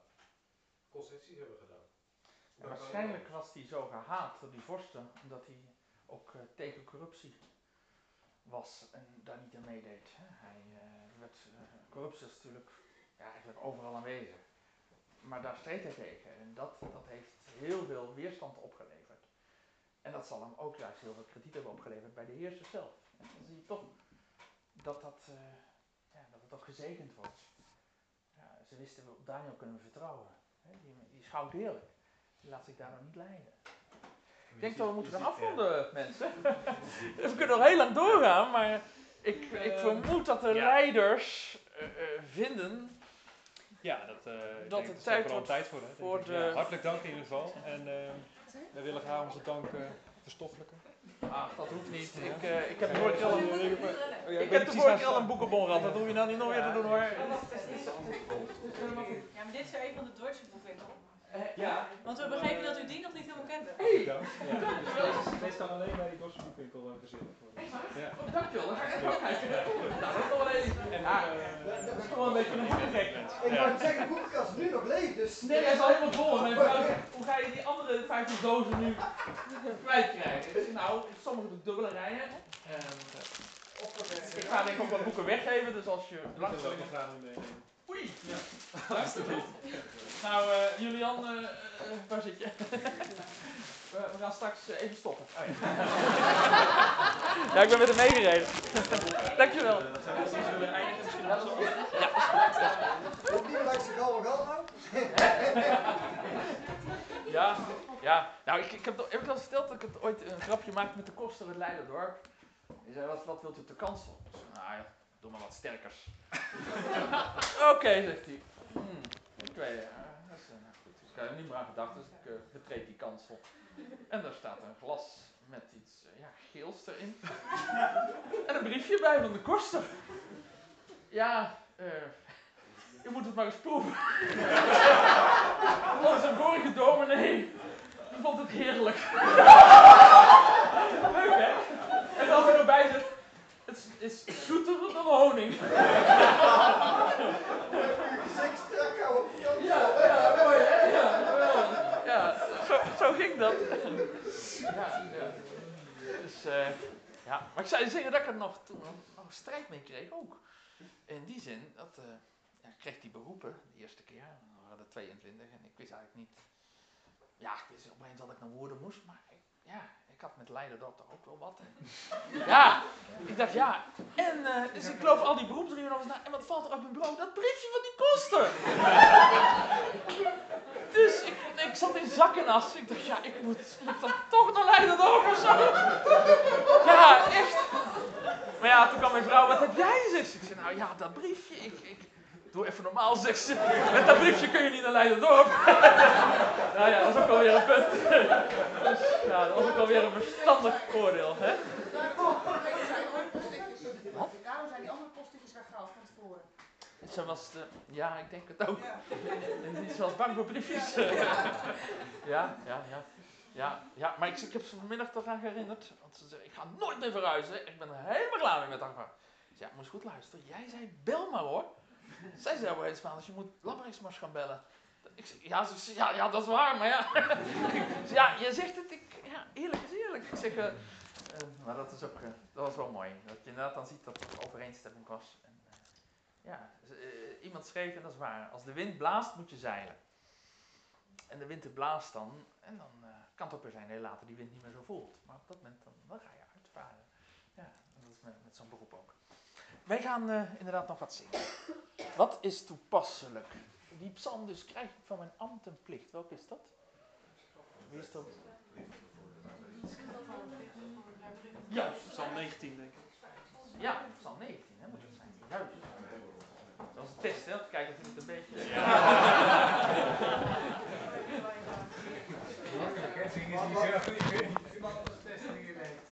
concessies hebben gedaan. Waarschijnlijk was hij zo gehaat door die vorsten, omdat hij ook uh, tegen corruptie was en daar niet aan meedeed. Hij uh, werd, corruptie is natuurlijk ja, eigenlijk overal aanwezig. Maar daar streed hij tegen en dat, dat heeft heel veel weerstand opgeleverd. En dat zal hem ook juist heel veel krediet hebben opgeleverd bij de heerser zelf. En dan zie je toch dat, dat, ja, dat het ook gezegend wordt. Ja, ze wisten, op Daniel kunnen we vertrouwen. Die, die heerlijk. Die laat zich daardoor niet leiden. Ik denk dat we moeten gaan afronden, mensen. we kunnen nog heel lang doorgaan, maar ik, ik vermoed dat de ja. leiders eh, eh, vinden Ja, dat, eh ik Dat het tijd wordt tijd voor. Hè, denk voor ik. de- Ja, hartelijk dank in ieder geval. En eh we willen graag onze dank eh verstoffelijken. Ah, dat hoeft niet. Ik, eh, ik heb keer al een, Oh, ja, ik heb de al een boekenbon gehad. Dat hoef je nou niet nog weer te doen hoor. Ja, maar dit is weer een van de Duitse boekwinkels. Ja. Want we begrepen dat u die nog niet helemaal kende. Hey. Ja, ja. Deze kan alleen bij die Dorse boekwinkel uh, worden. Ja. Oh, dankjewel. Dan ga ik even kijken. Nou, dat is toch wel Ah, eh, dat is toch wel een beetje een boekengek. Ik wou zeggen, de boekenkast is nu nog leeg, dus... Nee, hij is al helemaal vol. Mijn vrouw zegt, hoe ga je die andere 50 dozen nu kwijtkrijgen? Ik zeg, nou, sommige ik dubbele rijen. Ehm, ik ga denk ik ook wat boeken weggeven, dus als je Dat langs wil ik nog graag meenemen. Oei! Ja. Alsjeblieft. Nou, eh, Julian, eh, eh, waar zit je? we, we gaan straks even stoppen. Oh, ja. ja, ik ben met hem meegereden. Dankjewel. Zullen we eindigen misschien wel zo? Ook niet langs de gouden gal nou? Ja, ja. Nou, ik, ik heb, heb ik al verteld dat ik het ooit een grapje maakte met de koster uit Leiderdorp. Die zei, wat, wat wilt u op de kansel? Ik zei, nou ja, doe maar wat sterkers. Oké, zegt hij. Hmm, ik weet ja, dat is, eh, goed. Dus ik had er niet meer aan gedacht, dus ik eh, betreed die kansel. En daar staat een glas met iets eh, ja, geels erin. en een briefje bij van de koster. Ja. U moet het maar eens proeven. Onze vorige dominee, die vond het heerlijk. Leuk hè? En als er erbij zit, is zoeter dan honing. Ja, ja, mooi hè? Ja. Ja, zo, zo ging dat. Ja, ja. Dus, eh, ja. Maar ik zou zeggen dat ik er nog, toen nog, nog strijd mee kreeg ook. In die zin, dat, eh, ja, ik kreeg die beroepen de eerste keer. Er waren er 22 en ik wist eigenlijk niet... Ja, ik wist opeens dat ik naar woorden moest, maar ik, ja, had met Leiderdorp toch ook wel wat. Ja, ik dacht ja. En eh, dus ik geloof al die beroepsdrieën nog eens na. En wat valt er op mijn bureau? Dat briefje van die koster. dus ik, ik zat in zak en as. Ik dacht ja, ik moet, moet dan toch naar Leiderdorp of zo. ja, echt. Maar ja, toen kwam mijn vrouw, wat heb jij gezegd? Ik zei, nou ja, dat briefje, ik, ik doe even normaal, zegt ze. Met dat briefje kun je niet naar Leiderdorp. nou ja, dat was ook alweer een punt. dus ja, dat was ook alweer een verstandig oordeel, hè? Daarom zijn die andere postetjes weggehaald van tevoren. Ze was, de, ja, ik denk het ook. En Ze was bang voor briefjes. ja, ja, ja. Ja, ja, maar ik, ik heb ze vanmiddag toch aan herinnerd. Want ze zei, ik ga nooit meer verhuizen. Ik ben er helemaal klaar mee met zei, ja, moest goed luisteren. Jij zei, bel maar hoor. Zij zei op een van, als je moet Labberingsmars gaan bellen. Ik zei, ja, ja, ja, dat is waar, maar ja. Ja, je zegt het, ik, ja, eerlijk is eerlijk. Ik zeg, eh, eh, maar dat is ook, eh, dat was wel mooi. Dat je inderdaad dan ziet dat er overeenstemming was. En, ja, iemand schreef, en dat is waar, als de wind blaast moet je zeilen. En de wind blaast dan, en dan kan het ook weer zijn dat je later die wind niet meer zo voelt. Maar op dat moment, dan, dan ga je uitvaren. Ja, dat is met, met zo'n beroep ook. Wij gaan eh, inderdaad nog wat zingen. Wat is toepasselijk? Die psalm dus krijg ik van mijn ambt en plicht. Welke is dat? Wie is dat? Juist. Psalm 19 denk ik. Ja, psalm 19 hè, moet het zijn. Juist. Dat is een test, hè? kijken of je het een beetje...